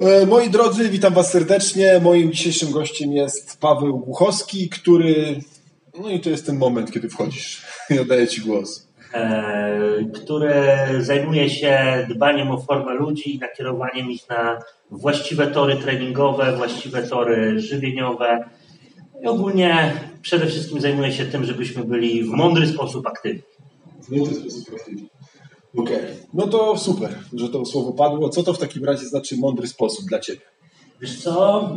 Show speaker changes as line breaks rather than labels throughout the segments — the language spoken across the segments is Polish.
E, moi drodzy, witam Was serdecznie. Moim dzisiejszym gościem jest Paweł Głuchowski, który. No i to jest ten moment, kiedy wchodzisz i oddaję Ci głos.
E, który zajmuje się dbaniem o formę ludzi i nakierowaniem ich na właściwe tory treningowe, właściwe tory żywieniowe. I ogólnie przede wszystkim zajmuje się tym, żebyśmy byli w mądry sposób aktywni.
W mądry sposób aktywni. Okej, okay. no to super, że to słowo padło. Co to w takim razie znaczy mądry sposób dla Ciebie?
Wiesz co,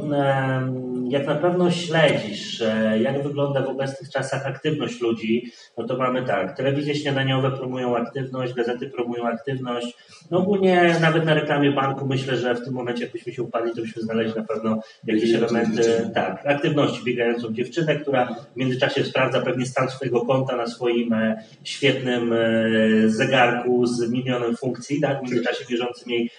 jak na pewno śledzisz, e, jak wygląda w obecnych czasach aktywność ludzi, no to mamy tak, telewizje śniadaniowe promują aktywność, gazety promują aktywność, no ogólnie nawet na reklamie banku myślę, że w tym momencie jakbyśmy się upadli, to byśmy znaleźli na pewno jakieś elementy, tak, aktywności, biegającą dziewczynę, która w międzyczasie sprawdza pewnie stan swojego konta na swoim e, świetnym e, zegarku z milionem funkcji, tak, w międzyczasie bieżącym jej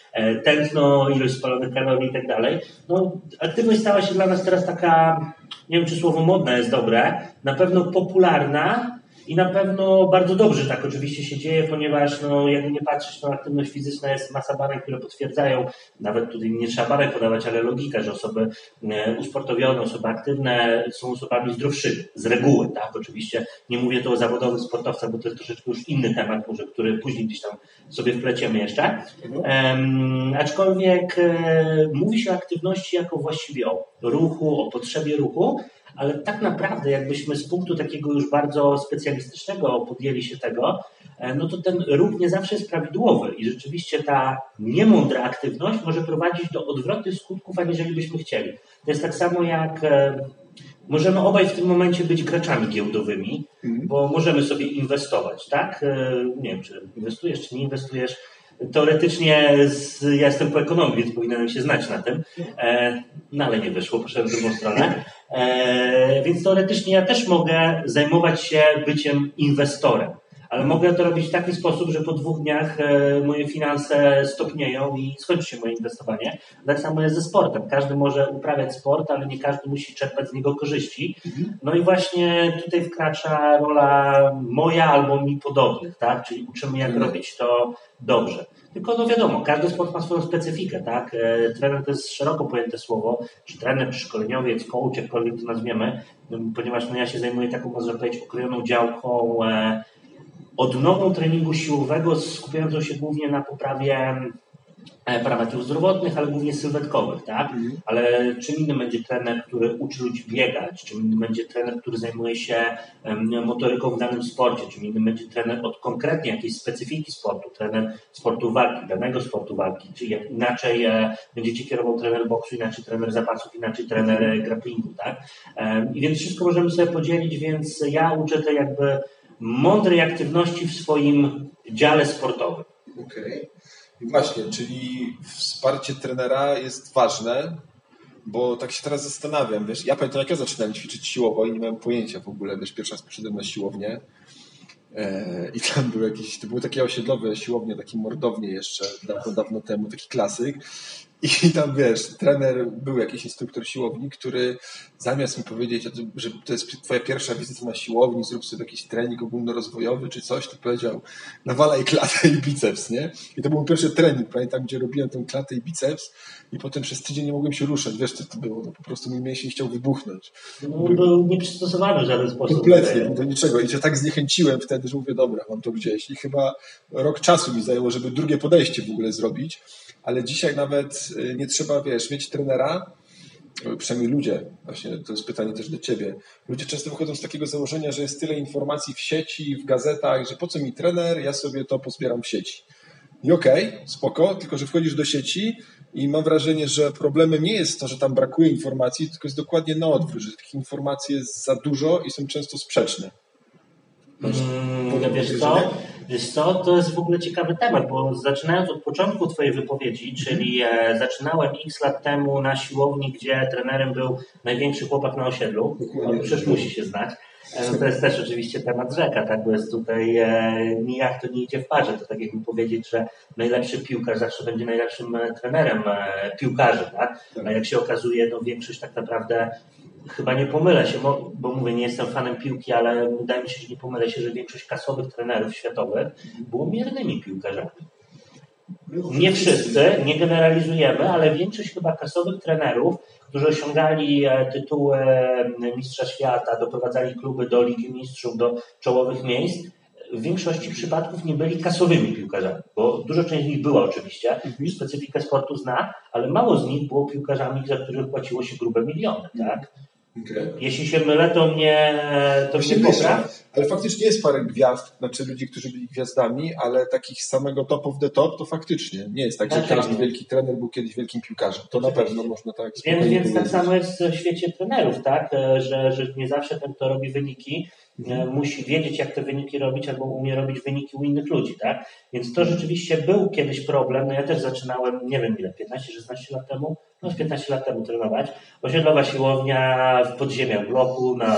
tętno, ilość spalonych kalorii i tak dalej no, aktywność stała się dla nas teraz taka, nie wiem czy słowo modne jest dobre, na pewno popularna, i na pewno bardzo dobrze tak oczywiście się dzieje, ponieważ no, jakby nie patrzeć, no, aktywność fizyczna jest masa badań, które potwierdzają, nawet tutaj nie trzeba badań podawać, ale logika, że osoby e, usportowione, osoby aktywne są osobami zdrowszymi z reguły, tak? Oczywiście nie mówię tu o zawodowych sportowcach, bo to jest troszeczkę już inny temat, może, który później gdzieś tam sobie wpleciemy jeszcze. Um, aczkolwiek e, mówi się o aktywności jako właściwie o ruchu, o potrzebie ruchu, ale tak naprawdę jakbyśmy z punktu takiego już bardzo specjalistycznego podjęli się tego, e, no to ten ruch nie zawsze jest prawidłowy i rzeczywiście ta niemądra aktywność może prowadzić do odwrotnych skutków, aniżeli byśmy chcieli. To jest tak samo jak e, możemy obaj w tym momencie być graczami giełdowymi, mhm. bo możemy sobie inwestować, tak? E, nie wiem, czy inwestujesz, czy nie inwestujesz, Teoretycznie z, ja jestem po ekonomii, więc powinienem się znać na tym, no ale nie wyszło, poszedłem w drugą stronę. E, więc teoretycznie ja też mogę zajmować się byciem inwestorem ale mogę to robić w taki sposób, że po dwóch dniach e, moje finanse stopnieją i skończy się moje inwestowanie. Tak samo jest ze sportem. Każdy może uprawiać sport, ale nie każdy musi czerpać z niego korzyści. Mhm. No i właśnie tutaj wkracza rola moja albo mi podobnych, tak? Czyli uczymy, jak mhm. robić to dobrze. Tylko no wiadomo, każdy sport ma swoją specyfikę, tak? E, trener to jest szeroko pojęte słowo, czy trener, czy szkoleniowiec, coach, jakkolwiek to nazwiemy, ponieważ no, ja się zajmuję taką, można powiedzieć, okrojoną działką e, odnową treningu siłowego skupiającą się głównie na poprawie e, parametrów zdrowotnych, ale głównie sylwetkowych, tak? Mhm. Ale czym innym będzie trener, który uczy ludzi biegać, czym innym będzie trener, który zajmuje się motoryką w danym sporcie, czym innym będzie trener od konkretnie jakiejś specyfiki sportu, trener sportu walki, danego sportu walki, czy inaczej e, będziecie kierował trener boksu, inaczej trener zapasów, inaczej trener e, grapplingu, tak? I więc wszystko możemy sobie podzielić, więc ja uczę to jakby mądrej aktywności w swoim dziale sportowym.
Okej. Okay. Właśnie, czyli wsparcie trenera jest ważne, bo tak się teraz zastanawiam, wiesz, ja pamiętam jak ja zaczynałem ćwiczyć siłowo i nie miałem pojęcia w ogóle, wiesz, pierwszy raz poszedłem na siłownię e, i tam były jakieś, to były takie osiedlowe siłownie, takie mordownie jeszcze dawno, dawno temu, taki klasyk i tam wiesz, trener, był jakiś instruktor siłowni, który zamiast mi powiedzieć, że to jest twoja pierwsza wizyta na siłowni, zrób sobie jakiś trening ogólnorozwojowy czy coś, to powiedział, nawalaj klatę i biceps, nie? I to był pierwszy trening, pamiętam, gdzie robiłem tę klatę i biceps i potem przez tydzień nie mogłem się ruszać. Wiesz, co to było? No, po prostu mój mięsień chciał wybuchnąć.
No, był, był nieprzystosowany w żaden sposób.
Kompletnie, do niczego. I się tak zniechęciłem wtedy, że mówię, dobra, mam to gdzieś. I chyba rok czasu mi zajęło, żeby drugie podejście w ogóle zrobić ale dzisiaj nawet y, nie trzeba, wiesz, mieć trenera, przynajmniej ludzie, właśnie to jest pytanie też do ciebie, ludzie często wychodzą z takiego założenia, że jest tyle informacji w sieci, w gazetach, że po co mi trener, ja sobie to pozbieram w sieci. I okej, okay, spoko, tylko że wchodzisz do sieci i mam wrażenie, że problemem nie jest to, że tam brakuje informacji, tylko jest dokładnie na odwrót, że tych informacji jest za dużo i są często sprzeczne.
Hmm, wiesz co? Wiesz co, to jest w ogóle ciekawy temat, bo zaczynając od początku Twojej wypowiedzi, czyli e, zaczynałem x lat temu na siłowni, gdzie trenerem był największy chłopak na osiedlu, no, przecież musi się znać. E, no to jest też oczywiście temat rzeka, tak, bo jest tutaj e, nijak to nie idzie w parze. To tak jakby powiedzieć, że najlepszy piłkarz zawsze będzie najlepszym e, trenerem e, piłkarzy, tak? A jak się okazuje, no większość tak naprawdę chyba nie pomylę się, bo, bo, mówię, nie jestem fanem piłki, ale wydaje mi się, że nie pomylę się, że większość kasowych trenerów światowych było miernymi piłkarzami. Nie wszyscy, nie generalizujemy, ale większość chyba kasowych trenerów, którzy osiągali e, tytuły Mistrza Świata, doprowadzali kluby do Ligi Mistrzów, do czołowych miejsc, w większości przypadków nie byli kasowymi piłkarzami, bo dużo część z nich była oczywiście, mhm. specyfikę sportu zna, ale mało z nich było piłkarzami, za których płaciło się grube miliony, tak? Okay. Jeśli się mylę, to mnie, to mnie popraw.
Ale faktycznie jest parę gwiazd, znaczy ludzi, którzy byli gwiazdami, ale takich samego top of the top to faktycznie nie jest tak, że tak, każdy tak. wielki trener był kiedyś wielkim piłkarzem. To na pewno można tak
Więc, więc tak samo jest w świecie trenerów, tak? Że, że nie zawsze ten, kto robi wyniki. E, musi wiedzieć, jak te wyniki robić, albo umie robić wyniki u innych ludzi, tak? Więc to rzeczywiście był kiedyś problem. No ja też zaczynałem, nie wiem ile, 15-16 lat temu, no 15 lat temu trenować. Osiedlowa siłownia w podziemiach bloku, na,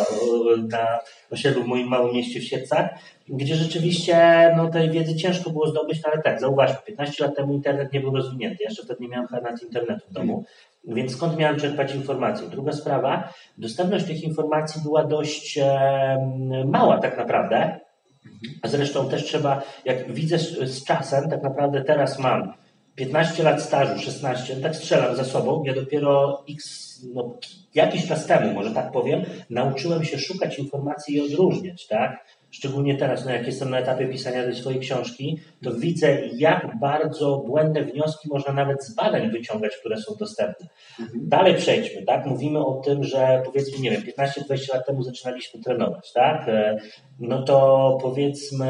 na osiedlu w moim małym mieście w Siedcach, gdzie rzeczywiście no, tej wiedzy ciężko było zdobyć, no ale tak, zauważmy, 15 lat temu internet nie był rozwinięty, jeszcze wtedy nie miałem nawet internetu w domu, więc skąd miałem czerpać informacje? Druga sprawa, dostępność tych informacji była dość mała tak naprawdę, a zresztą też trzeba, jak widzę z, z czasem, tak naprawdę teraz mam 15 lat stażu, 16, tak strzelam za sobą. Ja dopiero x, no, jakiś czas temu, może tak powiem, nauczyłem się szukać informacji i odróżniać, tak? Szczególnie teraz, no jak jestem na etapie pisania tej swojej książki, to widzę, jak bardzo błędne wnioski można nawet z badań wyciągać, które są dostępne. Mhm. Dalej przejdźmy, tak? Mówimy o tym, że powiedzmy, nie wiem, 15-20 lat temu zaczynaliśmy trenować, tak? E, no to powiedzmy,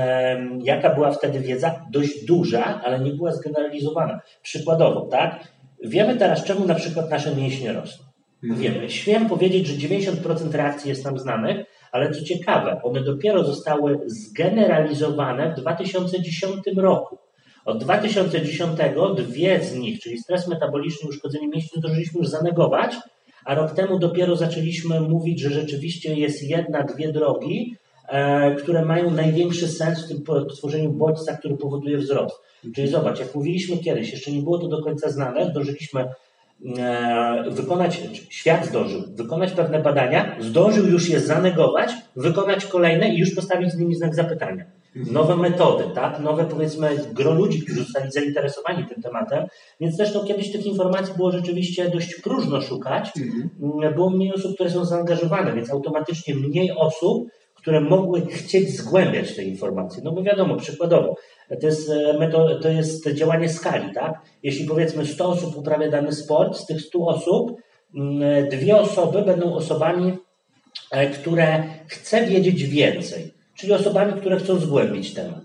jaka była wtedy wiedza? Dość duża, ale nie była zgeneralizowana. Przykładowo, tak? Wiemy teraz, czemu na przykład nasze mięśnie rosną. Mhm. Wiemy. Śmiem powiedzieć, że 90% reakcji jest nam znanych, ale co ciekawe, one dopiero zostały zgeneralizowane w 2010 roku. Od 2010 dwie z nich, czyli stres metaboliczny i uszkodzenie mięśni, zdążyliśmy już zanegować, a rok temu dopiero zaczęliśmy mówić, że rzeczywiście jest jedna, dwie drogi, e, które mają największy sens w tym tworzeniu bodźca, który powoduje wzrost. Czyli zobacz, jak mówiliśmy kiedyś, jeszcze nie było to do końca znane, zdążyliśmy wykonać, świat zdążył wykonać pewne badania, zdążył już je zanegować, wykonać kolejne i już postawić z nimi znak zapytania. Mhm. Nowe metody, tak? Nowe powiedzmy gro ludzi, którzy zostali zainteresowani tym tematem, więc zresztą kiedyś tych informacji było rzeczywiście dość próżno szukać. Mhm. Było mniej osób, które są zaangażowane, więc automatycznie mniej osób, które mogły chcieć zgłębiać te informacje. No bo wiadomo, przykładowo, to jest, e, to jest działanie skali, tak? Jeśli powiedzmy 100 osób uprawia dany sport, z tych 100 osób mm, dwie osoby będą osobami, e, które chce wiedzieć więcej, czyli osobami, które chcą zgłębić temat.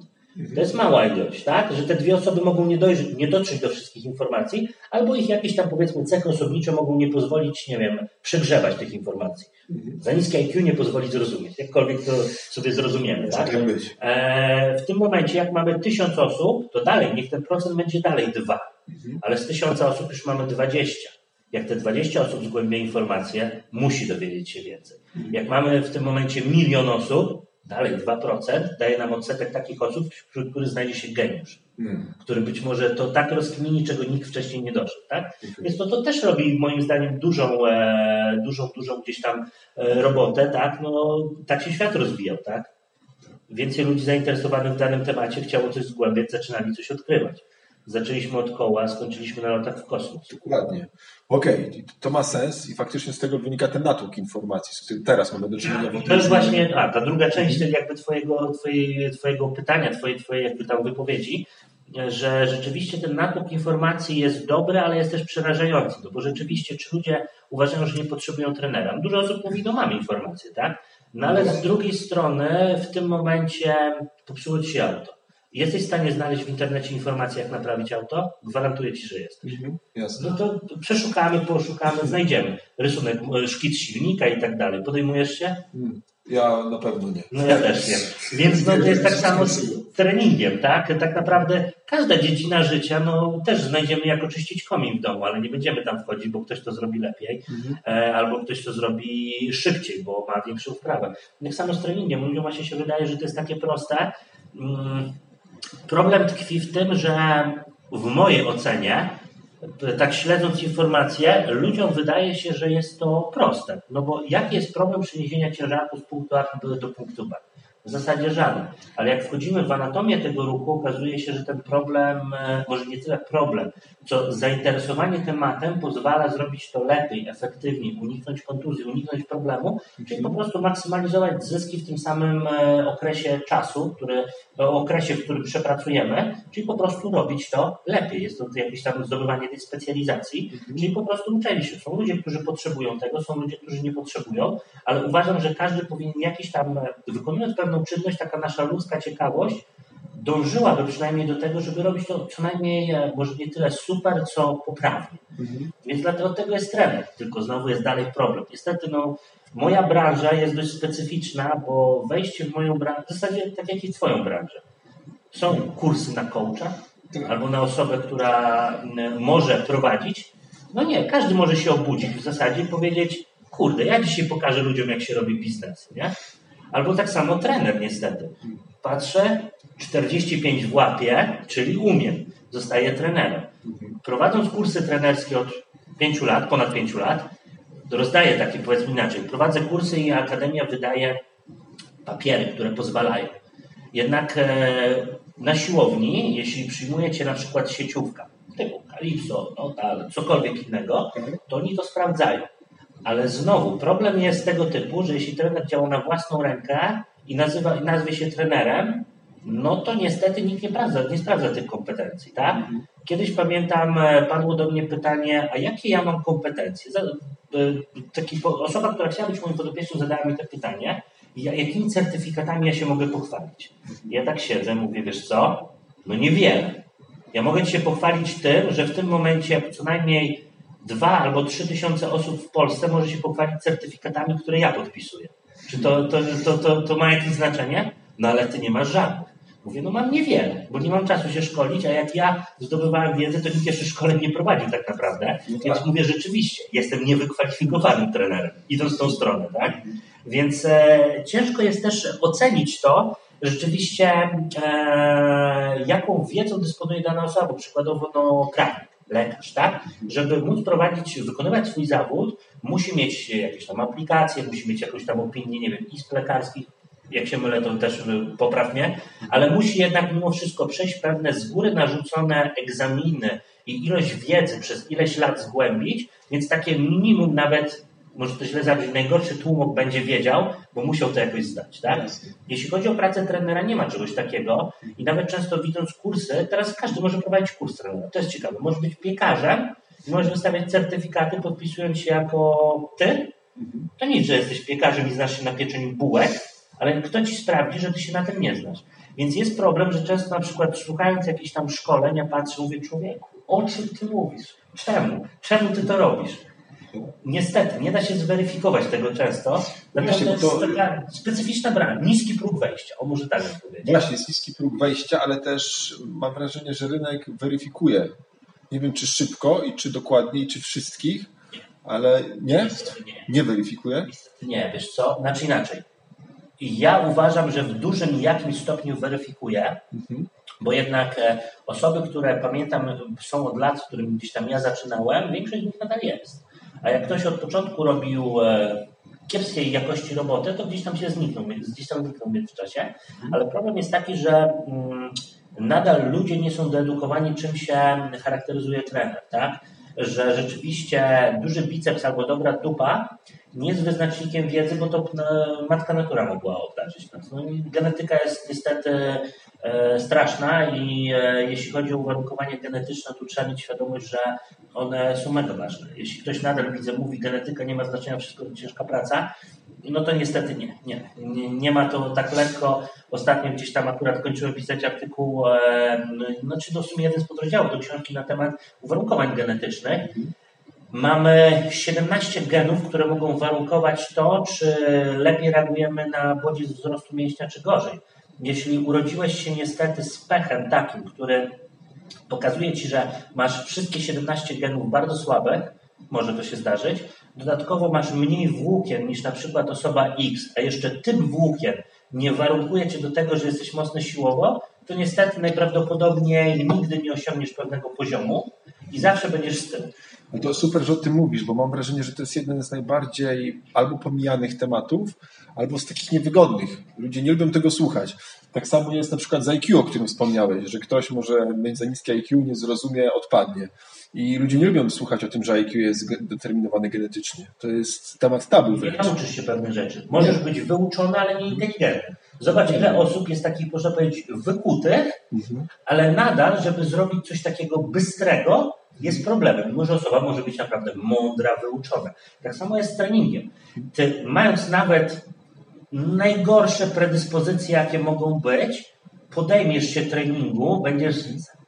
To jest mała ilość, tak? Że te dwie osoby mogą nie, dojrzeć, nie dotrzeć do wszystkich informacji, albo ich jakieś tam powiedzmy cechy osobnicze mogą nie pozwolić, nie wiem, przegrzewać tych informacji. Mhm. Za niskie IQ nie pozwoli zrozumieć, jakkolwiek to sobie zrozumiemy, tak? tak być. E, w tym momencie, jak mamy tysiąc osób, to dalej, niech ten procent będzie dalej dwa, mhm. ale z tysiąca osób już mamy dwadzieścia. Jak te 20 osób zgłębia informacje, musi dowiedzieć się więcej. Mhm. Jak mamy w tym momencie milion osób, dalej 2% daje nam odsetek takich osób, wśród których znajdzie się geniusz, hmm. który być może to tak rozkmini, czego nikt wcześniej nie doszedł. Tak? Więc to, to też robi moim zdaniem dużą, e, dużą, dużą gdzieś tam e, robotę. Tak? No, tak się świat rozwijał. Tak? Więcej ludzi zainteresowanych w danym temacie chciało coś zgłębiać, zaczynali coś odkrywać. Zaczęliśmy od koła, skończyliśmy na lotach w kosmos.
Dokładnie. Okej, okay. to ma sens i faktycznie z tego wynika ten natłok informacji, z którym teraz mamy do czynienia.
To jest właśnie a, ta druga część jakby twojego, twojej, twojego pytania, twojej, twojej jakby tam wypowiedzi, że rzeczywiście ten natłok informacji jest dobry, ale jest też przerażający, no bo rzeczywiście czy ludzie uważają, że nie potrzebują trenera? Dużo osób mówi, no mam informacje, tak? No ale z drugiej strony w tym momencie popsuło ci się auto Jesteś w stanie znaleźć w internecie informacje, jak naprawić auto? Gwarantuję ci, że jesteś. Mhm, jasne. No to przeszukamy, poszukamy, znajdziemy. Rysunek, e, szkic silnika i tak dalej. Podejmujesz się? Hmm.
Ja na pewno nie.
No ja też nie. Więc no, to jest tak samo z treningiem, tak? Tak naprawdę każda dziedzina życia, no też znajdziemy jak oczyścić komin w domu, ale nie będziemy tam wchodzić, bo ktoś to zrobi lepiej, mhm. E, albo ktoś to zrobi szybciej, bo ma większą wprawę. Tak samo z treningiem. Ludziom właśnie się wydaje, że to jest takie proste. Problem tkwi w tym, że w mojej ocenie, tak śledząc informacje, ludziom wydaje się, że jest to proste. No bo jaki jest problem przeniesienia ciężarku z punktu A do punktu B? W zasadzie żaden. Ale jak wchodzimy w anatomię tego ruchu, okazuje się, że ten problem, e, może nie tyle problem, co zainteresowanie tematem pozwala zrobić to lepiej, efektywniej, uniknąć kontuzji, uniknąć problemu, czyli po prostu maksymalizować zyski w tym samym e, okresie czasu, który, okresie, w którym przepracujemy, czyli po prostu robić to lepiej. Jest to jakieś tam zdobywanie tej specjalizacji, mhm. czyli po prostu uczenie się. Są ludzie, którzy potrzebują tego, są ludzie, którzy nie potrzebują, ale uważam, że każdy powinien jakiś tam, e, wykonując pewną czynność, taka nasza ludzka ciekawość, dążyłaby przynajmniej do tego, żeby robić to co najmniej, e, może nie tyle super, co poprawnie. Mhm. Więc dlatego tego jest trener, tylko znowu jest dalej problem. Niestety, no, moja branża jest dość specyficzna, bo wejście w moją branżę, w zasadzie tak jak i twoją branżę. Są kursy na coacha, tak. albo na osobę, która może prowadzić. No nie, każdy może się obudzić w zasadzie i powiedzieć, kurde, ja dzisiaj pokażę ludziom, jak się robi biznes, nie? Albo tak samo trener niestety. Patrzę, 45 w łapie, czyli umiem. Zostaje trenerem. Prowadząc kursy trenerskie od 5 lat, ponad 5 lat, rozdaję takie, powiedzmy inaczej, prowadzę kursy i Akademia wydaje papiery, które pozwalają. Jednak e, na siłowni, jeśli przyjmujecie na przykład sieciówka, typu Calypso, no, cokolwiek innego, to oni to sprawdzają. Ale znowu, problem jest tego typu, że jeśli trener działa na własną rękę i nazywa, nazwie się trenerem, no to niestety nikt nie sprawdza, nie sprawdza tych kompetencji, tak? Kiedyś pamiętam, e, padło do mnie pytanie, a jakie ja mam kompetencje? E, taki, osoba, która chciała być moim podopiecznym, zadała mi to pytanie, jakimi certyfikatami ja się mogę pochwalić? Ja tak siedzę, mówię, wiesz co? No niewiele. Ja mogę ci się pochwalić tym, że w tym momencie co najmniej dwa albo trzy tysiące osób w Polsce może się pochwalić certyfikatami, które ja podpisuję. Czy to, to, to, to, to ma jakieś znaczenie? No ale ty nie masz żadnych. Mówię, no mam niewiele, bo nie mam czasu się szkolić, a jak ja zdobywałem wiedzę, to nikt jeszcze szkoleń nie prowadził tak naprawdę. No tak. Więc mówię, rzeczywiście, jestem niewykwalifikowanym trenerem, idąc w tą stronę, tak? Więc e, ciężko jest też ocenić to, rzeczywiście, e, jaką wiedzą dysponuje dana osoba, przykładowo no, prawnik lekarz, tak? Żeby móc prowadzić, wykonywać swój zawód, musi mieć jakieś tam aplikacje, musi mieć jakąś tam opinię, nie wiem, izb lekarskich, jak się mylę, to też poprawnie, ale musi jednak mimo wszystko przejść pewne z góry narzucone egzaminy i ilość wiedzy przez ileś lat zgłębić, więc takie minimum nawet może to źle zabrzmi, najgorszy tłumok będzie wiedział, bo musiał to jakoś zdać, tak? Jeśli chodzi o pracę trenera, nie ma czegoś takiego i nawet często widząc kursy, teraz każdy może prowadzić kurs trenera, to jest ciekawe, może być piekarzem i możesz wystawiać certyfikaty, podpisując się jako ty, to nic, że jesteś piekarzem i znasz się na pieczeniu bułek, ale kto ci sprawdzi, że ty się na tym nie znasz? Więc jest problem, że często na przykład słuchając jakichś tam szkoleń, ja patrzę, mówię, człowieku, o czym ty mówisz? Czemu? Czemu ty to robisz? Niestety, nie da się zweryfikować tego często, dlatego to jest taka specyficzna branża, niski próg wejścia, o może tak powiedzieć.
Właśnie, jest niski próg wejścia, ale też mam wrażenie, że rynek weryfikuje. Nie wiem, czy szybko i czy dokładnie, i czy wszystkich, ale nie? Nie, nie weryfikuje?
Nie, wiesz co, znaczy inaczej. Ja uważam, że w dużym jakimś stopniu weryfikuje, mhm. bo jednak e, osoby, które pamiętam są od lat, z którymi gdzieś tam ja zaczynałem, większość z nich nadal jest. A jak ktoś od początku robił e, kiepskiej jakości robotę, to gdzieś tam się zniknął, gdzieś tam zniknął w międzyczasie. Mhm. Ale problem jest taki, że mm, nadal ludzie nie są doedukowani, czym się charakteryzuje trener, tak? Że rzeczywiście duży biceps albo dobra dupa nie jest wyznacznikiem wiedzy, bo to matka natura mogła obdarzyć nas. No genetyka jest niestety e, straszna i e, jeśli chodzi o uwarunkowanie genetyczne, to trzeba mieć świadomość, że one są mega ważne. Jeśli ktoś nadal widzę, mówi genetyka nie ma znaczenia, wszystko to ciężka praca, no to niestety nie, nie, nie. Ma to tak lekko. Ostatnio gdzieś tam akurat kończyłem pisać artykuł, no czy to w sumie jeden z podrozdziałów do książki na temat uwarunkowań genetycznych. Mamy 17 genów, które mogą warunkować to, czy lepiej reagujemy na bodziec wzrostu mięśnia, czy gorzej. Jeśli urodziłeś się niestety z pechem takim, który pokazuje ci, że masz wszystkie 17 genów bardzo słabych, może to się zdarzyć, dodatkowo masz mniej włókien niż na przykład osoba X, a jeszcze typ włókien nie warunkuje cię do tego, że jesteś mocno siłowo, to niestety najprawdopodobniej nigdy nie osiągniesz pewnego poziomu i zawsze będziesz z tym.
No to super, że o tym mówisz, bo mam wrażenie, że to jest jeden z najbardziej albo pomijanych tematów, albo z takich niewygodnych. Ludzie nie lubią tego słuchać. Tak samo jest na przykład z IQ, o którym wspomniałeś, że ktoś może mieć za niskie IQ, nie zrozumie, odpadnie. I ludzie nie lubią słuchać o tym, że IQ jest determinowany genetycznie. To jest temat tabu.
Nie nauczysz się pewnych rzeczy. Możesz być wyuczony, ale nie inteligentny. Zobacz, ile osób jest takich, można powiedzieć, wykutych, mhm. ale nadal, żeby zrobić coś takiego bystrego, jest problemem. Może osoba może być naprawdę mądra, wyuczona. Tak samo jest z treningiem. Ty, mając nawet najgorsze predyspozycje, jakie mogą być, podejmiesz się treningu, będziesz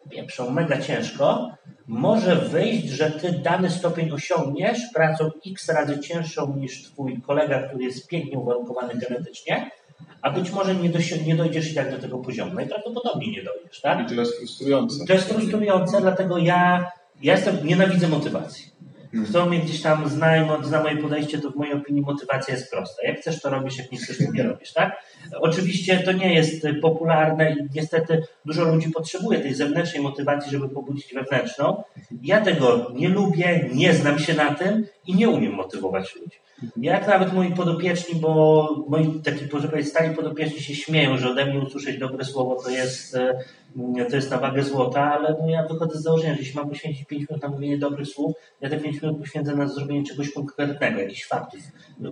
pieprzą mega ciężko, może wyjść, że ty dany stopień osiągniesz pracą x razy cięższą niż twój kolega, który jest pięknie uwarunkowany genetycznie, a być może nie, nie dojdziesz i tak do tego poziomu. Najprawdopodobniej nie dojdziesz, tak?
I to jest frustrujące.
To jest frustrujące, dlatego ja, ja jestem, nienawidzę motywacji. Kto mnie gdzieś tam zna i zna moje podejście, to w mojej opinii motywacja jest prosta. Jak chcesz, to robisz, jak nie chcesz, to nie robisz, tak? Oczywiście to nie jest popularne i niestety dużo ludzi potrzebuje tej zewnętrznej motywacji, żeby pobudzić wewnętrzną. Ja tego nie lubię, nie znam się na tym i nie umiem motywować ludzi. Jak nawet moi podopieczni, bo moi taki stali podopieczni się śmieją, że ode mnie usłyszeć dobre słowo to jest e, to jest na wagę złota, ale no ja wychodzę z założenia, że jeśli mam poświęcić 5 minut na mówienie dobrych słów, ja te 5 minut poświęcę na zrobienie czegoś konkretnego, jakichś faktów,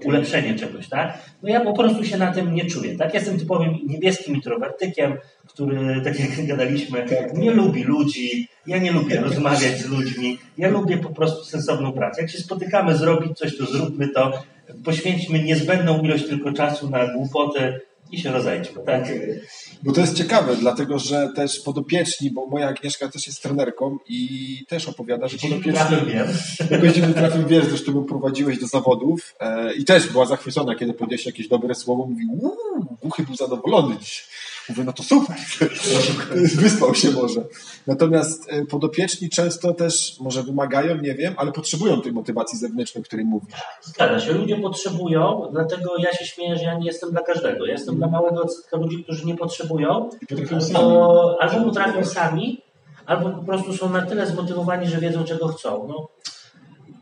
ulepszenie czegoś, tak? No ja po prostu się na tym nie czuję, tak? Jestem typowym niebieskim introwertykiem, który, tak jak gadaliśmy, tak. nie lubi ludzi, ja nie lubię rozmawiać z ludźmi, ja lubię po prostu sensowną pracę. Jak się spotykamy zrobić coś, to zróbmy to, poświęćmy niezbędną ilość tylko czasu na głupoty, i się rozejdźmy, tak?
Bo to jest ciekawe, dlatego że też podopieczni, bo moja Agnieszka też jest trenerką i też opowiada, że podopieczni... Trafem
wiem.
Jakoś dziwnym trafem wiesz, zresztą ją prowadziłeś do zawodów e, i też była zachwycona, kiedy powiedziałeś jakieś dobre słowo, mówił, uuu, Buchy był zadowolony dziś. Mówię, no to super, wyspał się może. Natomiast e, podopieczni często też może wymagają, nie wiem, ale potrzebują tej motywacji zewnętrznej, o której mówisz.
Zgadza się, ludzie potrzebują, dlatego ja się śmieję, że ja nie jestem dla każdego. Ja jestem dla małego odsetka ludzi, którzy nie potrzebują, to albo potrafią sami, albo po prostu są na tyle zmotywowani, że wiedzą, czego chcą. No,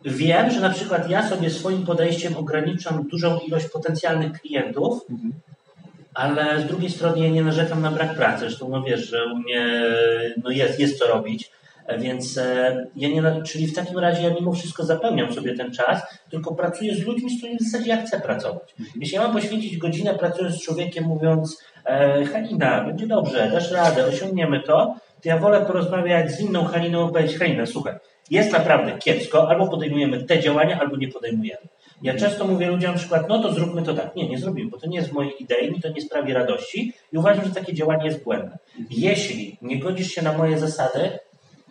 wiem, że na przykład ja sobie swoim podejściem ograniczam dużą ilość potencjalnych klientów, mhm ale z drugiej strony ja nie narzekam na brak pracy. Zresztą no wiesz, że u mnie no jest, jest co robić. Więc e, ja nie, czyli w takim razie ja mimo wszystko zapełniam sobie ten czas, tylko pracuję z ludźmi, z którymi w zasadzie ja chcę pracować. Jeśli ja mam poświęcić godzinę pracując z człowiekiem, mówiąc e, Halina, będzie dobrze, dasz radę, osiągniemy to, to ja wolę porozmawiać z inną Haliną i powiedzieć, Halina, słuchaj, jest naprawdę kiepsko, albo podejmujemy te działania, albo nie podejmujemy. Ja często mówię ludziom na przykład, no to zróbmy to tak. Nie, nie zrobimy, bo to nie jest w mojej idei, mi to nie sprawi radości i uważam, że takie działanie jest błędne. Jeśli nie godzisz się na moje zasady,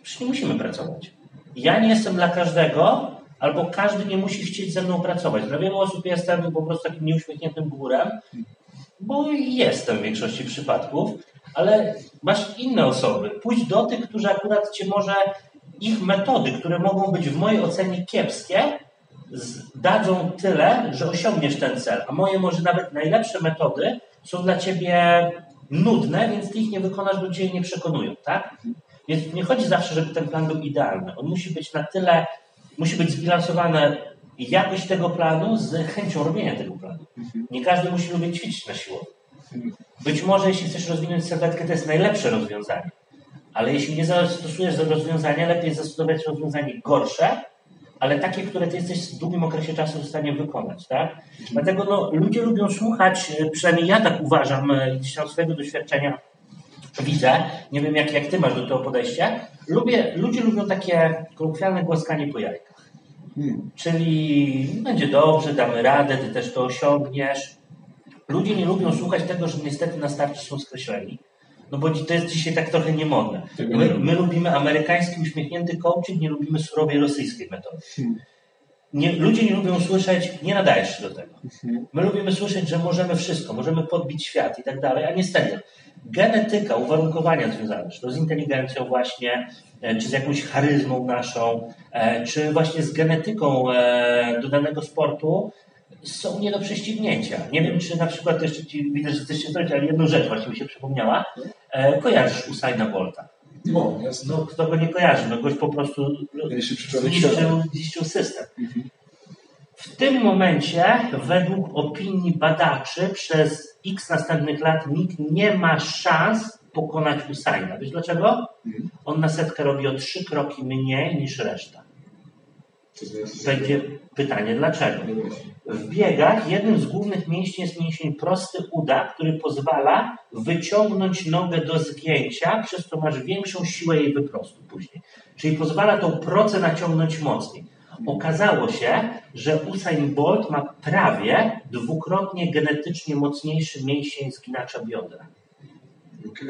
przecież nie musimy pracować. Ja nie jestem dla każdego, albo każdy nie musi chcieć ze mną pracować. Dla wielu osób jestem po prostu takim nieuśmiechniętym górem, bo jestem w większości przypadków, ale masz inne osoby. Pójdź do tych, którzy akurat cię może ich metody, które mogą być w mojej ocenie kiepskie, dadzą tyle, że osiągniesz ten cel. A moje może nawet najlepsze metody są dla ciebie nudne, więc ty ich nie wykonasz, bo cię nie przekonują, tak? Więc nie chodzi zawsze, żeby ten plan był idealny. On musi być na tyle, musi być zbilansowany jakość tego planu z chęcią robienia tego planu. Nie każdy musi lubić ćwiczyć na siłowni. Być może jeśli chcesz rozwinąć sylwetkę, to jest najlepsze rozwiązanie. Ale jeśli nie zastosujesz rozwiązania, lepiej zastosować rozwiązanie gorsze, ale takie, które ty jesteś w długim okresie czasu w stanie wykonać, tak? Dlatego no, ludzie lubią słuchać, e, przynajmniej ja tak uważam, e, tam swojego doświadczenia widzę, nie wiem jak, jak ty masz do tego podejście, lubię, ludzie lubią takie kolokwialne głaskanie po jajkach. Hmm. Czyli będzie dobrze, damy radę, ty też to osiągniesz. Ludzie nie lubią słuchać tego, że niestety na starcie są skreśleni. No bo to jest dzisiaj tak trochę niemodne. My, my lubimy amerykański uśmiechnięty coaching, nie lubimy surowej rosyjskiej metody. Hmm. Nie, ludzie nie lubią słyszeć, nie nadajesz się do tego. Hmm. My lubimy słyszeć, że możemy wszystko, możemy podbić świat i tak dalej, a niestety genetyka, uwarunkowania związane czy to z inteligencją właśnie, e, czy z jakąś charyzmą naszą, e, czy właśnie z genetyką e, do danego sportu są nie do prześcignięcia. Nie wiem, czy na przykład ci widzę, że chcesz się zrobić, ale jedną rzecz właśnie mi się przypomniała. E, kojarzysz Usaina Bolta.
No, jasne.
No, kto go nie kojarzy, no goś po prostu zniszczył, zniszczył system. W tym momencie, według opinii badaczy, przez x następnych lat nikt nie ma szans pokonać Usaina. Wiesz dlaczego?
Mhm.
On na setkę robi o trzy kroki mniej niż reszta. Będzie pytanie, dlaczego? W biegach jednym z głównych mięśni jest mięsień prosty uda, który pozwala wyciągnąć nogę do zgięcia, przez co masz większą siłę jej wyprostu później. Czyli pozwala tą procę naciągnąć mocniej. Okazało się, że Usain Bolt ma prawie dwukrotnie genetycznie mocniejszy mięsień zginacza biodra.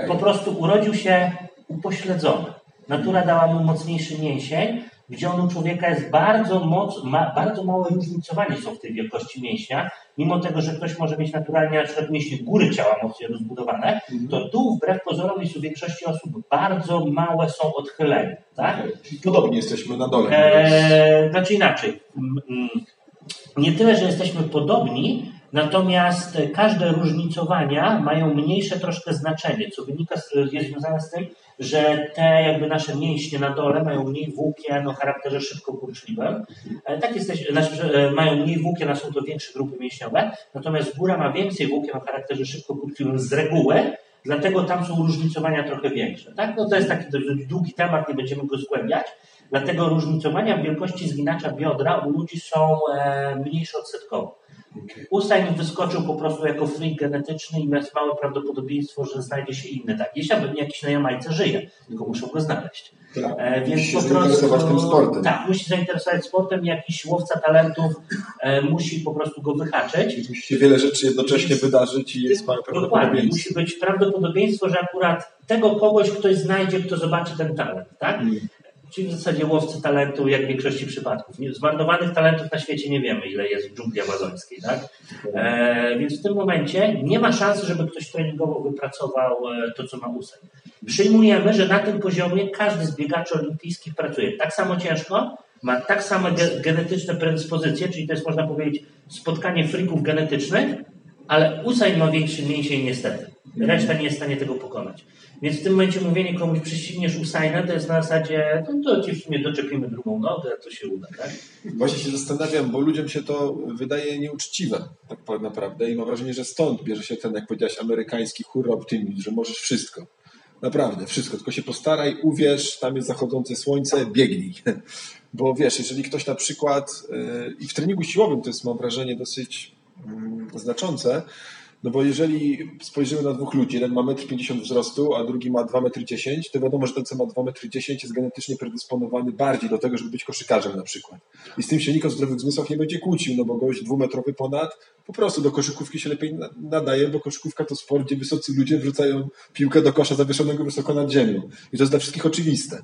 Po prostu urodził się upośledzony. Natura dała mu mocniejszy mięsień, gdzie on u człowieka jest bardzo moc, ma bardzo małe różnicowanie są w tej wielkości mięśnia. Mimo tego, że ktoś może mieć naturalnie na przykład mięśnie góry ciała mocniej rozbudowane, to dół wbrew pozorom jest u większości osób bardzo małe są odchylenia. Tak?
Podobnie jesteśmy na dole.
Eee, znaczy inaczej. Mm, mm, Nie tyle, że jesteśmy podobni, natomiast każde różnicowania mają mniejsze troszkę znaczenie, co wynika z, jest związane z tym, że te jakby nasze mięśnie na dole mają mniej włókien o charakterze szybko kurczliwym. E, Tak jesteś, znaczy, e, mają mniej włókien, a są to większe grupy mięśniowe, natomiast góra ma więcej włókien o charakterze szybko kurczliwym z reguły, Dlatego tam są różnicowania trochę większe. Tak? No to jest taki dość długi temat, nie będziemy go zgłębiać. Dlatego różnicowania w wielkości zginacza biodra u ludzi są e, mniejsze odsetkowo.
Okej.
Usain wyskoczył po prostu jako freak genetyczny i jest małe prawdopodobieństwo, że znajdzie się inny tak. Jeśli pewnie jakiś na Jamajce żyje, tylko muszą go znaleźć.
Tak.
E, więc
Musi się
po
zainteresować
prostu,
tym sportem.
Tak, musi zainteresować sportem, jakiś łowca talentów e, musi po prostu go wyhaczyć.
Musi się wiele rzeczy jednocześnie wydarzyć i jest małe
Dokładnie.
prawdopodobieństwo.
Musi być prawdopodobieństwo, że akurat tego kogoś ktoś znajdzie, kto zobaczy ten talent, tak?
Mm.
Czyli w zasadzie łowcy talentu, jak w większości przypadków. Zmarnowanych talentów na świecie nie wiemy, ile jest w dżungli amazońskiej, tak? E, więc w tym momencie nie ma szansy, żeby ktoś treningowo wypracował e, to, co ma Usain. Przyjmujemy, że na tym poziomie każdy z biegaczy olimpijskich pracuje tak samo ciężko, ma tak same ge- genetyczne predyspozycje, czyli to jest, można powiedzieć, spotkanie frików genetycznych, ale Usain ma większy mięsień niestety. Reszta nie jest w stanie tego pokonać. Więc w tym momencie mówienie komuś prześcigniesz Usaina, to jest na zasadzie, no to ci w sumie doczepimy drugą nogę, to się uda, tak?
Właśnie się zastanawiam, bo ludziom się to wydaje nieuczciwe tak naprawdę i mam wrażenie, że stąd bierze się ten, jak powiedziałeś, amerykański hurra optymizm, że możesz wszystko. Naprawdę, wszystko. Tylko się postaraj, uwierz, tam jest zachodzące słońce, biegnij. Bo wiesz, jeżeli ktoś na przykład yy, i w treningu siłowym to jest, mam wrażenie, dosyć mm, znaczące, no bo jeżeli spojrzymy na dwóch ludzi, jeden ma 1,50 m wzrostu, a drugi ma 2,10 m, to wiadomo, że ten, co ma 2,10 m jest genetycznie predysponowany bardziej do tego, żeby być koszykarzem na przykład. I z tym się nikt o zdrowych zmysłach nie będzie kłócił, no bo gość dwumetrowy ponad po prostu do koszykówki się lepiej na- nadaje, bo koszykówka to sport, gdzie wysocy ludzie wrzucają piłkę do kosza zawieszonego wysoko nad ziemią. I to jest dla wszystkich oczywiste.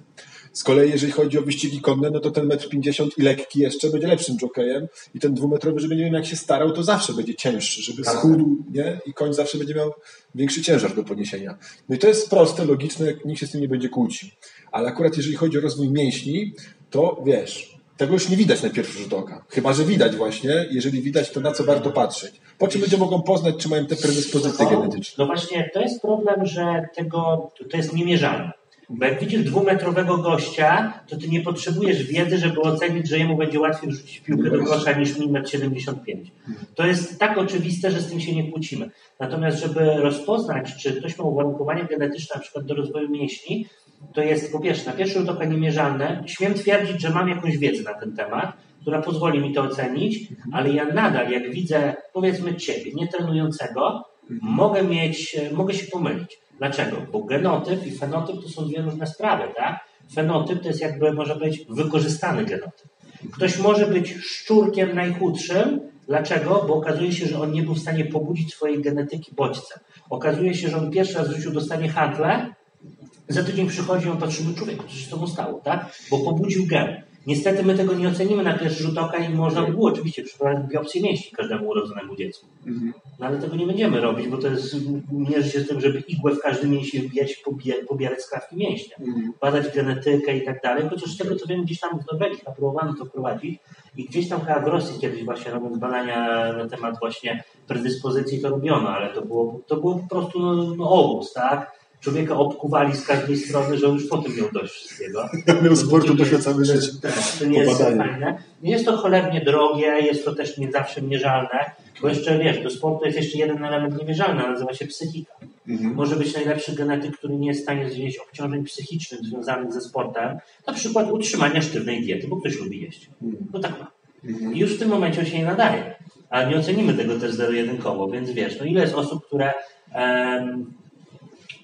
Z kolei, jeżeli chodzi o wyścigi konne, no to ten metr 50 i lekki jeszcze będzie lepszym jokejem i ten dwumetrowy, żeby nie wiem jak się starał, to zawsze będzie cięższy, żeby
Tak.
schudł, nie? I koń zawsze będzie miał większy ciężar do podniesienia. No i to jest proste, logiczne, nikt się z tym nie będzie kłócił. Ale akurat jeżeli chodzi o rozwój mięśni, to wiesz, tego już nie widać na pierwszy rzut oka. Chyba, że widać właśnie. Jeżeli widać, to na co warto patrzeć. Po czym ludzie mogą poznać, czy mają te predyspozycje genetyczne.
No właśnie, to jest problem, że tego, to jest niemierzalne. Bo jak widzisz dwumetrowego gościa, to ty nie potrzebujesz wiedzy, żeby ocenić, że jemu będzie łatwiej rzucić piłkę do kosza niż 1,75 m. To jest tak oczywiste, że z tym się nie kłócimy. Natomiast, żeby rozpoznać, czy ktoś ma uwarunkowanie genetyczne na przykład do rozwoju mięśni, to jest po pierwsze, na pierwszy rzut oka niemierzalne. Śmiem twierdzić, że mam jakąś wiedzę na ten temat, która pozwoli mi to ocenić, ale ja nadal, jak widzę, powiedzmy ciebie, nietrenującego, mogę mieć, mogę się pomylić. Dlaczego? Bo genotyp i fenotyp to są dwie różne sprawy, tak? Fenotyp to jest jakby, można powiedzieć, wykorzystany genotyp. Ktoś może być szczurkiem najchudszym. Dlaczego? Bo okazuje się, że on nie był w stanie pobudzić swojej genetyki bodźcem. Okazuje się, że on pierwszy raz w życiu dostanie handlę, za tydzień przychodzi on patrzy, no człowieku, co się tobą stało, tak? Bo pobudził gen. Niestety my tego nie ocenimy na pierwszy rzut oka i można by było oczywiście przeprowadzić biopsję mięśni każdemu urodzonemu dziecku. No ale tego nie będziemy robić, bo to jest, mierzy się z tym, żeby igłę w każdym mięsie wbijać, pobie- pobierać skrawki mięśnia, badać genetykę i tak dalej, chociaż z tego co wiem, gdzieś tam w Norwegii próbowano to wprowadzić i gdzieś tam chyba w Rosji kiedyś właśnie robiąc badania na temat właśnie predyspozycji to robiono, ale to było, to było po prostu no, no obóz, tak? Człowieka obkuwali z każdej strony, że już potem miał dość wszystkiego.
Miał sportu dość całe życie.
To nie jest fajne. Nie jest to cholernie drogie, jest to też nie zawsze mierzalne, bo jeszcze wiesz, do sportu jest jeszcze jeden element niemierzalny, nazywa się psychika. Mhm. Może być najlepszy genetyk, który nie jest w stanie znieść obciążeń psychicznych związanych ze sportem, na przykład utrzymania sztywnej diety, bo ktoś lubi jeść. Mhm. No tak ma. Mhm. I już w tym momencie on się nie nadaje. A nie ocenimy tego też zero-jedynkowo, więc wiesz, no ile jest osób, które um,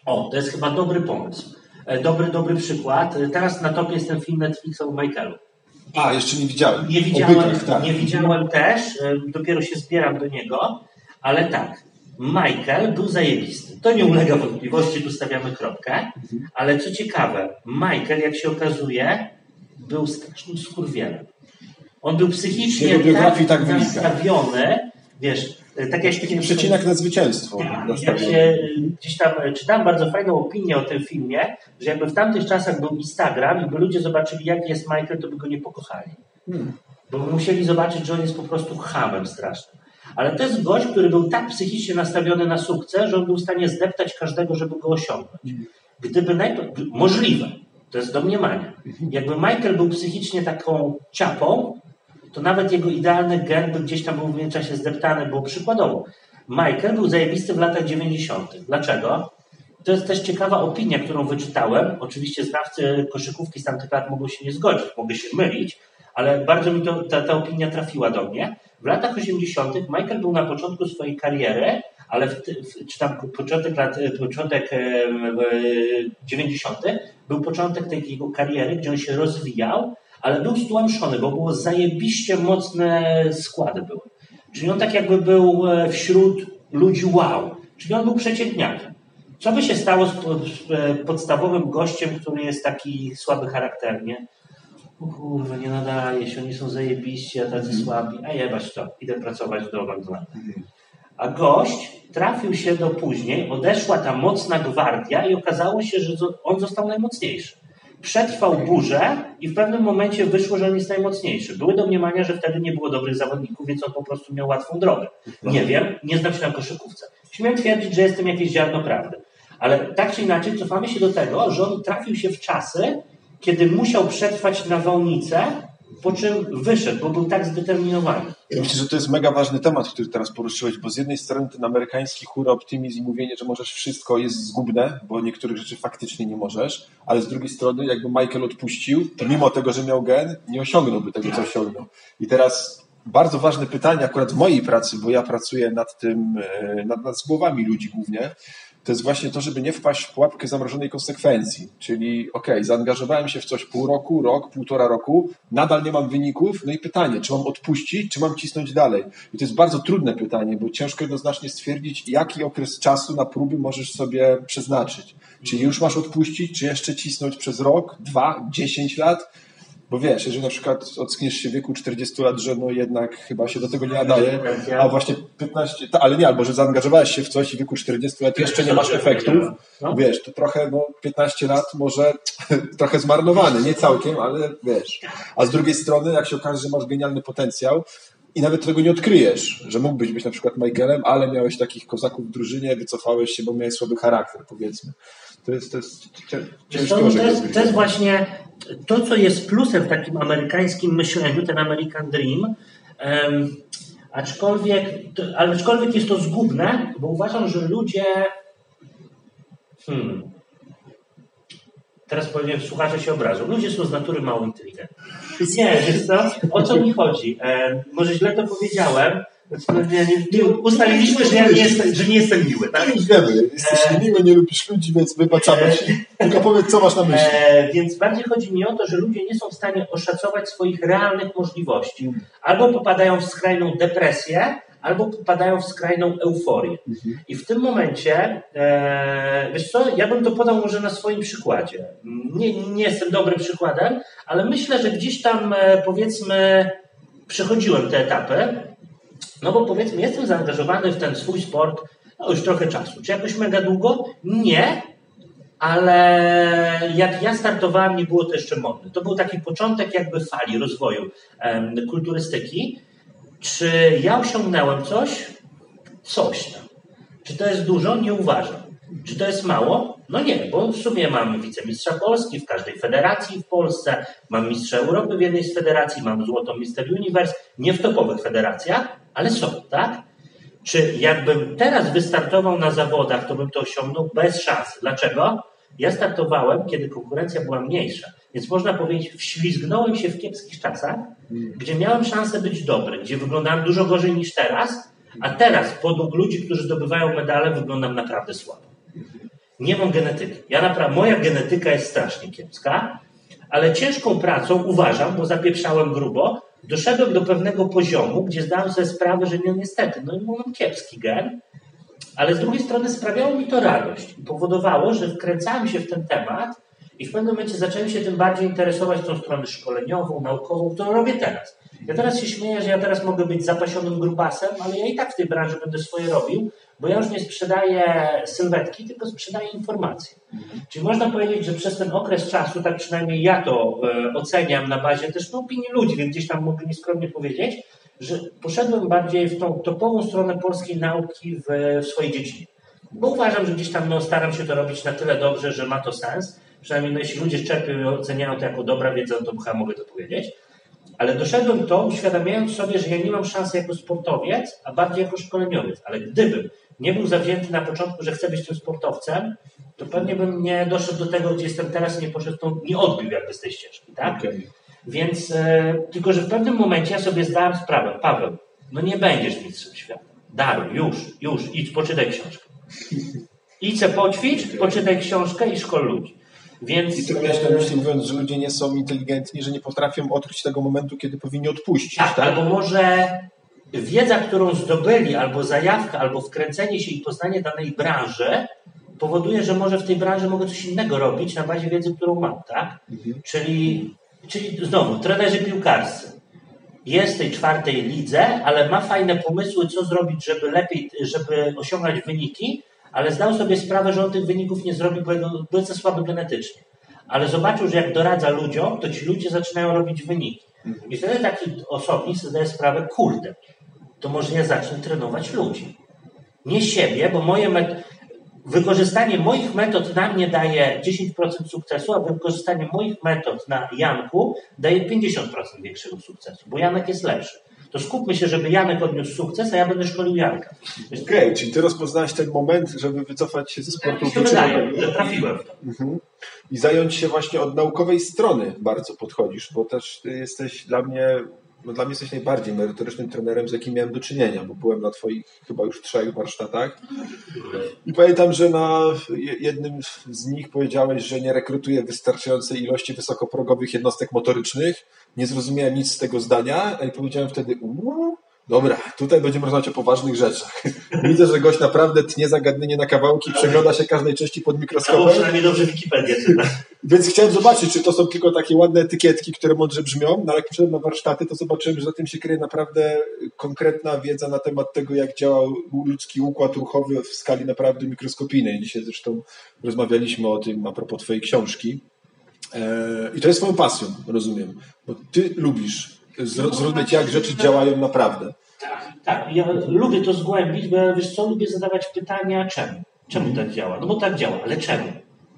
o, to jest chyba dobry pomysł. E, dobry, dobry przykład. E, teraz na topie jest ten film Netflixa o Michaelu.
A, jeszcze nie widziałem.
Nie widziałem, tak. nie widziałem też, e, dopiero się zbieram do niego, ale tak, Michael był zajebisty. To nie ulega wątpliwości, tu stawiamy kropkę, ale co ciekawe, Michael, jak się okazuje, był strasznym skurwielem. On był psychicznie tak, tak nastawiony, wiesz,
tak jak taki przecinek na zwycięstwo.
Tak, jak się y, gdzieś tam e, czytałem bardzo fajną opinię o tym filmie, że jakby w tamtych czasach był Instagram i by ludzie zobaczyli, jaki jest Michael, to by go nie pokochali. Hmm. Bo musieli zobaczyć, że on jest po prostu hamem strasznym. Ale to jest gość, który był tak psychicznie nastawiony na sukces, że on był w stanie zdeptać każdego, żeby go osiągnąć. Hmm. Gdyby najpierw, możliwe, to jest domniemanie, hmm. jakby Michael był psychicznie taką ciapą, to nawet jego idealny gen by gdzieś tam był w międzyczasie zdeptany, bo przykładowo Michael był zajebisty w latach 90. Dlaczego? To jest też ciekawa opinia, którą wyczytałem. Oczywiście znawcy koszykówki z tamtych lat mogą się nie zgodzić, mogę się mylić, ale bardzo mi to, ta, ta opinia trafiła do mnie. W latach 80. Michael był na początku swojej kariery, ale w, w, czy tam początek lat, początek e, 90. był początek tej jego kariery, gdzie on się rozwijał ale był stłamszony, bo było zajebiście mocne składy były. Czyli on tak jakby był e, wśród ludzi wow. Czyli on był przeciętniakiem. Co by się stało z, e, podstawowym gościem, który jest taki słaby charakternie? O kurwa, nie nadaje się, oni są zajebiści, a tacy mm. słabi. A jebać to, idę pracować do McDonalda. Mm. A gość trafił się do później, odeszła ta mocna gwardia i okazało się, że on został najmocniejszy przetrwał burzę i w pewnym momencie wyszło, że on jest najmocniejszy. Były domniemania, że wtedy nie było dobrych zawodników, więc on po prostu miał łatwą drogę. Nie wiem, nie znam się na koszykówce. Śmiem twierdzić, że jestem jakieś ziarno prawdy. Ale tak czy inaczej cofamy się do tego, że on trafił się w czasy, kiedy musiał przetrwać nawałnicę, po czym wyszedł, bo był tak zdeterminowany.
Ja myślę, że to jest mega ważny temat, który teraz poruszyłeś, bo z jednej strony ten amerykański hura optymizm i mówienie, że możesz wszystko jest zgubne, bo niektórych rzeczy faktycznie nie możesz, ale z drugiej strony jakby Michael odpuścił, to mimo tego, że miał gen, nie osiągnąłby tego, co osiągnął. I teraz bardzo ważne pytanie akurat w mojej pracy, bo ja pracuję nad tym, e, nad, nad głowami ludzi głównie, to jest właśnie to, żeby nie wpaść w pułapkę zamrożonej konsekwencji. Czyli ok, zaangażowałem się w coś pół roku, rok, półtora roku, nadal nie mam wyników, no i pytanie, czy mam odpuścić, czy mam cisnąć dalej? I to jest bardzo trudne pytanie, bo ciężko jednoznacznie stwierdzić, jaki okres czasu na próby możesz sobie przeznaczyć. Czy już masz odpuścić, czy jeszcze cisnąć przez rok, dwa, dziesięć lat? Bo wiesz, jeżeli na przykład ockniesz się w wieku 40 lat, że no jednak chyba się do tego nie nadaje, a właśnie 15, ale nie, albo że zaangażowałeś się w coś i w wieku 40 lat jeszcze nie masz efektów, no. wiesz, to trochę, no 15 lat może trochę zmarnowany, nie całkiem, ale wiesz. A z drugiej strony, jak się okaże, że masz genialny potencjał, i nawet tego nie odkryjesz, że mógłbyś być na przykład Michaelem, ale miałeś takich kozaków w drużynie, wycofałeś się, bo miałeś słaby charakter, powiedzmy. To jest, to jest
to, to, jest, to jest właśnie to, co jest plusem w takim amerykańskim myśleniu, ten American Dream, um, aczkolwiek, to, ale aczkolwiek jest to zgubne, bo uważam, że ludzie hmm, teraz powiem, słuchacze się obrazu. Ludzie są z natury mało inteligentni. Nie, wiesz co? O co mi chodzi? E, może źle to powiedziałem, znaczy, nie, nie, ustaliliśmy, że ja nie jestem, że nie jestem miły, tak?
Już wiemy, jesteś e... miły, nie lubisz ludzi, więc wybaczamy ci. E, Tylko powiedz, co masz na myśli.
E... Więc bardziej chodzi mi o to, że ludzie nie są w stanie oszacować swoich realnych możliwości. Mm. Albo popadają w skrajną depresję, albo popadają w skrajną euforię. Mhm. I w tym momencie, e, wiesz co, ja bym to podał może na swoim przykładzie. Nie, nie jestem dobrym przykładem, ale myślę, że gdzieś tam e, powiedzmy przechodziłem te etapy no bo powiedzmy, jestem zaangażowany w ten swój sport no już trochę czasu. Czy jakoś mega długo? Nie, ale jak ja startowałem, nie było to jeszcze modne. To był taki początek jakby fali rozwoju um, kulturystyki. Czy ja osiągnąłem coś? Coś tam. Czy to jest dużo? Nie uważam. Czy to jest mało? No nie, bo w sumie mam wicemistrza Polski w każdej federacji w Polsce, mam mistrza Europy w jednej z federacji, mam złotą Mister Universe, nie w topowych federacjach, ale są, tak? Czy jakbym teraz wystartował na zawodach, to bym to osiągnął bez szans. Dlaczego? Ja startowałem, kiedy konkurencja była mniejsza. Więc można powiedzieć, wślizgnąłem się w kiepskich czasach, gdzie miałem szansę być dobry, gdzie wyglądałem dużo gorzej niż teraz, a teraz podług ludzi, którzy zdobywają medale, wyglądam naprawdę słabo. Nie mam genetyki. Ja naprawdę, moja genetyka jest strasznie kiepska, ale ciężką pracą uważam, bo zapieprzałem grubo, doszedłem do pewnego poziomu, gdzie zdałem sobie sprawę, że nie, niestety, no mam kiepski gen, ale z drugiej strony sprawiało mi to radość i powodowało, że wkręcałem się w ten temat i w pewnym momencie zacząłem się tym bardziej interesować tą stronę szkoleniową, naukową, którą robię teraz. Ja teraz się śmieję, że ja teraz mogę być zapasionym grubasem, ale ja i tak w tej branży będę swoje robił, bo ja już nie sprzedaję sylwetki, tylko sprzedaję informacje. Czyli można powiedzieć, że przez ten okres czasu, tak przynajmniej ja to e, oceniam na bazie też no, opinii ludzi, więc gdzieś tam mogę nieskromnie powiedzieć, że poszedłem bardziej w tą topową stronę polskiej nauki w, w swojej dziedzinie. Bo uważam, że gdzieś tam no, staram się to robić na tyle dobrze, że ma to sens. Przynajmniej no, jeśli ludzie czerpią oceniają to jako dobra wiedza, to chyba mogę to powiedzieć. Ale doszedłem to, uświadamiając sobie, że ja nie mam szansy jako sportowiec, a bardziej jako szkoleniowiec. Ale gdybym nie był zawzięty na początku, że chcę być tym sportowcem, to pewnie bym nie doszedł do tego, gdzie jestem teraz, nie poszedł, tą, nie odbił jakby z tej ścieżki, tak? Okay. Więc, e, tylko że w pewnym momencie ja sobie zdałem sprawę, Paweł, no nie będziesz mistrzem świata. Daruj, już, już, idź, poczytaj książkę. Idź se poćwicz, poczytaj książkę i szkol ludzi. Więc,
I tu miałeś na myśli mówiąc, że ludzie nie są inteligentni, że nie potrafią odkryć tego momentu, kiedy powinni odpuścić.
Tak, tak? albo może wiedza, którą zdobyli, albo zajawka, albo wkręcenie się i poznanie danej branży powoduje, że może w tej branży mogę coś innego robić na bazie wiedzy, którą mam, tak? Mhm. Czyli, czyli znowu, trenerzy piłkarscy. Jest w tej czwartej lidze, ale ma fajne pomysły, co zrobić, żeby lepiej, żeby osiągać wyniki, ale zdał sobie sprawę, że on tych wyników nie zrobi, bo jest za słaby genetycznie. Ale zobaczył, że jak doradza ludziom, to ci ludzie zaczynają robić wyniki. I wtedy taki osobnik sobie zdaje sprawę, kurde, to może ja zacznę trenować ludzi. Nie siebie, bo moje met... wykorzystanie moich metod na mnie daje 10% sukcesu, a wykorzystanie moich metod na Janku daje 50% większego sukcesu, bo Janek jest lepszy to skupmy się, żeby Janek odniósł sukces, a ja będę szkolił Janka.
Okej, okay, czyli ty rozpoznałeś ten moment, żeby wycofać się ze sportu
tak, się wydaje, że trafiłem w to. Mhm.
I zająć się właśnie od naukowej strony bardzo podchodzisz, bo też ty jesteś dla mnie no dla mnie jesteś najbardziej merytorycznym trenerem, z jakim miałem do czynienia, bo byłem na Twoich chyba już trzech warsztatach. I pamiętam, że na jednym z nich powiedziałeś, że nie rekrutuję wystarczającej ilości wysokoprogowych jednostek motorycznych. Nie zrozumiałem nic z tego zdania, i powiedziałem wtedy, uuu, Dobra, tutaj będziemy rozmawiać o poważnych rzeczach. Widzę, że gość naprawdę tnie zagadnienie na kawałki, przegląda się każdej części pod mikroskopem. Albo
przynajmniej dobrze Wikipedię czyta.
Więc chciałem zobaczyć, czy to są tylko takie ładne etykietki, które mądrze brzmią, no ale jak przyszedłem na warsztaty, to zobaczyłem, że za tym się kryje naprawdę konkretna wiedza na temat tego, jak działa ludzki układ ruchowy w skali naprawdę mikroskopijnej. Dzisiaj zresztą rozmawialiśmy o tym a propos twojej książki. E, I to jest twoją pasją, rozumiem, bo ty lubisz zrozumieć, jak rzeczy działają naprawdę.
Tak, tak. Ja lubię to zgłębić, bo wiesz co, lubię zadawać pytania czemu. Czemu tak działa? No bo tak działa, ale czemu?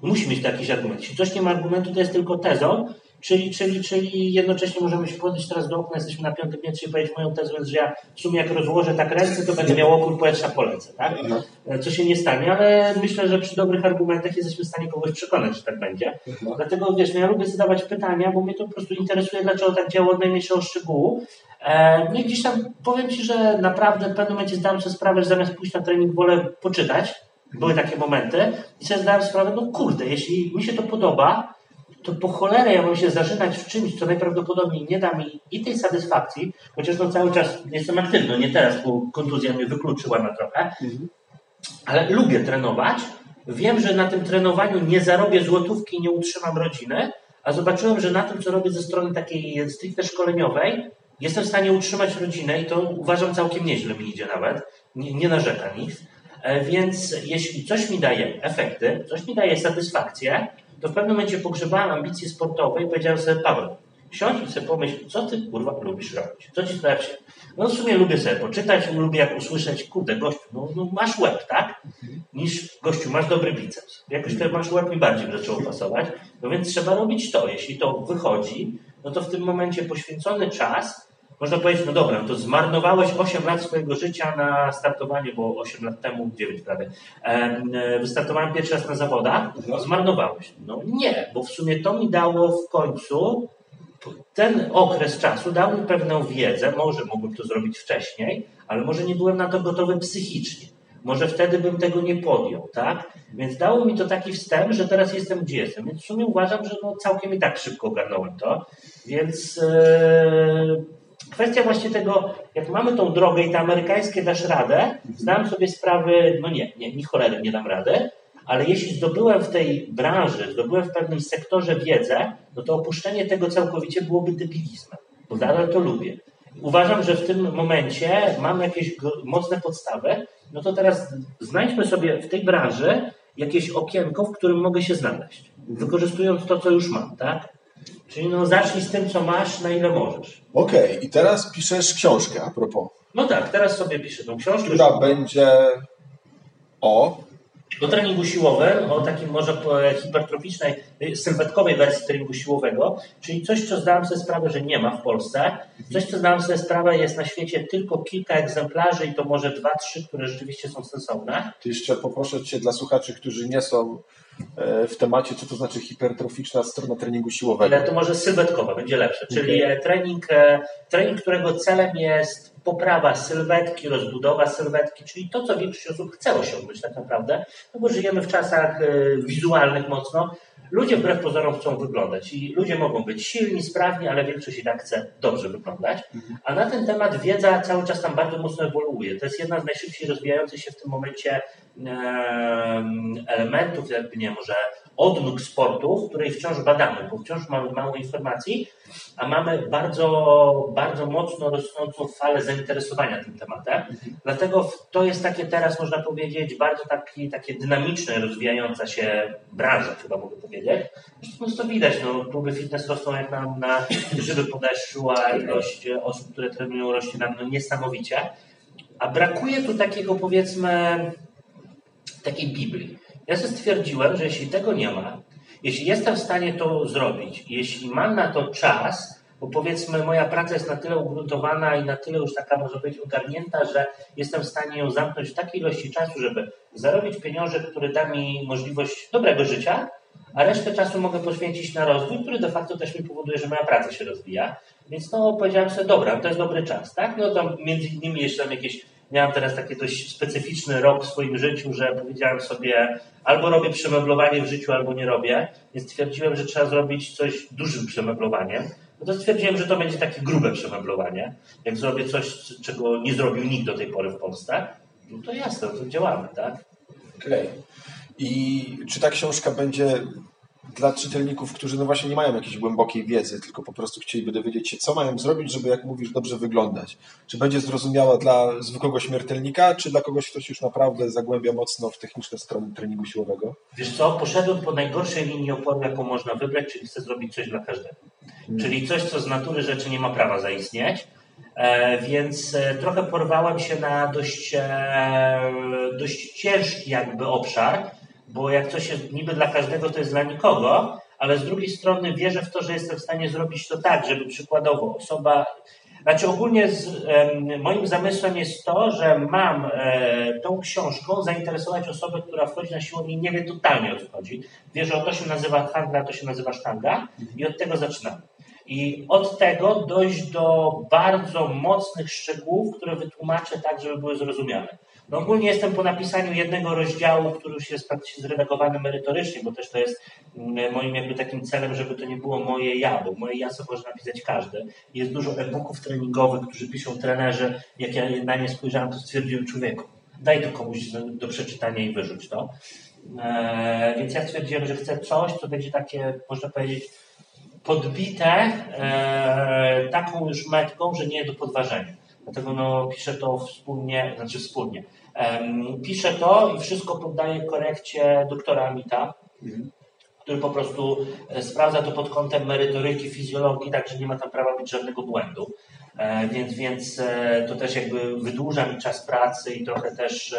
Musi mieć jakiś argument. Jeśli ktoś nie ma argumentu, to jest tylko tezą, Czyli, czyli, czyli jednocześnie możemy się podejść teraz do okna, jesteśmy na piątym piętrze i powiedzieć moją tezę, że ja w sumie jak rozłożę tak ręce, to będę miał opór powietrza po lecę, tak? Mhm. Co się nie stanie, ale myślę, że przy dobrych argumentach jesteśmy w stanie kogoś przekonać, że tak będzie. Mhm. Dlatego wiesz, no ja lubię zadawać pytania, bo mnie to po prostu interesuje, dlaczego tak działa od najmniejszego szczegółu. E, no i gdzieś tam powiem Ci, że naprawdę w pewnym momencie zdałem sobie sprawę, że zamiast pójść na trening wolę poczytać. Były takie momenty i sobie zdałem sprawę, no kurde, jeśli mi się to podoba, to po cholerę ja mam się zażynać w czymś, co najprawdopodobniej nie da mi i tej satysfakcji, chociaż no cały czas jestem aktywny, nie teraz, bo kontuzja mnie wykluczyła na trochę, mhm. ale lubię trenować. Wiem, że na tym trenowaniu nie zarobię złotówki i nie utrzymam rodziny, a zobaczyłem, że na tym, co robię ze strony takiej stricte szkoleniowej, jestem w stanie utrzymać rodzinę i to uważam całkiem nieźle mi idzie nawet. Nie, nie narzeka nic. E, więc jeśli coś mi daje efekty, coś mi daje satysfakcję, to w pewnym momencie pogrzebałem ambicje sportowe i powiedziałem sobie, Paweł, Siądź i sobie pomyśl, co ty kurwa lubisz robić? Co ci sprawia No w sumie lubię sobie poczytać, lubię jak usłyszeć, kurde gościu, no, no masz łeb, tak? Niż gościu, masz dobry biceps. Jakoś ten masz łeb mi bardziej zaczęło pasować. No więc trzeba robić to. Jeśli to wychodzi, no to w tym momencie poświęcony czas można powiedzieć, no dobra, no to zmarnowałeś 8 lat swojego życia na startowanie, bo 8 lat temu, 9 prawie, e, wystartowałem pierwszy raz na zawodach, no zmarnowałeś. No nie, bo w sumie to mi dało w końcu ten okres czasu dał mi pewną wiedzę, może mógłbym to zrobić wcześniej, ale może nie byłem na to gotowy psychicznie. Może wtedy bym tego nie podjął, tak? Więc dało mi to taki wstęp, że teraz jestem gdzie jestem. Więc w sumie uważam, że no całkiem i tak szybko ogarnąłem to. Więc yy, kwestia właśnie tego, jak mamy tą drogę i te amerykańskie dasz radę, zdałem sobie sprawy, no nie, nie, ni cholery nie dam rady, ale jeśli zdobyłem w tej branży, zdobyłem w pewnym sektorze wiedzę, no to opuszczenie tego całkowicie byłoby debilizmem, bo nadal to lubię. Uważam, że w tym momencie mam jakieś mocne podstawy, no to teraz znajdźmy sobie w tej branży jakieś okienko, w którym mogę się znaleźć, wykorzystując to, co już mam, tak? Czyli no zacznij z tym, co masz, na ile możesz.
Okej, okay. i teraz piszesz książkę a propos.
No tak, teraz sobie piszę tą książkę.
Która będzie o
do treningu siłowym, o takim może hipertroficznej, sylwetkowej wersji treningu siłowego, czyli coś, co zdałem sobie sprawę, że nie ma w Polsce. Coś, co zdałem sobie sprawę, jest na świecie tylko kilka egzemplarzy i to może dwa, trzy, które rzeczywiście są sensowne.
To jeszcze poproszę Cię dla słuchaczy, którzy nie są w temacie, co to znaczy hipertroficzna strona treningu siłowego.
Ale to może sylwetkowa, będzie lepsze. Czyli okay. trening, e, trening, którego celem jest poprawa sylwetki, rozbudowa sylwetki, czyli to, co większość osób chce osiągnąć tak naprawdę, no bo żyjemy w czasach e, wizualnych mocno. Ludzie wbrew pozorom chcą wyglądać i ludzie mogą być silni, sprawni, ale większość i tak chce dobrze wyglądać. A na ten temat wiedza cały czas tam bardzo mocno ewoluuje. To jest jedna z najszybciej rozwijających się w tym momencie elementów, jakby nie może odnóg sportu, której wciąż badamy, bo wciąż mamy mało informacji, a mamy bardzo, bardzo mocno rosnącą falę zainteresowania tym tematem. Dlatego to jest takie teraz, można powiedzieć, bardzo taki, takie dynamiczne, rozwijająca się branża, chyba mogę powiedzieć. Zresztą to widać, no, kluby fitness rosną jak nam na żywy podeszła, ilość osób, które trenują rośnie nam no, niesamowicie. A brakuje tu takiego, powiedzmy, takiej Biblii. Ja stwierdziłem, że jeśli tego nie ma, jeśli jestem w stanie to zrobić, jeśli mam na to czas, bo powiedzmy moja praca jest na tyle ugruntowana i na tyle już taka może być ogarnięta, że jestem w stanie ją zamknąć w takiej ilości czasu, żeby zarobić pieniądze, który da mi możliwość dobrego życia, a resztę czasu mogę poświęcić na rozwój, który de facto też mi powoduje, że moja praca się rozwija. Więc no powiedziałem sobie, dobra, to jest dobry czas, tak? No tam między innymi jeszcze tam jakieś miałem teraz taki dość specyficzny rok w swoim życiu, że powiedziałem sobie, albo robię przemeblowanie w życiu, albo nie robię. Więc stwierdziłem, że trzeba zrobić coś dużym przemeblowaniem. No to stwierdziłem, że to będzie takie grube przemeblowanie. Jak zrobię coś, czego nie zrobił nikt do tej pory w Polsce, no to jasne, to działamy, tak?
Okej. Okay. I czy ta książka będzie dla czytelników, którzy no właśnie nie mają jakiejś głębokiej wiedzy, tylko po prostu chcieliby dowiedzieć się, co mają zrobić, żeby, jak mówisz, dobrze wyglądać. Czy będzie zrozumiała dla zwykłego śmiertelnika, czy dla kogoś, ktoś już naprawdę zagłębia mocno w techniczne strony treningu siłowego?
Wiesz co, poszedłem po najgorszej linii oporu, jaką można wybrać, czyli chcę zrobić coś dla każdego. Hmm. Czyli coś, co z natury rzeczy nie ma prawa zaistnieć. E, więc e, trochę porwałem się na dość, e, dość ciężki jakby obszar, bo jak coś jest niby dla każdego, to jest dla nikogo, ale z drugiej strony wierzę w to, że jestem w stanie zrobić to tak, żeby przykładowo osoba. Znaczy ogólnie z, moim zamysłem jest to, że mam e, tą książką zainteresować osobę, która wchodzi na siłownię i nie wie totalnie o co chodzi. Wie, że to się nazywa handla, to się nazywa sztanga i od tego zaczynamy. I od tego dojść do bardzo mocnych szczegółów, które wytłumaczę tak, żeby były zrozumiane. No ogólnie jestem po napisaniu jednego rozdziału, który już jest praktycznie zredagowany merytorycznie, bo też to jest mm, moim jakby takim celem, żeby to nie było moje ja, bo moje ja sobie może napisać każdy. Jest dużo e-booków treningowych, którzy piszą trenerzy. Jak ja na nie spojrzałem, to stwierdziłem człowieku, daj to komuś do przeczytania i wyrzuć to. Eee, więc ja stwierdziłem, że chcę coś, co będzie takie, można powiedzieć, podbite e, taką już metką, że nie do podważenia. Dlatego no, piszę to wspólnie, znaczy wspólnie. Piszę to i wszystko poddaję korekcie doktora Amita, mhm. który po prostu e, sprawdza to pod kątem merytoryki, fizjologii, także nie ma tam prawa być żadnego błędu. E, więc, więc to też jakby wydłuża mi czas pracy i trochę też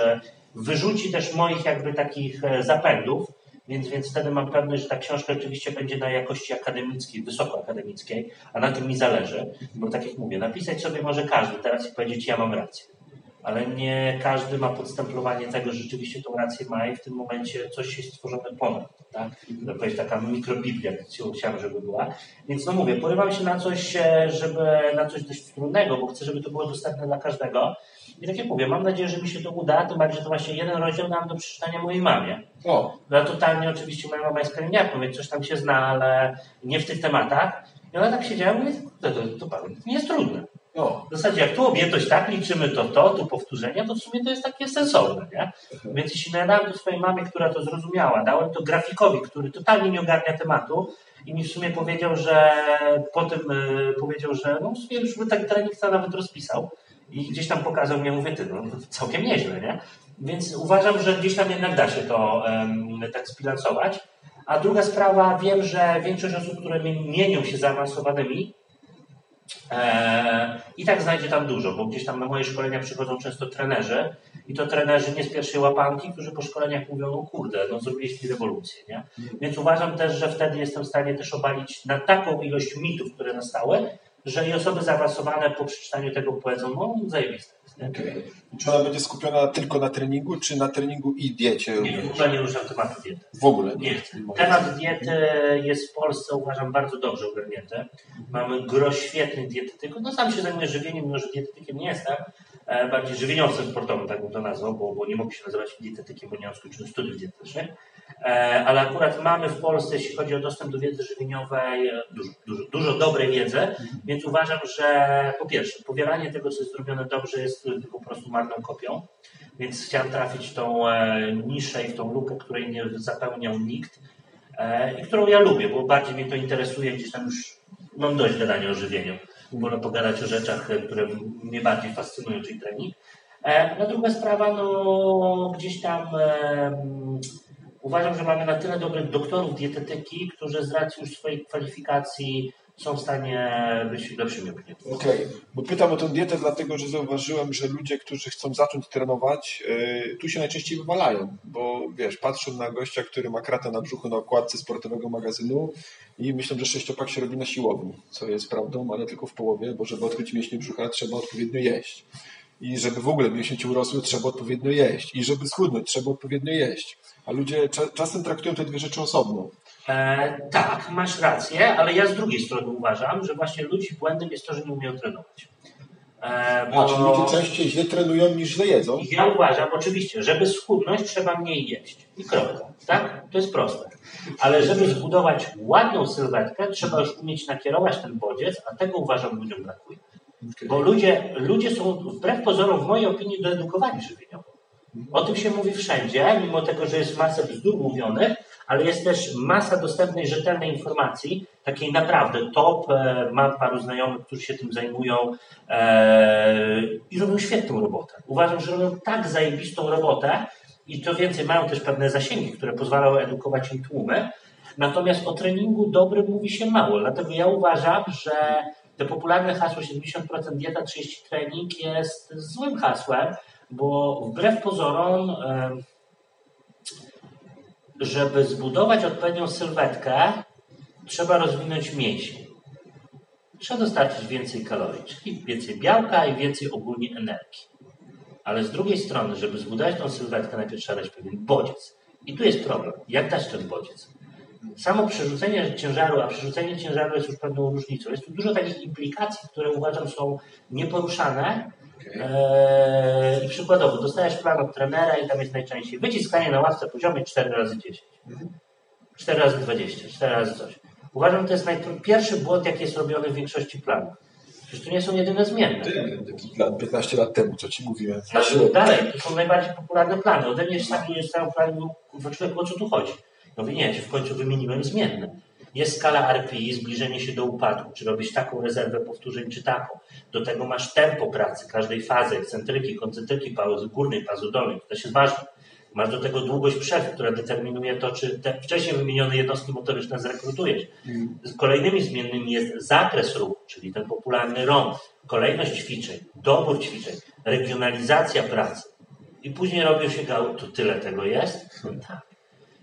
wyrzuci też moich jakby takich zapędów, więc, więc wtedy mam pewność, że ta książka oczywiście będzie na jakości akademickiej, wysokoakademickiej, a na tym mi zależy, bo tak jak mówię, napisać sobie może każdy teraz i powiedzieć, ja mam rację ale nie każdy ma podstemplowanie tego, że rzeczywiście tą rację ma i w tym momencie coś jest stworzone ponad. Tak? To jest taka mikrobiblia, chciałem, żeby była. Więc no mówię, porywam się na coś, e, żeby na coś dość trudnego, bo chcę, żeby to było dostępne dla każdego. I tak jak mówię, mam nadzieję, że mi się to uda, tym bardziej, że to właśnie jeden rozdział dam do przeczytania mojej mamie. O. No totalnie oczywiście moja mama jest pielęgniarką, więc coś tam się zna, ale nie w tych tematach. I ona tak siedziała i mówi, to, to, to, to nie jest trudne. No. W zasadzie jak tu objętość tak liczymy to to, tu powtórzenia, to w sumie to jest takie sensowne, nie? Więc jeśli nadałem to swojej mamie, która to zrozumiała, dałem to grafikowi, który totalnie nie ogarnia tematu i mi w sumie powiedział, że potem y, powiedział, że no w sumie już by tak trening nawet rozpisał i gdzieś tam pokazał mnie, mówię, ty, no całkiem nieźle, nie? Więc uważam, że gdzieś tam jednak da się to um, tak zbilansować. A druga sprawa, wiem, że większość osób, które mienią się zaawansowanymi, I tak znajdzie tam dużo, bo gdzieś tam na moje szkolenia przychodzą często trenerzy i to trenerzy nie z pierwszej łapanki, którzy po szkoleniach mówią, no kurde, no zrobiliście rewolucję, nie? Więc uważam też, że wtedy jestem w stanie też obalić na taką ilość mitów, które nastały, że i osoby zaawansowane po przeczytaniu tego powiedzą, no zajebiste.
Okay. Czy ona będzie skupiona tylko na treningu, czy na treningu i diecie?
Nie, w ogóle nie ruszam tematu diety.
W ogóle
nie. nie. Temat diety jest w Polsce, uważam, bardzo dobrze ogarnięty. Mamy gro świetnych dietetyków. No sam się zajmuję żywieniem, mimo że dietetykiem nie jestem, e, bardziej żywieniowcem sportowym, tak bym to nazwał, bo, bo nie mogę się nazywać dietetykiem, bo nie mam skończonych studiów dietetycznych. E, ale akurat mamy w Polsce, jeśli chodzi o dostęp do wiedzy żywieniowej, e, dużo, dużo, dużo dobrej wiedzy, więc uważam, że po pierwsze, powielanie tego, co jest zrobione dobrze, jest po prostu marną kopią, więc chciałem trafić w tą e, niszę i w tą lukę, której nie zapełniał nikt i którą ja lubię, bo bardziej mnie to interesuje, gdzieś tam już mam dość gadania o żywieniu. Wolę pogadać o rzeczach, które mnie bardziej fascynują, czyli trening. No druga sprawa, no gdzieś tam Uważam, że mamy na tyle dobrych doktorów dietetyki, którzy z racji już swojej kwalifikacji są w stanie być lepszymi opiniami.
Okej, okay. bo pytam o tę dietę dlatego, że zauważyłem, że ludzie, którzy chcą zacząć trenować, yy, tu się najczęściej wywalają, bo wiesz, patrzą na gościa, który ma kratę na brzuchu na okładce sportowego magazynu i myślą, że sześciopak się robi na siłowni, co jest prawdą, ale tylko w połowie, bo żeby odkryć mięśnie brzucha trzeba odpowiednio jeść. I żeby w ogóle mięśnie ci urosły, trzeba odpowiednio jeść. I żeby schudnąć, trzeba odpowiednio jeść. A ludzie cza czasem traktują te dwie rzeczy osobno.
E, tak, masz rację, ale ja z drugiej strony uważam, że właśnie ludzi błędem jest to, że nie umieją trenować.
E, bo... A, czyli ludzie częściej źle trenują niż źle jedzą?
Ja uważam, oczywiście, żeby schudnąć trzeba mniej jeść. I kropka. Tak? To jest proste. Ale żeby zbudować ładną sylwetkę, trzeba już umieć nakierować ten bodziec, a tego uważam ludziom brakuje. Bo ludzie, ludzie są wbrew pozorom, w mojej opinii, doedukowani żywieniowo. O tym się mówi wszędzie, mimo tego, że jest masa bzdur mówionych, ale jest też masa dostępnej, rzetelnej informacji, takiej naprawdę top. E, mam paru znajomych, którzy się tym zajmują e, i robią świetną robotę. Uważam, że robią tak zajebistą robotę i to więcej, mają też pewne zasięgi, które pozwalają edukować im tłumy. Natomiast o treningu dobrym mówi się mało, dlatego ja uważam, że te popularne hasło 70% dieta, 30 trening jest złym hasłem, bo wbrew pozorom, żeby zbudować odpowiednią sylwetkę, trzeba rozwinąć mięśnie. Trzeba dostarczyć więcej kalorii, czyli więcej białka i więcej ogólnie energii. Ale z drugiej strony, żeby zbudować tą sylwetkę, najpierw trzeba dać pewien bodziec. I tu jest problem. Jak dać ten bodziec? Samo przerzucenie ciężaru, a przerzucenie ciężaru jest już pewną różnicą. Jest tu dużo takich implikacji, które uważam są nieporuszane, Eee, I przykładowo, dostajesz plan od trenera i tam jest najczęściej wyciskanie na ławce poziomie 4 razy 10 4 razy 20, 4 razy coś. Uważam, że to jest pierwszy błąd, jaki jest robiony w większości planów. Przecież to nie są jedyne zmienne.
Taki plan 15 lat temu, co ci mówiłem.
Znaczy, dalej, to są najbardziej popularne plany. Ode mnie sami cały plan, człowiek, o co tu chodzi? No nie, ja ci w końcu wymieniłem zmienne. Jest skala RPI, zbliżenie się do upadku, czy robisz taką rezerwę powtórzeń, czy taką. Do tego masz tempo pracy każdej fazy, ekscentryki, koncentryki, pauzy górnej, pauzy dolnej, to też jest ważne. Masz do tego długość przerw, która determinuje to, czy te wcześniej wymienione jednostki motoryczne zrekrutujesz. Z kolejnymi zmiennymi jest zakres ruchu, czyli ten popularny ROM, kolejność ćwiczeń, dobór ćwiczeń, regionalizacja pracy. I później robią się gały, to tyle tego jest? No tak.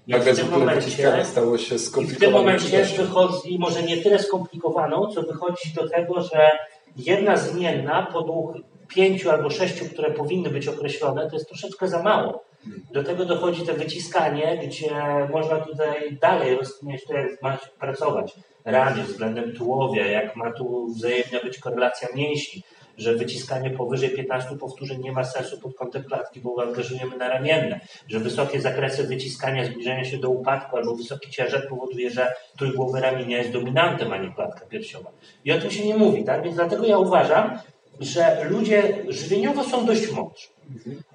I
Nagle
w tym momencie,
stało się
i w tym
skomplikowane.
momencie wychodzi, może nie tyle skomplikowaną, co wychodzi do tego, że jedna zmienna podług pięciu albo sześciu, które powinny być określone, to jest troszeczkę za mało. Do tego dochodzi to wyciskanie, gdzie można tutaj dalej rozkminiać to, jak ma pracować ramię względem tułowia, jak ma tu wzajemna być korelacja mięśni, że wyciskanie powyżej 15 powtórzeń nie ma sensu pod kątem klatki, bo angażujemy na ramienne, że wysokie zakresy wyciskania, zbliżenia się do upadku albo wysoki ciężar powoduje, że trójgłowy ramienia jest dominantem, a nie klatka piersiowa. I o tym się nie mówi, tak? Więc dlatego ja uważam, że ludzie żywieniowo są dość mądrzy.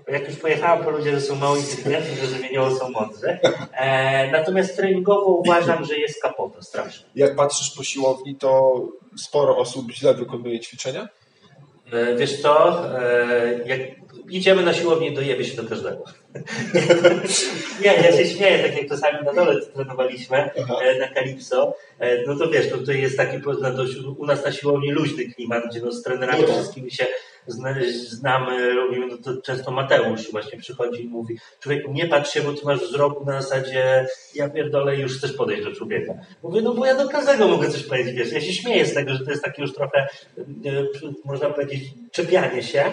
Jak już pojechałem po ludzie, że są mało inteligentni, że żywieniowo są mądrzy. E, natomiast treningowo uważam, że jest kapota straszna.
Jak patrzysz po siłowni, to sporo osób źle wykonuje ćwiczenia?
E, Wiesz co, e, jak idziemy na siłownię, dojebie się do każdego. Nie, ja się śmieję, tak jak czasami na dole trenowaliśmy
Aha.
e, na Kalipso, e, no to wiesz, no to jest taki u nas na siłowni luźny klimat, gdzie no z trenerami
No tak.
wszystkimi się zna, znamy, robimy, no to często Mateusz właśnie przychodzi i mówi, człowieku nie patrz się, bo ty masz wzrok na zasadzie ja pierdolę już chcesz podejść do człowieka. Mówię, no bo ja do każdego mogę coś powiedzieć, wiesz, ja się śmieję z tego, że to jest takie już trochę, e, można powiedzieć, czepianie się,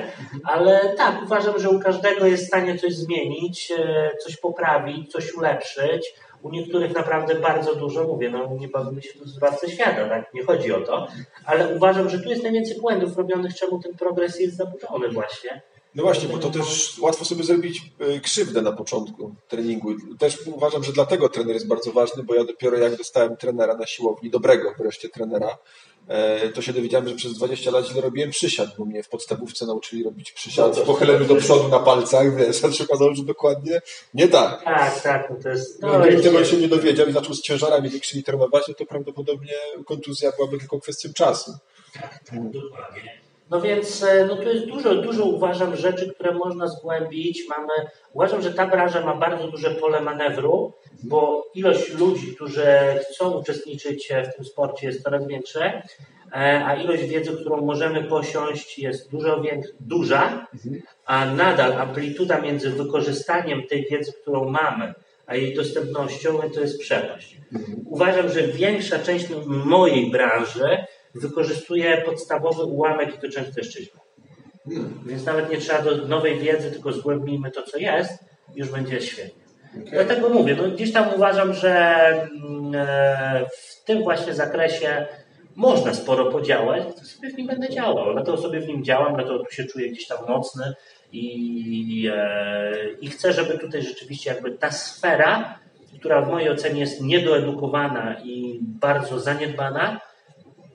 ale tak, uważam, że u każdego jest w stanie coś zmienić, e, coś poprawić, coś ulepszyć. U niektórych naprawdę bardzo dużo, mówię, no nie bawimy się tu zbawcy świata, tak? Nie chodzi o to, ale uważam, że tu jest najwięcej błędów robionych, czemu ten progres jest zaburzony właśnie.
No właśnie, bo to też łatwo sobie zrobić y, krzywdę na początku treningu. Też uważam, że dlatego trener jest bardzo ważny, bo ja dopiero jak dostałem trenera na siłowni, dobrego wreszcie trenera, e, to się dowiedziałem, że przez 20 lat źle robiłem przysiad, bo mnie w podstawówce nauczyli robić przysiad
No
pochyleniu do przodu na palcach, wiesz, a się okazało, że dokładnie nie tak.
Tak, tak, no to jest...
No, gdybym tego się nie dowiedział i zaczął z ciężarami większymi trenować, no to prawdopodobnie kontuzja byłaby tylko kwestią czasu.
Dokładnie. No więc e, no tu jest dużo, dużo uważam rzeczy, które można zgłębić. Mamy, uważam, że ta branża ma bardzo duże pole manewru, bo ilość ludzi, którzy chcą uczestniczyć w tym sporcie jest coraz większa, e, a ilość wiedzy, którą możemy posiąść jest dużo większa, duża, a nadal amplituda między wykorzystaniem tej wiedzy, którą mamy, a jej dostępnością to jest przepaść. Uważam, że większa część mojej branży wykorzystuje podstawowy ułamek i to często jeszcze źle. Więc nawet nie trzeba do nowej wiedzy, tylko zgłębnijmy to, co jest, już będzie świetnie. Dlatego mówię, no gdzieś tam uważam, że mm, e, w tym właśnie zakresie można sporo podziałać, to sobie w nim będę działał. Dlatego sobie w nim działam, dlatego tu się czuję gdzieś tam mocny i, e, i chcę, żeby tutaj rzeczywiście jakby ta sfera, która w mojej ocenie jest niedoedukowana i bardzo zaniedbana,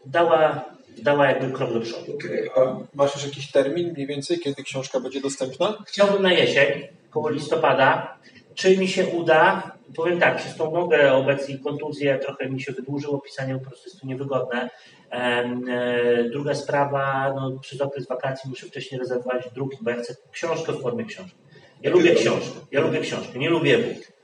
dała, dała jakby krok do przodu.
Okej, A masz już jakiś termin mniej więcej, kiedy książka będzie dostępna?
Chciałbym na jesień, koło listopada. Czy mi się uda? Powiem tak, przez tą nogę obecnie kontuzję trochę mi się wydłużyło, pisanie po prostu jest tu niewygodne. E, Druga sprawa, no, przez okres wakacji muszę wcześniej rezerwować druki, bo ja chcę książkę w formie książki. Ja lubię książkę, ja lubię książkę, nie lubię e-book.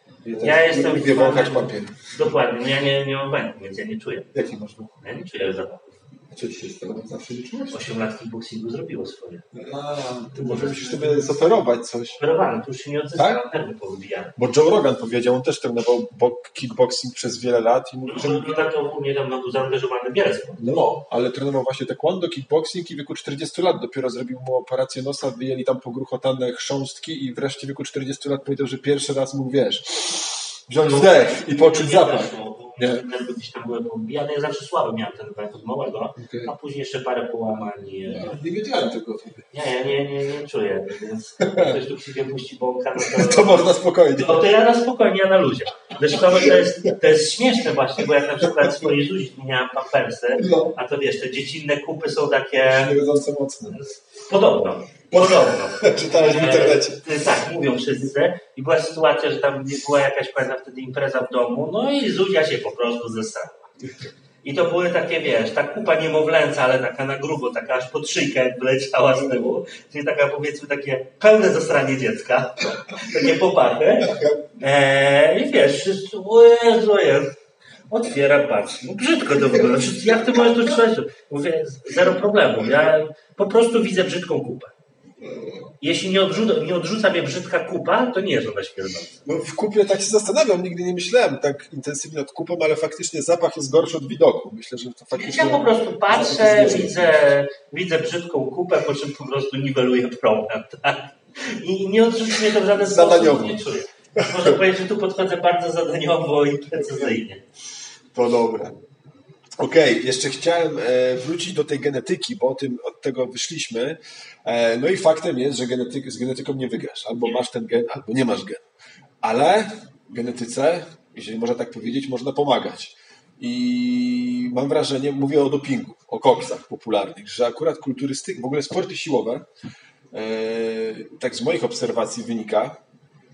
Ja jestem
Lubię wąchać papier.
Dokładnie, no ja nie, nie mam węchu, więc ja nie czuję.
Jaki masz wąch?
Ja nie czuję zapachu.
Co ci się stało? Zawsze nie czułeś?
Osiem lat kickboxingu zrobiło swoje.
A, ty może musisz sobie zoperować coś.
Operowany, to już się nie odzyska,
Tak?
nerwy powybijane.
Bo Joe Rogan powiedział, on też trenował bo- kickboxing przez wiele lat i mówił, że
No tak to ogólnie tam był zaangażowany sportów.
no, ale trenował właśnie taekwondo, kickboxing i w wieku 40 lat dopiero zrobił mu operację nosa, wyjęli tam pogruchotane chrząstki i wreszcie w wieku 40 lat powiedział, że pierwszy raz mógł, wiesz, wziąć wdech i poczuć zapach. Nie.
Nerwy gdzieś tam były pobijane. Ja zawsze słaby miałem ten węch od małego,
Okej.
a później jeszcze parę połamań.
Nie wiedziałem tego.
Nie, ja nie, nie, nie czuję, więc jak ktoś tu przyjdzie puści bąka, no to...
To można spokojnie.
No to ja na spokojnie, ja na luzie. Zresztą to jest, to jest śmieszne właśnie, bo jak na przykład swojej Zuzi zmieniałem pampersy,
No,
a to wiesz, te dziecinne kupy są takie
niewiedząco mocno.
podobno. Podobno.
Czytałeś w internecie.
E, tak, mówią wszyscy. I była sytuacja, że tam była jakaś pamiętam wtedy impreza w domu, no i Zuzia się po prostu zesrała. I to były takie, wiesz, ta kupa niemowlęca, ale taka na grubo, taka aż pod szyjkę jakby leciała z tyłu. Czyli taka powiedzmy takie pełne zasranie dziecka. takie popachy. Eee, I wiesz, wszyscy, Jezu, jest. Otwiera, patrz. No brzydko to wygląda. Jak ty możesz tu trzymać? Mówię, zero problemu. Ja po prostu widzę brzydką kupę. Jeśli nie odrzuca, nie odrzuca mnie brzydka kupa, to nie jest ona śmierdząca.
No, w kupie tak się zastanawiam, nigdy nie myślałem tak intensywnie nad kupą, ale faktycznie zapach jest gorszy od widoku. Myślę, że to faktycznie...
Ja po prostu patrzę, widzę, widzę brzydką kupę, po czym po prostu niweluję problem. Tak? I nie odrzuci mnie to w żaden
Zadaniowo.
sposób. Nie czuję. Można powiedzieć, że tu podchodzę bardzo zadaniowo i precyzyjnie.
To dobre. Okej, jeszcze chciałem e, wrócić do tej genetyki, bo o tym, od tego wyszliśmy. E, no i faktem jest, że genetyk, z genetyką nie wygrasz. Albo masz ten gen, albo nie masz gen. Ale genetyce, jeżeli można tak powiedzieć, można pomagać. I mam wrażenie, mówię o dopingu, o koksach popularnych, że akurat kulturystyka, w ogóle sporty siłowe, e, tak z moich obserwacji wynika,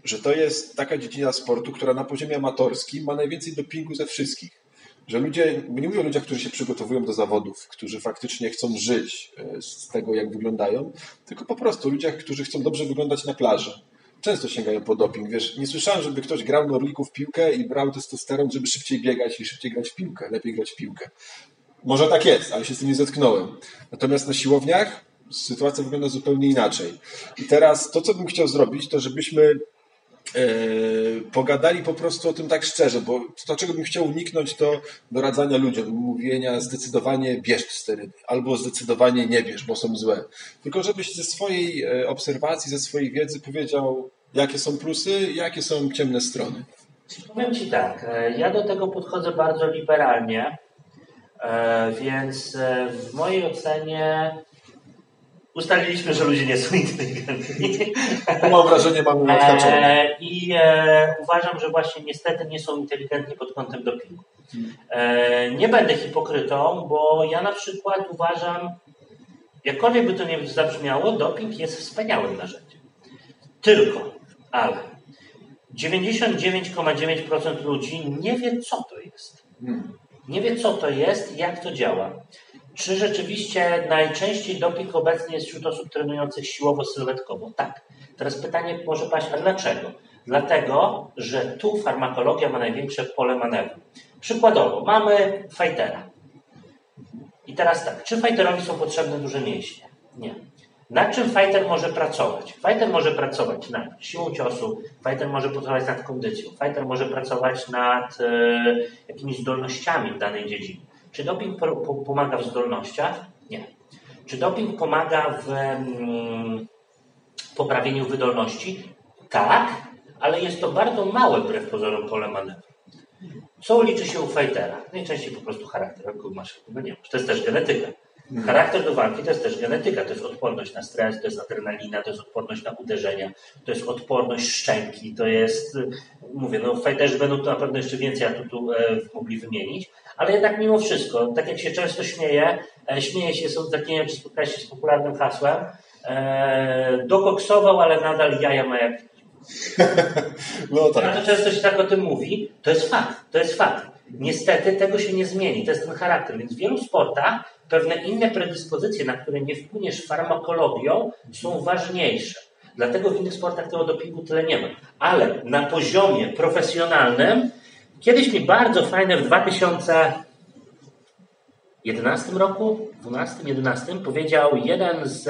że to jest taka dziedzina sportu, która na poziomie amatorskim ma najwięcej dopingu ze wszystkich. Że ludzie, nie mówię o ludziach, którzy się przygotowują do zawodów, którzy faktycznie chcą żyć e, z tego, jak wyglądają, tylko po prostu ludziach, którzy chcą dobrze wyglądać na plaży. Często sięgają po doping. Wiesz, nie słyszałem, żeby ktoś grał na orliku w piłkę i brał testosteron, żeby szybciej biegać i szybciej grać w piłkę, lepiej grać w piłkę. Może tak jest, ale się z tym nie zetknąłem. Natomiast na siłowniach sytuacja wygląda zupełnie inaczej. I teraz to, co bym chciał zrobić, to żebyśmy pogadali po prostu o tym tak szczerze, bo to, czego bym chciał uniknąć, to doradzania ludziom, mówienia zdecydowanie bierz sterydy, albo zdecydowanie nie bierz, bo są złe. Tylko żebyś ze swojej e, obserwacji, ze swojej wiedzy powiedział, jakie są plusy, jakie są ciemne strony.
Powiem Ci tak, e, ja do tego podchodzę bardzo liberalnie, e, więc e, w mojej ocenie ustaliliśmy, że ludzie nie są inteligentni.
Mam wrażenie, mamy odhaczone.
E, I e, uważam, że właśnie niestety nie są inteligentni pod kątem dopingu. E, nie będę hipokrytą, bo ja na przykład uważam, jakkolwiek by to nie zabrzmiało, doping jest wspaniałym narzędziem. Tylko, ale 99,9% ludzi nie wie, co to jest. Nie wie, co to jest jak to działa. Czy rzeczywiście najczęściej doping obecnie jest wśród osób trenujących siłowo-sylwetkowo? Tak. Teraz pytanie może paść, a dlaczego? Dlatego, że tu farmakologia ma największe pole manewru. Przykładowo, mamy fightera. I teraz tak, czy fighterowi są potrzebne duże mięśnie? Nie. Nad czym fighter może pracować? Fighter może pracować nad siłą ciosu, fighter może pracować nad kondycją, fighter może pracować nad e, jakimiś zdolnościami w danej dziedzinie. Czy doping po, po, pomaga w zdolnościach? Nie. Czy doping pomaga w mm, poprawieniu wydolności? Tak, ale jest to bardzo małe wbrew pozorom pole manewru. Co liczy się u fightera? Najczęściej po prostu charakter. Masz, chyba nie. To jest też genetyka. Charakter do walki to jest też genetyka. To jest odporność na stres, to jest adrenalina, to jest odporność na uderzenia, to jest odporność szczęki, to jest, y, mówię, no fighterzy będą tu na pewno jeszcze więcej atutu e, mogli wymienić, ale jednak mimo wszystko, tak jak się często śmieje, e, śmieje się, są takie, nie wiem, czy spotkałeś się z popularnym hasłem, e, dokoksował, ale nadal jaja ma jak
No tak.
bardzo często się tak o tym mówi. To jest fakt, to jest fakt. Niestety tego się nie zmieni, to jest ten charakter. Więc w wielu sportach pewne inne predyspozycje, na które nie wpłyniesz farmakologią, są ważniejsze. Dlatego w innych sportach tego dopingu tyle nie ma. Ale na poziomie profesjonalnym, kiedyś mi bardzo fajne w 2011 roku, 12, 11 powiedział jeden z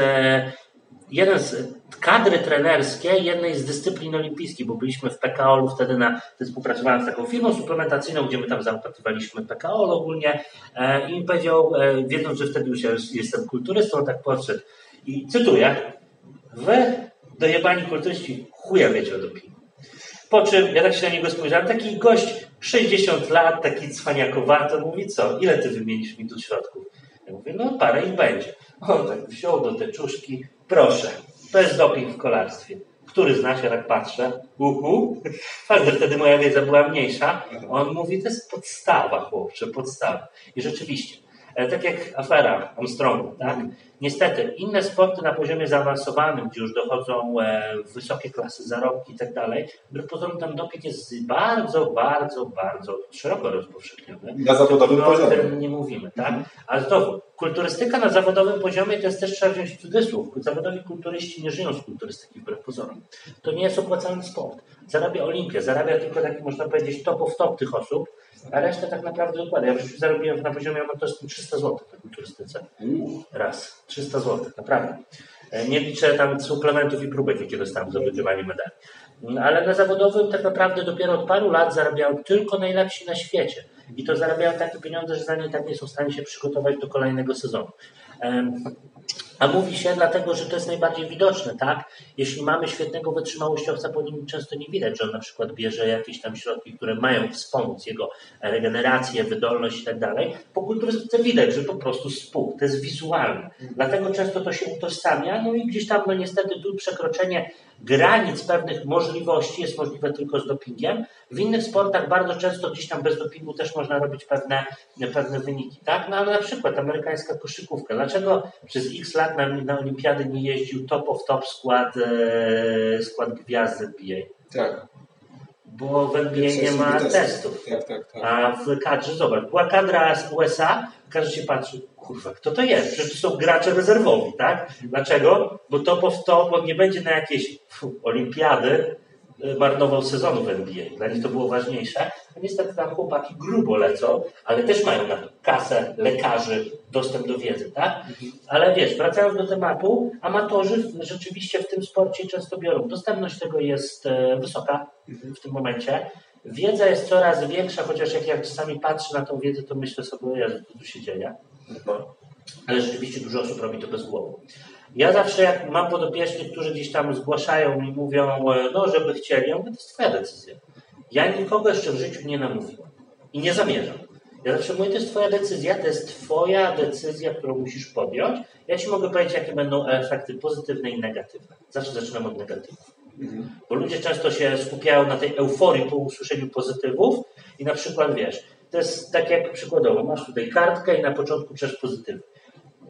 jeden z kadry trenerskiej jednej z dyscyplin olimpijskich, bo byliśmy w PKO-u wtedy na, współpracowałem z taką firmą suplementacyjną, gdzie my tam zaopatrywaliśmy PKO ogólnie e, i mi powiedział, e, wiedząc, że wtedy już jestem kulturystą, tak podszedł i cytuję, wy dojebani kulturyści chuja wiecie o dopingu. Po czym ja tak się na niego spojrzałem, taki gość 60 lat, taki cwaniakowaty, mówi co, ile ty wymienisz mi tu środków? Ja mówię, no parę ich będzie. On tak wziął do teczuszki, proszę, to jest doping w kolarstwie. Który znasz, ja tak patrzę, uhu. Fakt, wtedy moja wiedza była mniejsza. On mówi, to jest podstawa, chłopcze, podstawa. I rzeczywiście, tak jak afera Armstronga, tak? Niestety, inne sporty na poziomie zaawansowanym, gdzie już dochodzą e, wysokie klasy zarobki i tak dalej, wbrew pozorom tam doping jest bardzo, bardzo, bardzo szeroko rozpowszechniony.
Na zawodowym
No, o
poziomie.
tym nie mówimy, tak? Ale znowu, kulturystyka na zawodowym poziomie to jest też trzeba wziąć cudzysłów. Zawodowi kulturyści nie żyją z kulturystyki wbrew pozorom. To nie jest opłacalny sport. Zarabia Olimpia, zarabia tylko taki, można powiedzieć, top of top tych osób, a resztę tak naprawdę dokładnie. Ja w życiu zarobiłem na poziomie amatorskim 300 zł na kulturystyce. Raz. 300 zł, naprawdę. E, Nie liczę tam suplementów i próbek, jakie dostałem za wygrywanie medali. Mm, Ale na zawodowym tak naprawdę dopiero od paru lat zarabiają tylko najlepsi na świecie. I to zarabiają takie pieniądze, że za nie tak nie są w stanie się przygotować do kolejnego sezonu. A mówi się dlatego, że to jest najbardziej widoczne, tak? Jeśli mamy świetnego wytrzymałościowca, po nim często nie widać, że on na przykład bierze jakieś tam środki, które mają wspomóc jego regenerację, wydolność i tak dalej. Po kulturystyce widać, że po prostu spół, to jest wizualne. Dlatego często to się utożsamia, no i gdzieś tam, no niestety tu przekroczenie granic pewnych możliwości jest możliwe tylko z dopingiem. W innych sportach bardzo często gdzieś tam bez dopingu też można robić pewne, pewne wyniki, tak? No ale na przykład amerykańska koszykówka. Dlaczego przez x lat na, na olimpiady nie jeździł top of top skład, e, skład gwiazd NBA?
Tak.
Bo w NBA nie ma
Testów. Tak, tak, tak.
A w kadrze, zobacz, była kadra z USA, każdy się patrzy, kurwa, kto to jest? Przecież to są gracze rezerwowi, tak? Dlaczego? Bo top of top, on nie będzie na jakieś fu, olimpiady marnował sezonu w NBA. Dla nich to było ważniejsze. A niestety tam chłopaki grubo lecą, ale też mają na to kasę, lekarzy, dostęp do wiedzy, tak? Ale wiesz, wracając do tematu, amatorzy rzeczywiście w tym sporcie często biorą. Dostępność tego jest e, wysoka w tym momencie. Wiedza jest coraz większa, chociaż jak ja czasami patrzę na tą wiedzę, to myślę sobie, co tu się dzieje.
No.
Ale rzeczywiście dużo osób robi to bez głowy. Ja zawsze jak mam podopiecznych, którzy gdzieś tam zgłaszają i mówią, e, no żeby chcieli, ja mówię, to jest twoja decyzja. Ja nikogo jeszcze w życiu nie namówiłem i nie zamierzam. Ja zawsze mówię, to jest twoja decyzja, to jest twoja decyzja, którą musisz podjąć. Ja ci mogę powiedzieć, jakie będą efekty pozytywne i negatywne. Zawsze zaczynam od negatywów. Bo ludzie często się skupiają na tej euforii po usłyszeniu pozytywów i na przykład wiesz, to jest tak jak przykładowo, masz tutaj kartkę i na początku piszesz pozytywy.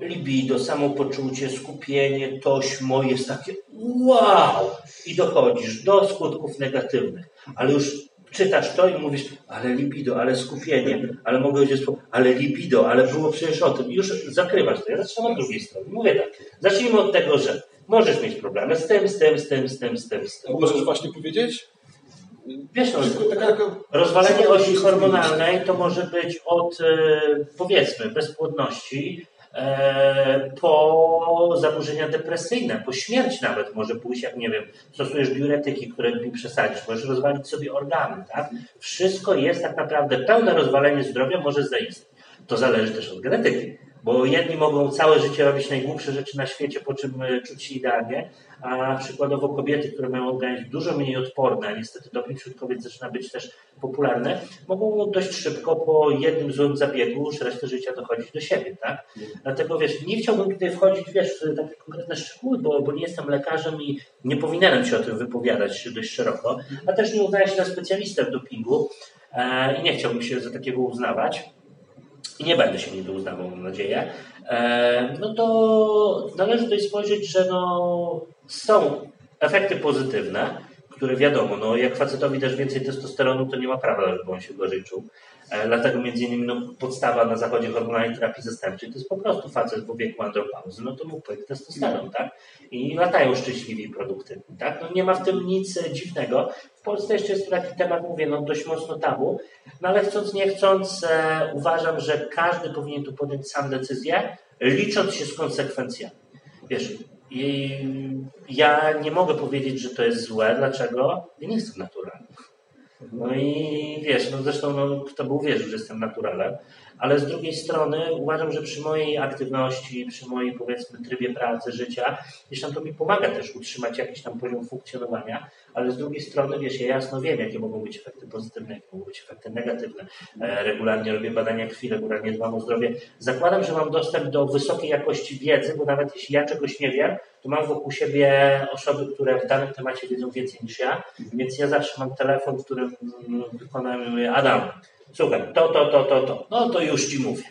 Libido, samopoczucie, skupienie, tośmo jest takie wow! I dochodzisz do skutków negatywnych, ale już czytasz to i mówisz, ale libido, ale skupienie, ale mogę powiedzieć, ale libido, ale było przecież o tym. I już zakrywasz to. Ja zaczynam od drugiej strony. Mówię tak, zacznijmy od tego, że możesz mieć problemy z tym, z tym, z tym, z tym, z tym, z tym.
Możesz właśnie powiedzieć?
Wiesz, no, rozwalenie osi hormonalnej to może być od, e, powiedzmy, bezpłodności po zaburzenia depresyjne, po śmierć nawet może pójść, jak nie wiem, stosujesz diuretyki, które mi przesadzisz, możesz rozwalić sobie organy, tak? Wszystko jest tak naprawdę, pełne rozwalenie zdrowia może zaistnieć. To zależy też od genetyki, bo jedni mogą całe życie robić najgłupsze rzeczy na świecie, po czym e, czuć się idealnie, a przykładowo kobiety, które mają organizm dużo mniej odporny, a niestety doping wśród kobiet zaczyna być też popularny, mogą dość szybko po jednym złym zabiegu już resztę życia dochodzić do siebie, tak? Dlatego wiesz, nie chciałbym tutaj wchodzić, wiesz, w takie konkretne szczegóły, bo, bo nie jestem lekarzem i nie powinienem się o tym wypowiadać dość szeroko, a też nie uznaję się na specjalistę w dopingu e, i nie chciałbym się za takiego uznawać i nie będę się niby uznawał, mam nadzieję, e, no to należy tutaj spojrzeć, że no, są efekty pozytywne, które wiadomo, no jak facetowi też więcej testosteronu, to nie ma prawa, żeby on się gorzej czuł. E, dlatego między innymi no, podstawa na zachodzie hormonalnej terapii zastępczej to jest po prostu facet w wieku andropauzy, no to mu powie testosteron, tak? I latają szczęśliwi i produktywni, tak? No nie ma w tym nic dziwnego. W Polsce jeszcze jest taki temat, mówię, no dość mocno tabu, no ale chcąc nie chcąc, e, uważam, że każdy powinien tu podjąć sam decyzję, licząc się z konsekwencjami. Wiesz, i ja nie mogę powiedzieć, że to jest złe. Dlaczego? Ja nie jestem naturalny. No i wiesz, no zresztą no, kto by uwierzył, że jestem naturalem, ale z drugiej strony uważam, że przy mojej aktywności, przy mojej powiedzmy trybie pracy, życia, gdzieś tam to mi pomaga też utrzymać jakiś tam poziom funkcjonowania, ale z drugiej strony, wiesz, ja jasno wiem, jakie mogą być efekty pozytywne, jakie mogą być efekty negatywne. E, regularnie robię badania krwi, regularnie dbam o zdrowie. Zakładam, że mam dostęp do wysokiej jakości wiedzy, bo nawet jeśli ja czegoś nie wiem, to mam wokół siebie osoby, które w danym temacie wiedzą więcej niż ja, więc ja zawsze mam telefon, w którym mm, mówię, Adam, słuchaj, to, to, to, to, to, no to już Ci mówię.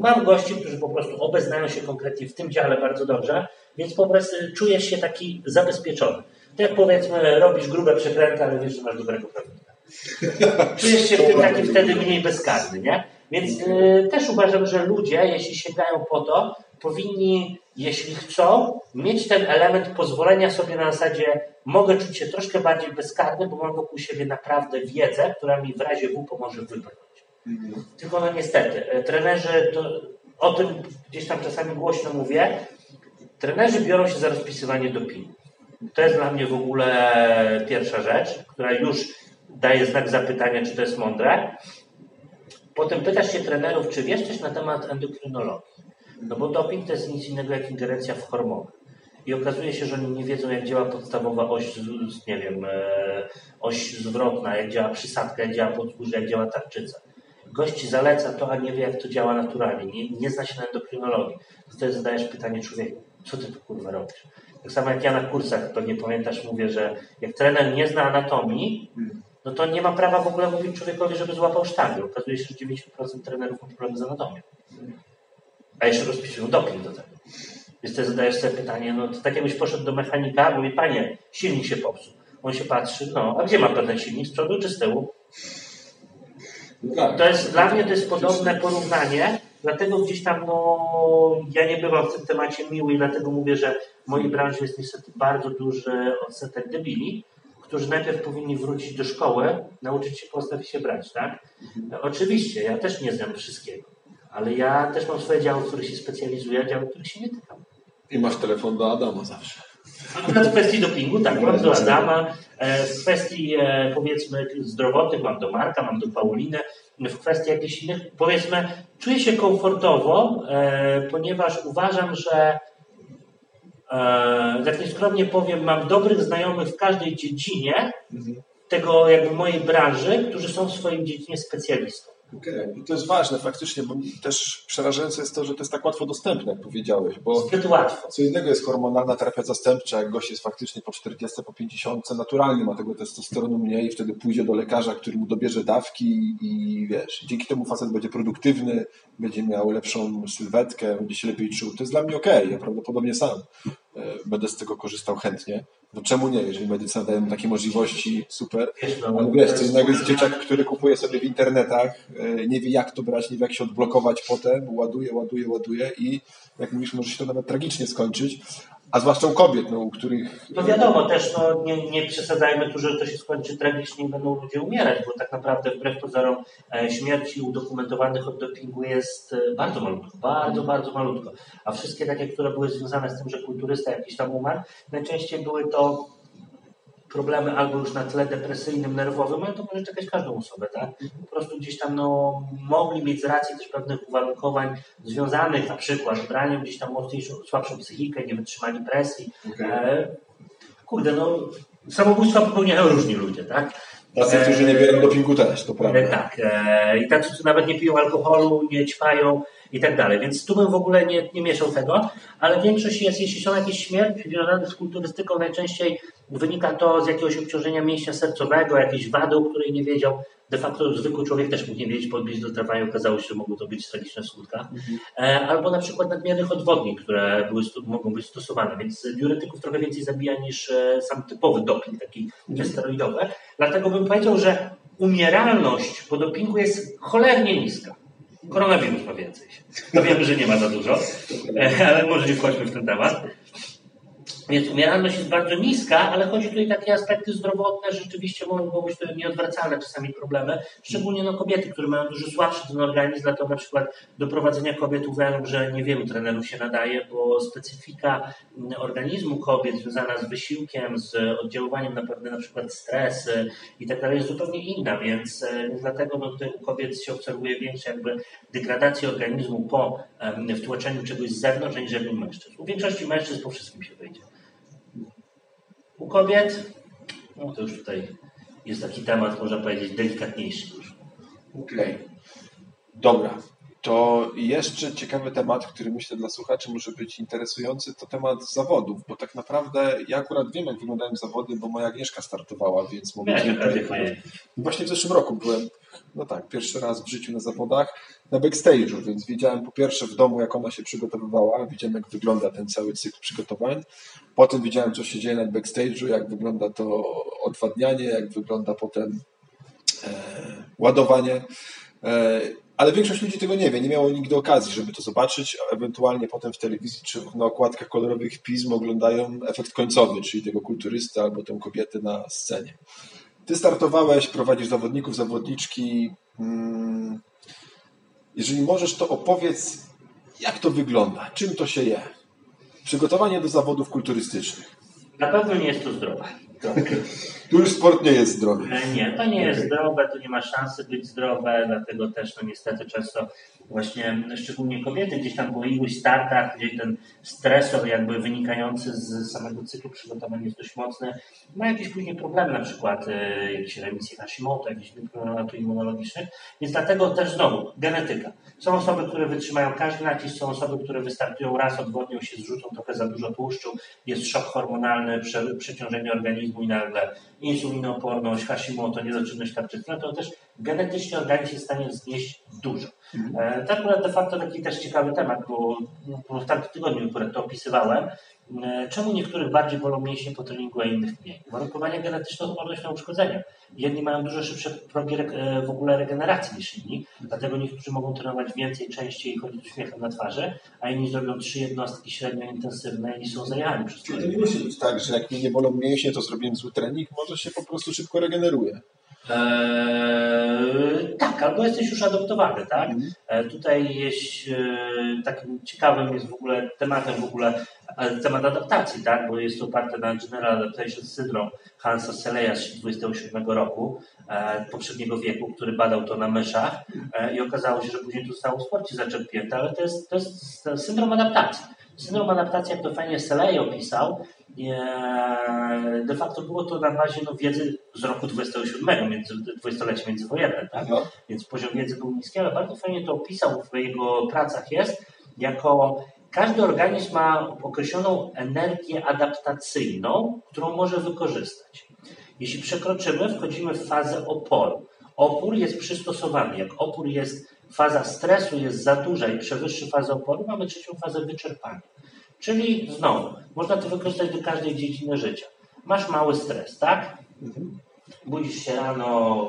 Mam gości, którzy po prostu obeznają się konkretnie w tym dziale bardzo dobrze, więc po prostu czujesz się taki zabezpieczony. Jak powiedzmy, robisz grube przekręty, ale wiesz, że masz dobrego prawnika. Czujesz się w tym taki wtedy mniej bezkarny, nie? Więc y, też uważam, że ludzie, jeśli sięgają po to, powinni, jeśli chcą, mieć ten element pozwolenia sobie na zasadzie mogę czuć się troszkę bardziej bezkarny, bo mam wokół siebie naprawdę wiedzę, która mi w razie W pomoże wybrnąć. Mhm. Tylko no niestety, e, trenerzy, to, o tym gdzieś tam czasami głośno mówię, trenerzy biorą się za rozpisywanie dopingu. To jest dla mnie w ogóle pierwsza rzecz, która już daje znak zapytania, czy to jest mądre. Potem pytasz się trenerów, czy wiesz coś na temat endokrynologii. No bo doping to jest nic innego jak ingerencja w hormony. I okazuje się, że oni nie wiedzą, jak działa podstawowa oś, nie wiem, e, oś zwrotna, jak działa przysadka, jak działa podwórze, jak działa tarczyca. Gość zaleca to, a nie wie, jak to działa naturalnie. Nie, nie zna się na endokrynologii. Wtedy zadajesz pytanie człowieku, co ty tu kurwa robisz? Tak samo jak ja na kursach, to nie pamiętasz, mówię, że jak trener nie zna anatomii, no to nie ma prawa w ogóle mówić człowiekowi, żeby złapał sztangę. Okazuje się, że 90% trenerów ma problemy z anatomią. A jeszcze rozpisują doping do tego. Więc ty zadajesz sobie pytanie, no to tak jakbyś poszedł do mechanika, mówi, panie, silnik się popsuł. On się patrzy, no, a gdzie ma pewien silnik, z przodu czy z tyłu? No tak. To jest, dla mnie to jest podobne porównanie, dlatego gdzieś tam, no, ja nie bywam w tym temacie miły i dlatego mówię, że w mojej branży jest niestety bardzo duży odsetek debili, którzy najpierw powinni wrócić do szkoły, nauczyć się postać się brać, tak? Mhm. Oczywiście, ja też nie znam wszystkiego, ale ja też mam swoje działy, w których się specjalizuję, a działy, w których się nie tykam.
I masz telefon do Adama zawsze.
Akurat w kwestii dopingu, tak, mam do Adama. E, w kwestii, e, powiedzmy, zdrowotnych mam do Marka, mam do Pauliny. W kwestii jakichś innych, powiedzmy, czuję się komfortowo, e, ponieważ uważam, że tak nieskromnie powiem, mam dobrych znajomych w każdej dziedzinie mhm. tego jakby mojej branży, którzy są w swoim dziedzinie specjalistą.
Okay. I to jest ważne faktycznie, bo też przerażające jest to, że to jest tak łatwo dostępne, jak powiedziałeś. Bo
Zbyt łatwo.
Co innego jest hormonalna terapia zastępcza, jak gość jest faktycznie po 40, po 50, naturalnie ma tego testosteronu mniej i wtedy pójdzie do lekarza, który mu dobierze dawki i wiesz, dzięki temu facet będzie produktywny, będzie miał lepszą sylwetkę, będzie się lepiej czuł. To jest dla mnie okej, okay. ja prawdopodobnie sam będę z tego korzystał chętnie. No czemu nie? Jeżeli medycyna daje mu takie możliwości, super. Ale wiesz, co innego jest dzieciak, który kupuje sobie w internetach, e, nie wie jak to brać, nie wie jak się odblokować potem, ładuje, ładuje, ładuje i jak mówisz, może się to nawet tragicznie skończyć a zwłaszcza u kobiet, no, u których...
No wiadomo też, no, nie, nie przesadzajmy tu, że to się skończy tragicznie i będą ludzie umierać, bo tak naprawdę wbrew pozorom e, śmierci udokumentowanych od dopingu jest e, bardzo malutko, bardzo, bardzo malutko. A wszystkie takie, które były związane z tym, że kulturysta jakiś tam umarł, najczęściej były to problemy albo już na tle depresyjnym, nerwowym, ale to może czekać każdą osobę, tak? Po prostu gdzieś tam no, mogli mieć z racji też pewnych uwarunkowań związanych na przykład z braniem gdzieś tam mocniejszą, słabszą psychikę, nie wytrzymali presji. Okay. E, kurde, no samobójstwa popełniają różni ludzie, tak?
Tacy, którzy nie biorą dopingu też, to prawda.
E, tak. E, I tacy, którzy nawet nie piją alkoholu, nie ćpają, i tak dalej. Więc tu bym w ogóle nie, nie mieszał tego, ale większość jest, jeśli są jakieś śmierci związane z kulturystyką, najczęściej wynika to z jakiegoś obciążenia mięśnia sercowego, jakiejś wady, o której nie wiedział. De facto zwykły człowiek też mógł nie wiedzieć, do trawania okazało się, że mogą to być tragiczne w skutkach. Mhm. E, albo na przykład nadmiernych odwodnień, które były, mogą być stosowane. Więc diuretyków trochę więcej zabija niż e, sam typowy doping, taki mhm. steroidowy. Dlatego bym powiedział, że umieralność po dopingu jest cholernie niska. Koronawirus ma więcej. No wiemy, że nie ma za dużo, e, ale może nie wchodźmy w ten temat. Więc umieralność jest bardzo niska, ale chodzi tutaj o takie aspekty zdrowotne, rzeczywiście mogą być to nieodwracalne czasami problemy, szczególnie no, kobiety, które mają dużo słabszy ten organizm, dlatego na przykład do prowadzenia kobiet uważam, że niewielu trenerów się nadaje, bo specyfika organizmu kobiet związana z wysiłkiem, z oddziaływaniem na pewne na przykład stresy i tak dalej jest zupełnie inna, więc, e, więc dlatego no, tutaj u kobiet się obserwuje większa jakby degradacja organizmu po wtłoczeniu czegoś z zewnątrz, aniżeli u mężczyzn. U większości mężczyzn po wszystkim się wyjdzie. U kobiet No to już tutaj jest taki temat, można powiedzieć, delikatniejszy już.
Okej. Okay. Dobra. To jeszcze ciekawy temat, który myślę dla słuchaczy może być interesujący, to temat zawodów, bo tak naprawdę ja akurat wiem, jak wyglądają zawody, bo moja Agnieszka startowała, więc mogę
Ci
Właśnie w zeszłym roku byłem, no tak, pierwszy raz w życiu na zawodach, na backstage'u, więc widziałem po pierwsze w domu, jak ona się przygotowywała, widziałem, jak wygląda ten cały cykl przygotowań, potem widziałem, co się dzieje na backstage'u, jak wygląda to odwadnianie, jak wygląda potem e, ładowanie. E, ale większość ludzi tego nie wie, nie miało nigdy okazji, żeby to zobaczyć, a ewentualnie potem w telewizji czy na okładkach kolorowych pism oglądają efekt końcowy, czyli tego kulturysty albo tę kobietę na scenie. Ty startowałeś, prowadzisz zawodników, zawodniczki. Hmm, jeżeli możesz, to opowiedz, jak to wygląda, czym to się je. Przygotowanie do zawodów kulturystycznych.
Na pewno nie jest to zdrowe.
Tu już sport nie jest zdrowy.
E, nie, to nie jest zdrowe, tu nie ma szansy być zdrowe, dlatego też no niestety często właśnie szczególnie kobiety gdzieś tam po iluś startach, gdzie ten stresor jakby wynikający z samego cyklu przygotowań jest dość mocny, ma jakieś później problemy, na przykład e, jakieś remisje Hashimoto, jakieś problemy immunologicznych, więc dlatego też znowu genetyka. Są osoby, które wytrzymają każdy nacisk, są osoby, które wystartują raz, odwodnią się, zrzucą trochę za dużo tłuszczu, jest szok hormonalny, prze, przeciążenie organizmu i nagle insulinooporność, Hashimoto, niedoczynność tarczycy, to też genetycznie organizm jest w stanie znieść dużo. Mhm. To akurat de facto taki też ciekawy temat, bo, w tamtym tygodniu akurat to opisywałem, e, czemu niektórych bardziej bolą mięśnie po treningu, a innych mniej. Warunkowanie genetyczne odporność na uszkodzenia. Jedni mają dużo szybsze progi e, w ogóle regeneracji niż inni, dlatego niektórzy mogą trenować więcej, częściej i chodzić z uśmiechem na twarzy, a inni zrobią trzy jednostki średnio intensywne i są zajechani przez
to nie musi być tak, że jak mnie nie bolą mięśnie, to zrobiłem zły trening, może się po prostu szybko regeneruje.
Eee, tak, albo jesteś już adoptowany, tak? Eee, tutaj jest e, takim ciekawym jest w ogóle tematem w ogóle e, temat adaptacji, tak? Bo jest oparte na General Adaptation Syndrome Hansa Seleja z 27 roku e, poprzedniego wieku, który badał to na myszach e, i okazało się, że później to zostało w sporcie zaczerpnięte, ale to jest, to jest syndrom adaptacji. Syndrom adaptacji, jak to fajnie Selej opisał, de facto było to na bazie no, wiedzy z roku 27, między, dwudziestolecie międzywojenne, tak? No. Więc poziom wiedzy był niski, ale bardzo fajnie to opisał w jego pracach jest, jako każdy organizm ma określoną energię adaptacyjną, którą może wykorzystać. Jeśli przekroczymy, wchodzimy w fazę oporu. Opór jest przystosowany. Jak opór jest, faza stresu jest za duża i przewyższy fazę oporu, mamy trzecią fazę wyczerpania. Czyli znowu, można to wykorzystać do każdej dziedziny życia. Masz mały stres, tak? Mhm. Budzisz się rano,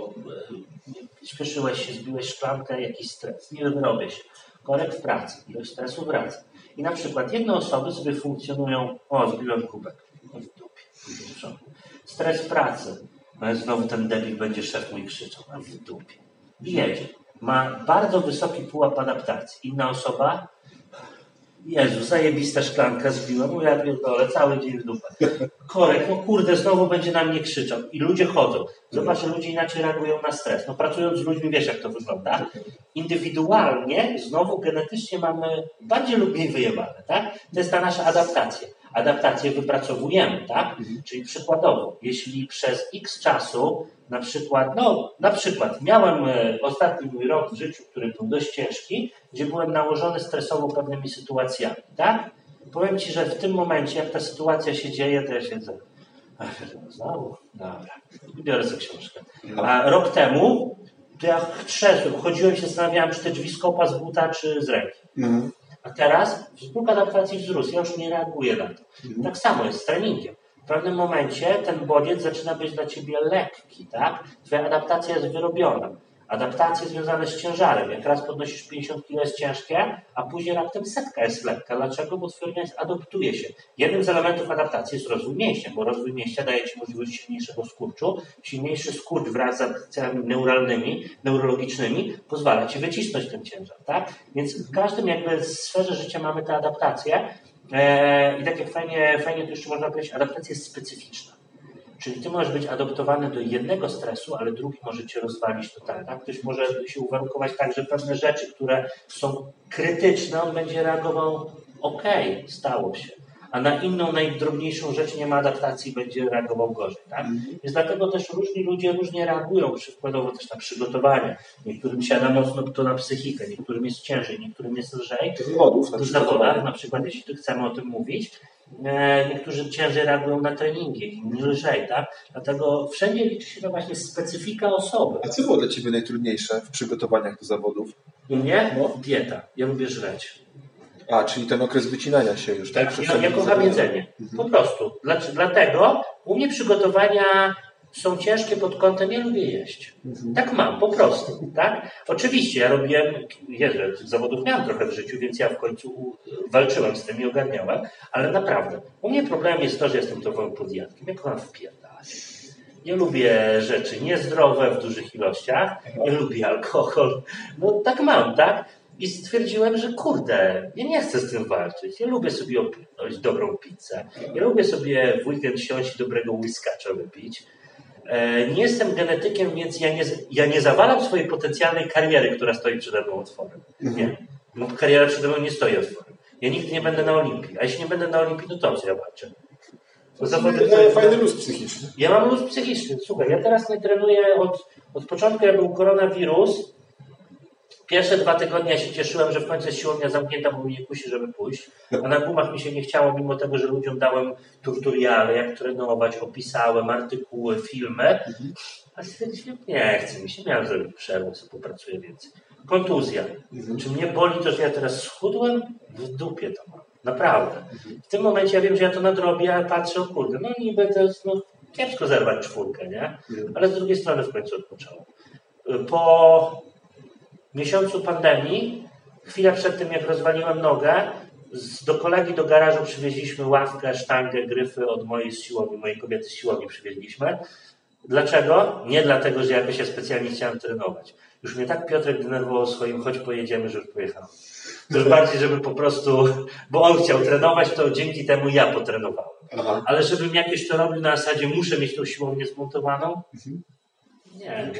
e, śpieszyłeś się, zbiłeś szklankę, jakiś stres, nie wyrobię się. Korek w pracy, ilość stresu wraca. I na przykład jedne osoby sobie funkcjonują, o, zbiłem kubek, no w dupie, Stres w pracy, no znowu ten debil będzie szef mój krzyczał, a w dupie. I jedzie. Ma bardzo wysoki pułap adaptacji. Inna osoba Jezu, zajebista szklanka zbiła, bo ja pierdolę, cały dzień w dupę. Korek, no kurde, znowu będzie na mnie krzyczał. I ludzie chodzą. Zobacz, że ludzie inaczej reagują na stres. No pracując z ludźmi, wiesz jak to wygląda. Indywidualnie, znowu genetycznie mamy bardziej lub mniej wyjebane, tak? To jest ta nasza adaptacja. Adaptację wypracowujemy, tak? Czyli przykładowo, jeśli przez x czasu na przykład, no, na przykład miałem e, ostatni mój rok w życiu, który był dość ciężki, gdzie byłem nałożony stresowo pewnymi sytuacjami, tak? Powiem Ci, że w tym momencie, jak ta sytuacja się dzieje, to ja siedzę, ach, znowu, dobra, biorę sobie książkę. A rok temu, to ja trzesłem, chodziłem się, zastanawiałem, czy te drzwi skopa z buta, czy z ręki. Mhm. A teraz próg adaptacji wzrósł, ja już nie reaguję na to. Mhm. Tak samo jest z treningiem w pewnym momencie ten bodziec zaczyna być dla ciebie lekki, tak? Twoja adaptacja jest wyrobiona. Adaptacje związane z ciężarem. Jak raz podnosisz 50 kg jest ciężkie, a później raptem setka jest lekka. Dlaczego? Bo twój organizm adoptuje się. Jednym z elementów adaptacji jest rozwój mięśnia, bo rozwój mięśnia daje ci możliwość silniejszego skurczu. Silniejszy skurcz wraz z adaptacjami neuralnymi, neurologicznymi pozwala ci wycisnąć ten ciężar, tak? Więc w każdym jakby sferze życia mamy te adaptacje I tak jak fajnie, fajnie to jeszcze można powiedzieć, adaptacja jest specyficzna. Czyli ty możesz być adoptowany do jednego stresu, ale drugi może cię rozwalić totalnie. Tak? Ktoś może się uwarunkować tak, że pewne rzeczy, które są krytyczne, on będzie reagował ok, stało się. A na inną, najdrobniejszą rzecz nie ma adaptacji, będzie reagował gorzej. Tak?
Mhm.
Więc dlatego też różni ludzie różnie reagują, przykładowo też na przygotowanie. Niektórym siada mocno to na psychikę, niektórym jest ciężej, niektórym jest lżej.
Do zawodów. na przykład.
zawodach, na przykład jeśli tu chcemy o tym mówić, e, niektórzy ciężej reagują na treningi, inni lżej, tak? Dlatego wszędzie liczy się to właśnie specyfika osoby.
A co było dla Ciebie najtrudniejsze w przygotowaniach do zawodów?
U mnie dieta. Ja lubię żreć.
A, czyli ten okres wycinania się już, tak?
Tak, ja, kocham jedzenie. Po prostu. Dlatego u mnie przygotowania są ciężkie pod kątem, ja lubię jeść. Tak mam, po prostu. Tak? Oczywiście ja robiłem, ja tych zawodów miałem trochę w życiu, więc ja w końcu walczyłem z tym i ogarniałem, ale naprawdę, u mnie problemem jest to, że jestem typowym podjadkiem. Ja kocham wpierdalać. Nie lubię rzeczy niezdrowe w dużych ilościach, nie lubię alkohol. No tak mam, tak? I stwierdziłem, że kurde, ja nie chcę z tym walczyć. Ja lubię sobie opierdolić dobrą pizzę. Ja lubię sobie w weekend siąść i dobrego whiskacza wypić. E, Nie jestem genetykiem, więc ja nie, ja nie zawalam swojej potencjalnej kariery, która stoi przede mną otworem. Nie. No, kariera przede mną nie stoi otworem. Ja nigdy nie będę na Olimpii. A jeśli nie będę na Olimpii, to to co ja walczę? To zawody,
Fajny- Fajny luz psychiczny.
ja mam luz psychiczny. Słuchaj, ja teraz nie trenuję od, od początku, jak był koronawirus. Pierwsze dwa tygodnie się cieszyłem, że w końcu jest siłownia zamknięta, bo mnie kusi, żeby pójść. A na gumach mi się nie chciało, mimo tego, że ludziom dałem tutoriale, jak trenować, opisałem artykuły, filmy. A stwierdziłem, nie chcę mi się, miałem zrobić przerwę, sobie popracuję więcej. Kontuzja. Czy mnie boli to, że ja teraz schudłem? W dupie to mam. Naprawdę. W tym momencie ja wiem, że ja to nadrobię, a patrzę, o kurde, no niby to jest no, kiepsko zerwać czwórkę, nie? Ale z drugiej strony w końcu odpocząłem. Po miesiącu pandemii, chwilę przed tym, jak rozwaliłem nogę, z, do kolegi do garażu przywieźliśmy ławkę, sztangę, gryfy od mojej z siłowni, mojej kobiety z siłowni przywieźliśmy. Dlaczego? Nie dlatego, że jakoś ja specjalnie chciałem trenować. Już mnie tak Piotrek denerwował swoim, choć pojedziemy, że już pojechałem. Już bardziej, żeby po prostu, bo on chciał trenować, to dzięki temu ja potrenowałem.
Aha.
Ale żebym jakieś to robił na zasadzie, muszę mieć tą siłownię zmontowaną? Nie,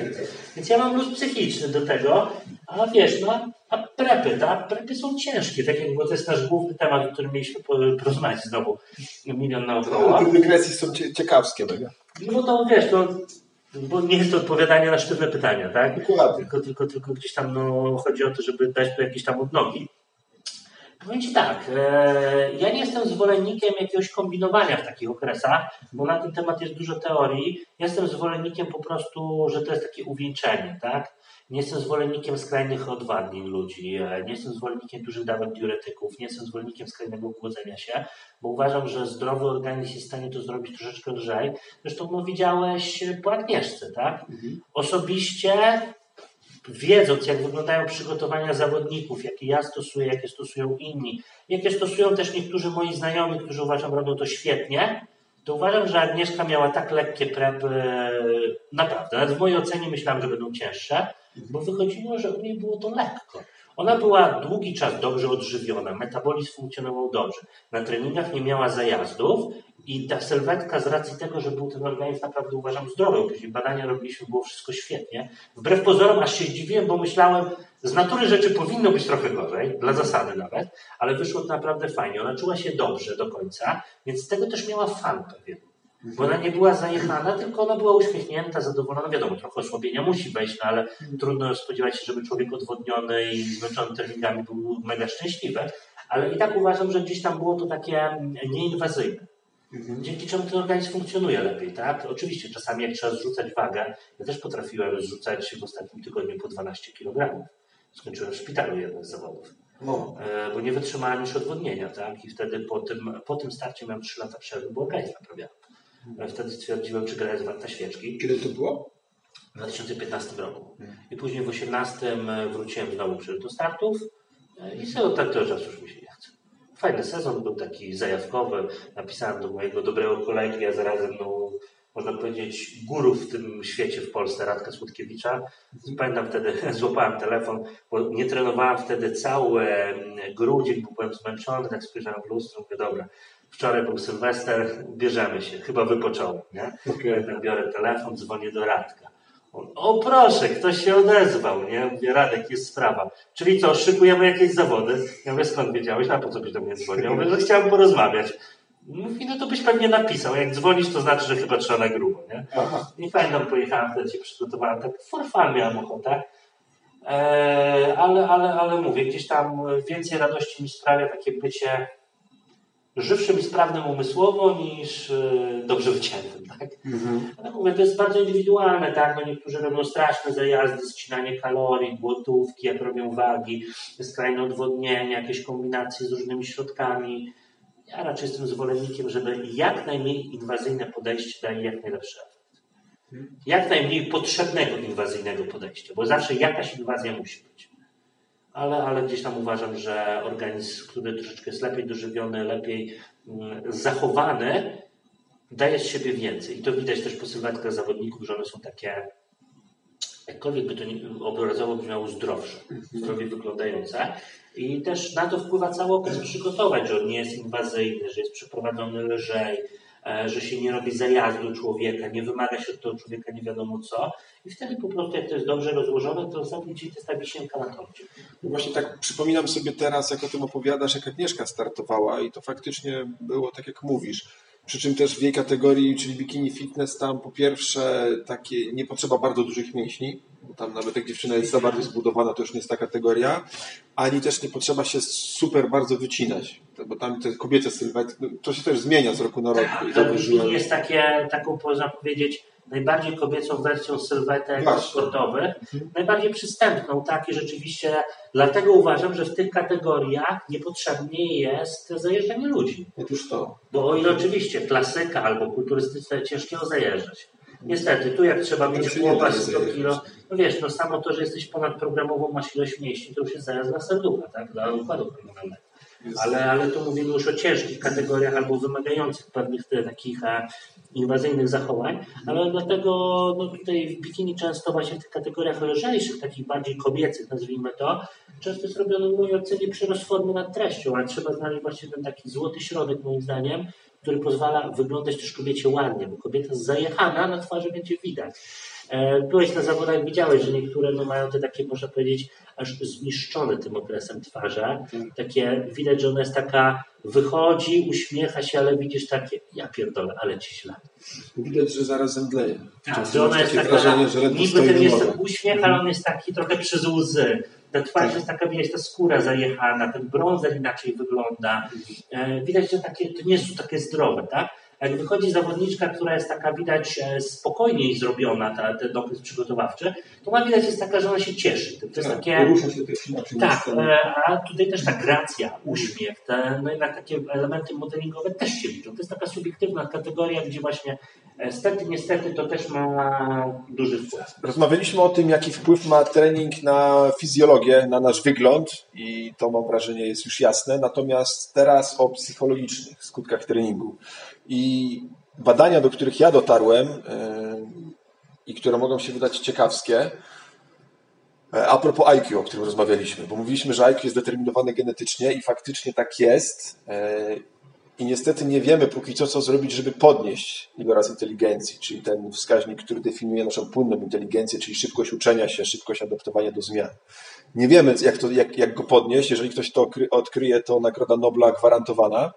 więc, ja mam luz psychiczny do tego, a wiesz, no, a prepy, tak? Prepy są ciężkie, tak jak, bo to jest nasz główny temat, o którym mieliśmy po- porozmawiać znowu milion naokoło.
Te dygresje są cie- ciekawskie mega.
No to wiesz, to, bo nie jest to odpowiadanie na sztywne pytania, tak?
Dokładnie.
Tylko, tylko, tylko gdzieś tam no, chodzi o to, żeby dać tu jakieś tam odnogi. Powiem Ci tak, e, ja nie jestem zwolennikiem jakiegoś kombinowania w takich okresach, bo na ten temat jest dużo teorii. Jestem zwolennikiem po prostu, że to jest takie uwieńczenie, tak? Nie jestem zwolennikiem skrajnych odwadnień ludzi, e, nie jestem zwolennikiem dużych dawek diuretyków, nie jestem zwolennikiem skrajnego głodzenia się, bo uważam, że zdrowy organizm jest w stanie to zrobić troszeczkę lżej. Zresztą no, widziałeś po Agnieszce, tak? Osobiście wiedząc, jak wyglądają przygotowania zawodników, jakie ja stosuję, jakie stosują inni, jakie stosują też niektórzy moi znajomi, którzy uważam robią to świetnie, to uważam, że Agnieszka miała tak lekkie prepy, naprawdę, nawet w mojej ocenie myślałem, że będą cięższe, bo wychodziło, że u niej było to lekko. Ona była długi czas dobrze odżywiona, metabolizm funkcjonował dobrze. Na treningach nie miała zajazdów i ta sylwetka z racji tego, że był ten organizm naprawdę uważam zdrowy, później badania robiliśmy, było wszystko świetnie. Wbrew pozorom aż się zdziwiłem, bo myślałem, z natury rzeczy powinno być trochę gorzej, dla zasady nawet, ale wyszło to naprawdę fajnie. Ona czuła się dobrze do końca, więc z tego też miała fan pewien. Bo ona nie była zajechana, tylko ona była uśmiechnięta, zadowolona. Wiadomo, trochę osłabienia musi wejść, no ale trudno spodziewać się, żeby człowiek odwodniony i zmęczony treningami był mega szczęśliwy. Ale i tak uważam, że gdzieś tam było to takie nieinwazyjne. Dzięki czemu ten organizm funkcjonuje lepiej, tak? Oczywiście czasami jak trzeba zrzucać wagę, ja też potrafiłem zrzucać w ostatnim tygodniu po 12 kg. Skończyłem w szpitalu jeden z zawodów,
No.
bo nie wytrzymałem już odwodnienia, tak? I wtedy po tym, po tym starcie miałem 3 lata przerwy, bo organizm naprawiałem. E, Wtedy stwierdziłem, czy gra jest warta świeczki.
Kiedy to było?
W 2015 roku. I później w 2018 wróciłem znowu przy- do startów e, i sobie od tamtego czasu już mi się nie chce. Fajny sezon był taki zajawkowy. Napisałem do mojego dobrego kolegi, a zarazem no, można powiedzieć guru w tym świecie w Polsce, Radka Słodkiewicza. Pamiętam wtedy, złapałem telefon, bo nie trenowałem wtedy cały mm, grudzień, bo byłem zmęczony, tak spojrzałem w lustro, mówię, dobra, wczoraj był Sylwester, bierzemy się, chyba wypocząłem, nie? Pamiętam, biorę telefon, dzwonię do Radka. On, o proszę, ktoś się odezwał, nie? Mówię, Radek, jest sprawa. Czyli co, szykujemy jakieś zawody? Ja mówię, skąd wiedziałeś? Na po co byś do mnie dzwonił? Ja mówię, że chciałem porozmawiać. Mówi, no to byś pewnie napisał. Jak dzwonisz, to znaczy, że chyba trzeba na grubo, nie? Aha. Nie pamiętam, pojechałem wtedy się przygotowałem, tak for fun miałem ochotę. E, ale, ale, ale mówię, gdzieś tam więcej radości mi sprawia takie bycie żywszym i sprawnym umysłowo niż e, dobrze wyciętym, tak? Mhm. Ale mówię, to jest bardzo indywidualne, tak? No niektórzy robią straszne zajazdy, ścinanie kalorii, głotówki, jak robią wagi, skrajne odwodnienie, jakieś kombinacje z różnymi środkami. Ja raczej jestem zwolennikiem, żeby jak najmniej inwazyjne podejście daje jak najlepszy efekt. Jak najmniej potrzebnego inwazyjnego podejścia, bo zawsze jakaś inwazja musi. Ale, ale gdzieś tam uważam, że organizm, który troszeczkę jest lepiej dożywiony, lepiej mm, zachowany, daje z siebie więcej. I to widać też po sylwetkach zawodników, że one są takie, jakkolwiek by to obrazowo brzmiało, zdrowsze, zdrowie wyglądające. I też na to wpływa cały okres przygotować, że on nie jest inwazyjny, że jest przeprowadzony lżej, że się nie robi zajazdu człowieka, nie wymaga się od tego człowieka nie wiadomo co. I wtedy po prostu, jak to jest dobrze rozłożone, to zazwyczaj to jest ta wisienka na torcie.
No właśnie tak przypominam sobie teraz, jak o tym opowiadasz, jak Agnieszka startowała i to faktycznie było tak, jak mówisz. Przy czym też w jej kategorii, czyli bikini fitness, tam po pierwsze takie nie potrzeba bardzo dużych mięśni, bo tam nawet jak dziewczyna jest za bardzo zbudowana, to już nie jest ta kategoria, ani też nie potrzeba się super bardzo wycinać, bo tam te kobiece sylwetki, no, to się też zmienia z roku na rok.
Tak, to jest takie, taką, można powiedzieć, najbardziej kobiecą wersją sylwetek Właśnie. sportowych, mhm. najbardziej przystępną, tak i rzeczywiście dlatego uważam, że w tych kategoriach niepotrzebnie jest zajeżdżanie ludzi.
Otóż to.
Bo o ile oczywiście klasyka albo kulturystyczne ciężko zajeżdżać. Niestety, tu jak trzeba mieć chłopa 100 kilo, no wiesz, no samo to, że jesteś ponadprogramową, masz ilość mięśni, to już jest zajazd dla serducha, tak, dla układu hormonalnego. Ale, ale tu mówimy już o ciężkich kategoriach albo wymagających pewnych takich e, inwazyjnych zachowań, ale dlatego no tutaj w bikini często właśnie w tych kategoriach lżejszych, takich bardziej kobiecych, nazwijmy to, często jest robiony w mojej ocenie przyrost nad treścią, ale trzeba znaleźć właśnie ten taki złoty środek moim zdaniem, który pozwala wyglądać też kobiecie ładnie, bo kobieta zajechana na twarzy będzie widać. Byłeś na zawodach, widziałeś, że niektóre no, mają te takie, można powiedzieć, aż zniszczone tym okresem twarze. Takie, widać, że ona jest taka, wychodzi, uśmiecha się, ale widzisz takie, ja pierdolę, ale ci źle.
Widać, że zaraz zemdleje.
Tak, że ona jest taka, wrażenie, że niby ten jest ten uśmiech, ale on jest taki trochę przez łzy. Ta twarz tak. jest taka, widać, ta skóra zajechana, ten brązer inaczej wygląda. E, widać, że takie, to nie jest takie zdrowe, tak? Jak wychodzi zawodniczka, która jest taka widać e, spokojniej zrobiona, ta, ten okres przygotowawczy, to ona widać jest taka, że ona się cieszy. To, jest tak, takie.
Porusza się też inaczej.
Tak, e, a tutaj też ta gracja, uśmiech, te, no jednak takie elementy modelingowe też się liczą. To jest taka subiektywna kategoria, gdzie właśnie e, stety, niestety to też ma duży wpływ.
Rozmawialiśmy o tym, jaki wpływ ma trening na fizjologię, na nasz wygląd i to mam wrażenie jest już jasne. Natomiast teraz o psychologicznych skutkach treningu. I badania, do których ja dotarłem e, i które mogą się wydać ciekawskie, e, a propos IQ, o którym rozmawialiśmy, bo mówiliśmy, że IQ jest determinowane genetycznie i faktycznie tak jest. E, I niestety nie wiemy póki co, co zrobić, żeby podnieść iloraz inteligencji, czyli ten wskaźnik, który definiuje naszą płynną inteligencję, czyli szybkość uczenia się, szybkość adaptowania do zmian. Nie wiemy, jak, to, jak, jak go podnieść. Jeżeli ktoś to odkryje, to Nagroda Nobla gwarantowana.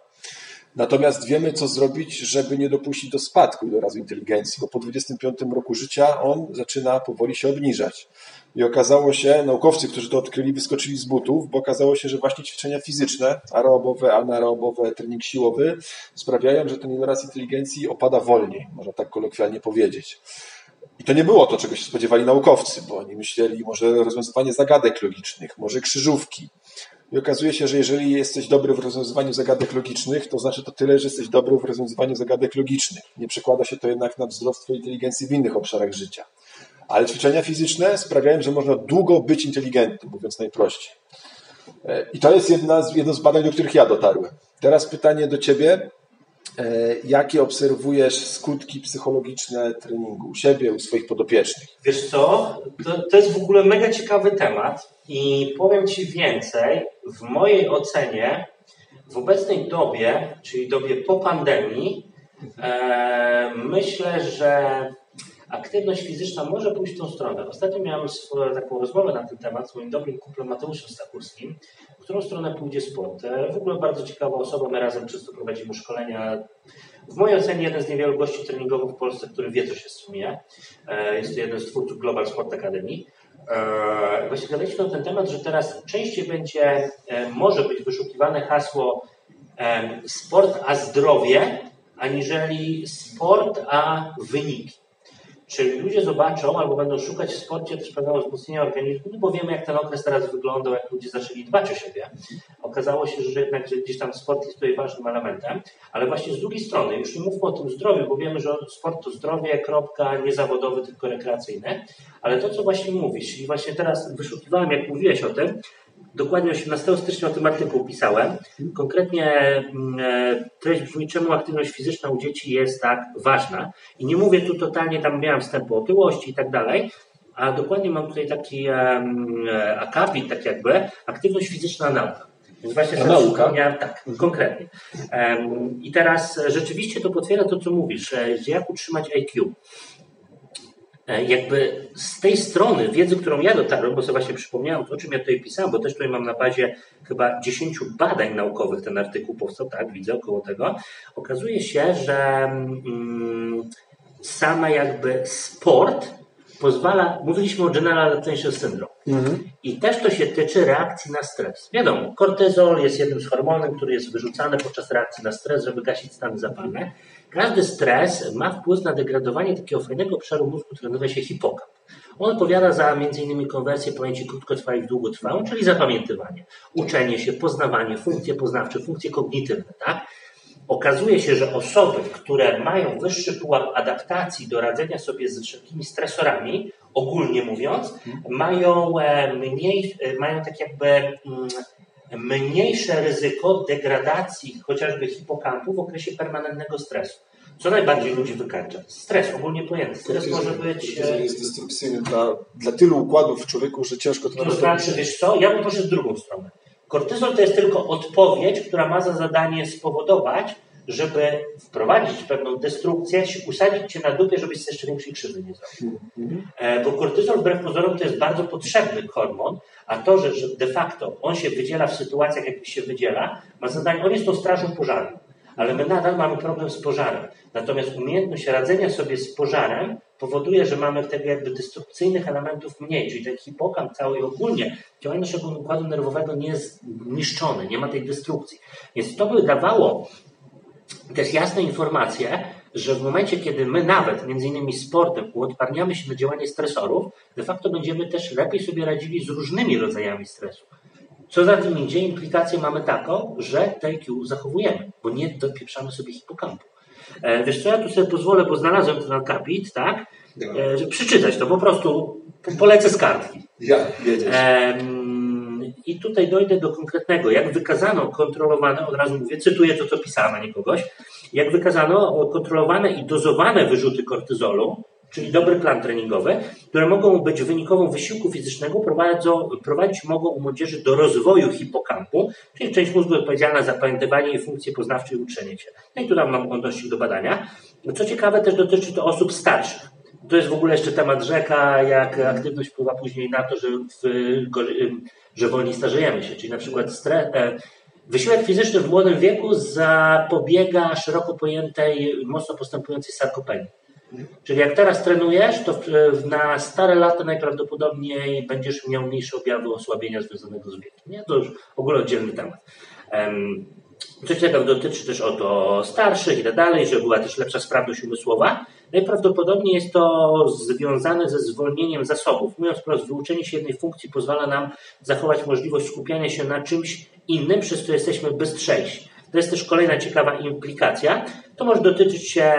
Natomiast wiemy, co zrobić, żeby nie dopuścić do spadku ilorazu inteligencji, bo po 25 roku życia on zaczyna powoli się obniżać. I okazało się, naukowcy, którzy to odkryli, wyskoczyli z butów, bo okazało się, że właśnie ćwiczenia fizyczne, aerobowe, anaerobowe, trening siłowy sprawiają, że ten iloraz inteligencji opada wolniej, można tak kolokwialnie powiedzieć. I to nie było to, czego się spodziewali naukowcy, bo oni myśleli może rozwiązywanie zagadek logicznych, może krzyżówki, i okazuje się, że jeżeli jesteś dobry w rozwiązywaniu zagadek logicznych, to znaczy to tyle, że jesteś dobry w rozwiązywaniu zagadek logicznych. Nie przekłada się to jednak na wzrost twojej inteligencji w innych obszarach życia. Ale ćwiczenia fizyczne sprawiają, że można długo być inteligentnym, mówiąc najprościej. E, I to jest jedna z, jedno z badań, do których ja dotarłem. Teraz pytanie do Ciebie. E, jakie obserwujesz skutki psychologiczne treningu u siebie, u swoich podopiecznych?
Wiesz co, to, to jest w ogóle mega ciekawy temat i powiem Ci więcej. W mojej ocenie w obecnej dobie, czyli dobie po pandemii, e, myślę, że aktywność fizyczna może pójść w tą stronę. Ostatnio miałem swoją, taką rozmowę na ten temat z moim dobrym kumplem Mateuszem Stakurskim, w którą stronę pójdzie sport. E, w ogóle bardzo ciekawa osoba, my razem często prowadzimy szkolenia. W mojej ocenie jeden z niewielu gości treningowych w Polsce, który wie, co się sumie. E, jest to jeden z twórców Global Sport Academy. E, właśnie gadaliśmy na ten temat, że teraz częściej będzie, może być wyszukiwane hasło sport a zdrowie, aniżeli sport a wyniki. Czyli ludzie zobaczą albo będą szukać w sporcie też pewnego wzmocnienia organizmu, no bo wiemy, jak ten okres teraz wyglądał, jak ludzie zaczęli dbać o siebie. Okazało się, że jednak że gdzieś tam sport jest tutaj ważnym elementem, ale właśnie z drugiej strony, już nie mówmy o tym zdrowiu, bo wiemy, że sport to zdrowie, kropka, nie zawodowy, tylko rekreacyjny, ale to, co właśnie mówisz, i właśnie teraz wyszukiwałem, jak mówiłeś o tym, Dokładnie 18 stycznia o tym artykuł pisałem. Konkretnie mm, e, treść brzmi, czemu aktywność fizyczna u dzieci jest tak ważna. I nie mówię tu totalnie, tam miałem wstęp o otyłości i tak dalej, a dokładnie mam tutaj taki e, akapit, tak jakby, aktywność fizyczna nauka.
Więc właśnie nauka?
Tak, konkretnie. I teraz rzeczywiście to potwierdza to, co mówisz, że jak utrzymać IQ. E, jakby z tej strony wiedzy, którą ja dotarłem, bo sobie właśnie przypomniałem to, o czym ja tutaj pisałem, bo też tutaj mam na bazie chyba 10 badań naukowych ten artykuł powstał, tak, widzę około tego, okazuje się, że mm, sama jakby sport pozwala, mówiliśmy o General Attention Syndrome mhm. i też to się tyczy reakcji na stres. Wiadomo, kortyzol jest jednym z hormonów, który jest wyrzucany podczas reakcji na stres, żeby gasić stany zapalne. Każdy stres ma wpływ na degradowanie takiego fajnego obszaru mózgu, który nazywa się hipokamp. On odpowiada za m.in. konwersję pamięci krótkotrwałej w długotrwałą, czyli zapamiętywanie, uczenie się, poznawanie, funkcje poznawcze, funkcje kognitywne. Tak? Okazuje się, że osoby, które mają wyższy pułap adaptacji do radzenia sobie z wszelkimi stresorami, ogólnie mówiąc, mają e, mniej, e, mają tak jakby mm, mniejsze ryzyko degradacji chociażby hipokampu w okresie permanentnego stresu. Co najbardziej ludzi wykańcza? Stres, ogólnie pojęty. Stres może być...
jest destrukcyjny dla, dla tylu układów w człowieku, że ciężko
to... To znaczy, wiesz co, ja bym poszedł w drugą stronę. Kortyzol to jest tylko odpowiedź, która ma za zadanie spowodować, żeby wprowadzić pewną destrukcję, usadzić cię na dupie, żebyś jeszcze większej krzywdy nie zrobił. Mhm. E, bo kortyzol wbrew pozorom to jest bardzo potrzebny hormon, a to, że, że de facto on się wydziela w sytuacjach, jak się wydziela, ma zadanie, on jest tą strażą pożarną. Ale my nadal mamy problem z pożarem. Natomiast umiejętniność radzenia sobie z pożarem powoduje, że mamy tego jakby destrukcyjnych elementów mniej, czyli ten hipokamp cały ogólnie działanie naszego układu nerwowego nie jest niszczony, nie ma tej destrukcji. Więc to by dawało też jasne informacje, że w momencie, kiedy my nawet między innymi sportem uodparniamy się na działanie stresorów, de facto będziemy też lepiej sobie radzili z różnymi rodzajami stresu. Co za tym idzie, implikację mamy taką, że TQ zachowujemy, bo nie dopieprzamy sobie hipokampu. E, wiesz co, ja tu sobie pozwolę, bo znalazłem ten akapit, tak? E, przeczytać to, po prostu polecę z kartki.
Ja, wiedzieć. E,
I tutaj dojdę do konkretnego. Jak wykazano kontrolowane, od razu mówię, cytuję to, co pisałem, a nie kogoś, jak wykazano kontrolowane i dozowane wyrzuty kortyzolu, czyli dobry plan treningowy, które mogą być wynikową wysiłku fizycznego, prowadzą, prowadzić mogą u młodzieży do rozwoju hipokampu, czyli część mózgu odpowiedzialna za pamiętywanie i funkcje poznawcze i uczenie się. No i tu mam odnośnie do badania. Co ciekawe, też dotyczy to osób starszych. To jest w ogóle jeszcze temat rzeka, jak aktywność wpływa później na to, że, w, że wolniej starzejemy się. Czyli na przykład stres, e, wysiłek fizyczny w młodym wieku zapobiega szeroko pojętej, mocno postępującej sarkopenii. Czyli jak teraz trenujesz, to na stare lata najprawdopodobniej będziesz miał mniejsze objawy osłabienia związanego z wiekiem. Nie? To już w ogóle oddzielny temat. Coś takiego dotyczy też o to starszych i tak dalej, że była też lepsza sprawność umysłowa. Najprawdopodobniej jest to związane ze zwolnieniem zasobów. Mówiąc wprost, wyuczenie się jednej funkcji pozwala nam zachować możliwość skupiania się na czymś innym, przez co jesteśmy bystrzejsi. To jest też kolejna ciekawa implikacja. To może dotyczyć się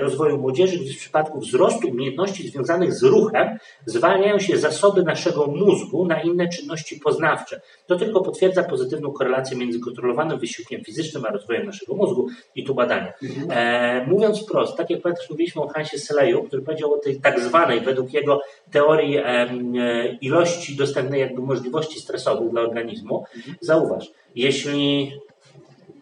rozwoju młodzieży, gdyż w przypadku wzrostu umiejętności związanych z ruchem zwalniają się zasoby naszego mózgu na inne czynności poznawcze. To tylko potwierdza pozytywną korelację między kontrolowanym wysiłkiem fizycznym a rozwojem naszego mózgu i tu badania. Mhm. E, mówiąc wprost, tak jak pamiętasz, mówiliśmy o Hansie Seleju, który powiedział o tej tak zwanej, według jego teorii e, ilości dostępnej jakby możliwości stresowych dla organizmu. Mhm. Zauważ, jeśli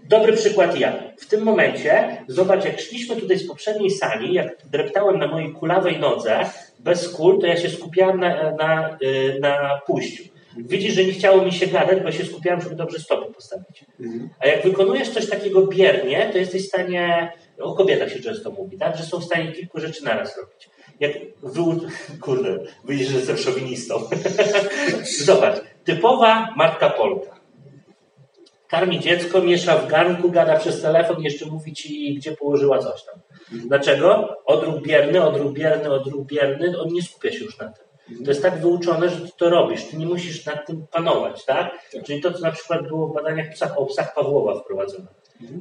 Dobry przykład ja. W tym momencie, zobacz, jak szliśmy tutaj z poprzedniej sali, jak dreptałem na mojej kulawej nodze, bez kul, to ja się skupiałem na, na, y, na pójściu. Widzisz, że nie chciało mi się gadać, bo się skupiałem, żeby dobrze stopy postawić. A jak wykonujesz coś takiego biernie, to jesteś w stanie, o kobietach się często mówi, tak, że są w stanie kilku rzeczy naraz robić. Jak wy... Kurde, widzisz, że jestem szowinistą. Zobacz, typowa matka Polka. Karmi dziecko, miesza w garnku, gada przez telefon, jeszcze mówi ci, gdzie położyła coś tam. Dlaczego? Odruch bierny, odruch bierny, odruch bierny, on nie skupia się już na tym. To jest tak wyuczone, że ty to robisz. Ty nie musisz nad tym panować, tak? tak. Czyli to, co na przykład było w badaniach psach, o psach Pawłowa wprowadzone.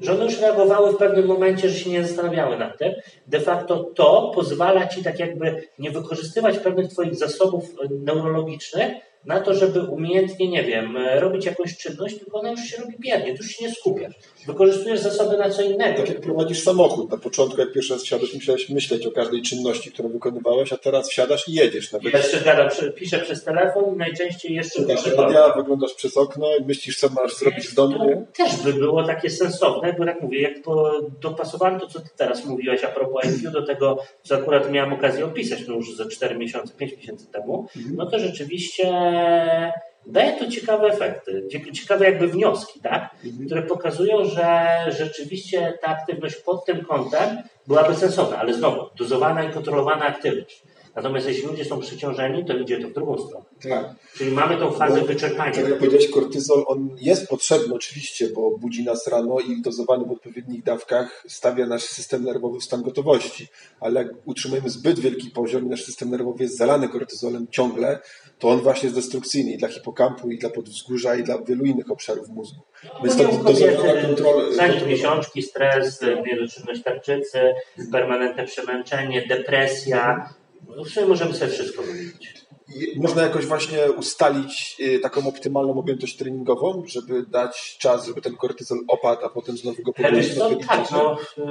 Że one już reagowały w pewnym momencie, że się nie zastanawiały nad tym. De facto to pozwala ci tak jakby nie wykorzystywać pewnych twoich zasobów neurologicznych, na to, żeby umiejętnie, nie wiem, robić jakąś czynność, tylko ona już się robi biernie, tu już się nie skupiasz. Wykorzystujesz zasoby na co innego.
Tak jak prowadzisz samochód. Na początku, jak pierwszy raz wsiadasz, musiałeś myśleć o każdej czynności, którą wykonywałeś, a teraz wsiadasz i jedziesz.
Nawet... Jeszcze gadam, piszę przez telefon i najczęściej jeszcze...
Słuchasz radia, wyglądasz przez okno i myślisz, co masz zrobić w domu.
To też by było takie sensowne, bo jak mówię, jak dopasowałem to, co ty teraz mówiłeś a propos IQ do tego, co akurat miałem okazję opisać no już za 4 miesiące, 5 miesięcy temu, mhm. no to rzeczywiście daje to ciekawe efekty, ciekawe jakby wnioski, tak? Mhm. które pokazują, że rzeczywiście ta aktywność pod tym kątem byłaby sensowna, ale znowu, dozowana i kontrolowana aktywność. Natomiast jeśli ludzie są przeciążeni, to idzie to w drugą stronę. Tak. Czyli mamy tą fazę bo, wyczerpania.
Tak jak powiedziałeś, kortyzol, on jest potrzebny oczywiście, bo budzi nas rano i dozowany w odpowiednich dawkach stawia nasz system nerwowy w stan gotowości. Ale jak utrzymujemy zbyt wielki poziom i nasz system nerwowy jest zalany kortyzolem ciągle, to on właśnie jest destrukcyjny i dla hipokampu, i dla podwzgórza, i dla wielu innych obszarów mózgu.
No, Więc to dozowana kontrola... Zanik miesiączki, stres, niedoczynność tarczycy, permanentne przemęczenie, depresja, no w sumie możemy sobie wszystko wymienić.
Można jakoś właśnie ustalić y, taką optymalną objętość treningową, żeby dać czas, żeby ten kortyzol opadł, a potem znowu go podnieść.
No, tak, no, y,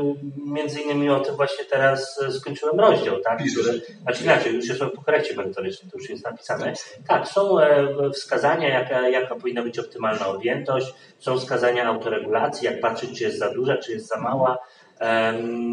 między innymi o tym właśnie teraz y, skończyłem rozdział, tak? Który, znaczy inaczej, już jest po korekcie merytorycznej, to już jest napisane. Tak, tak są e, wskazania, jaka, jaka powinna być optymalna objętość, są wskazania autoregulacji, jak patrzeć, czy jest za duża, czy jest za mała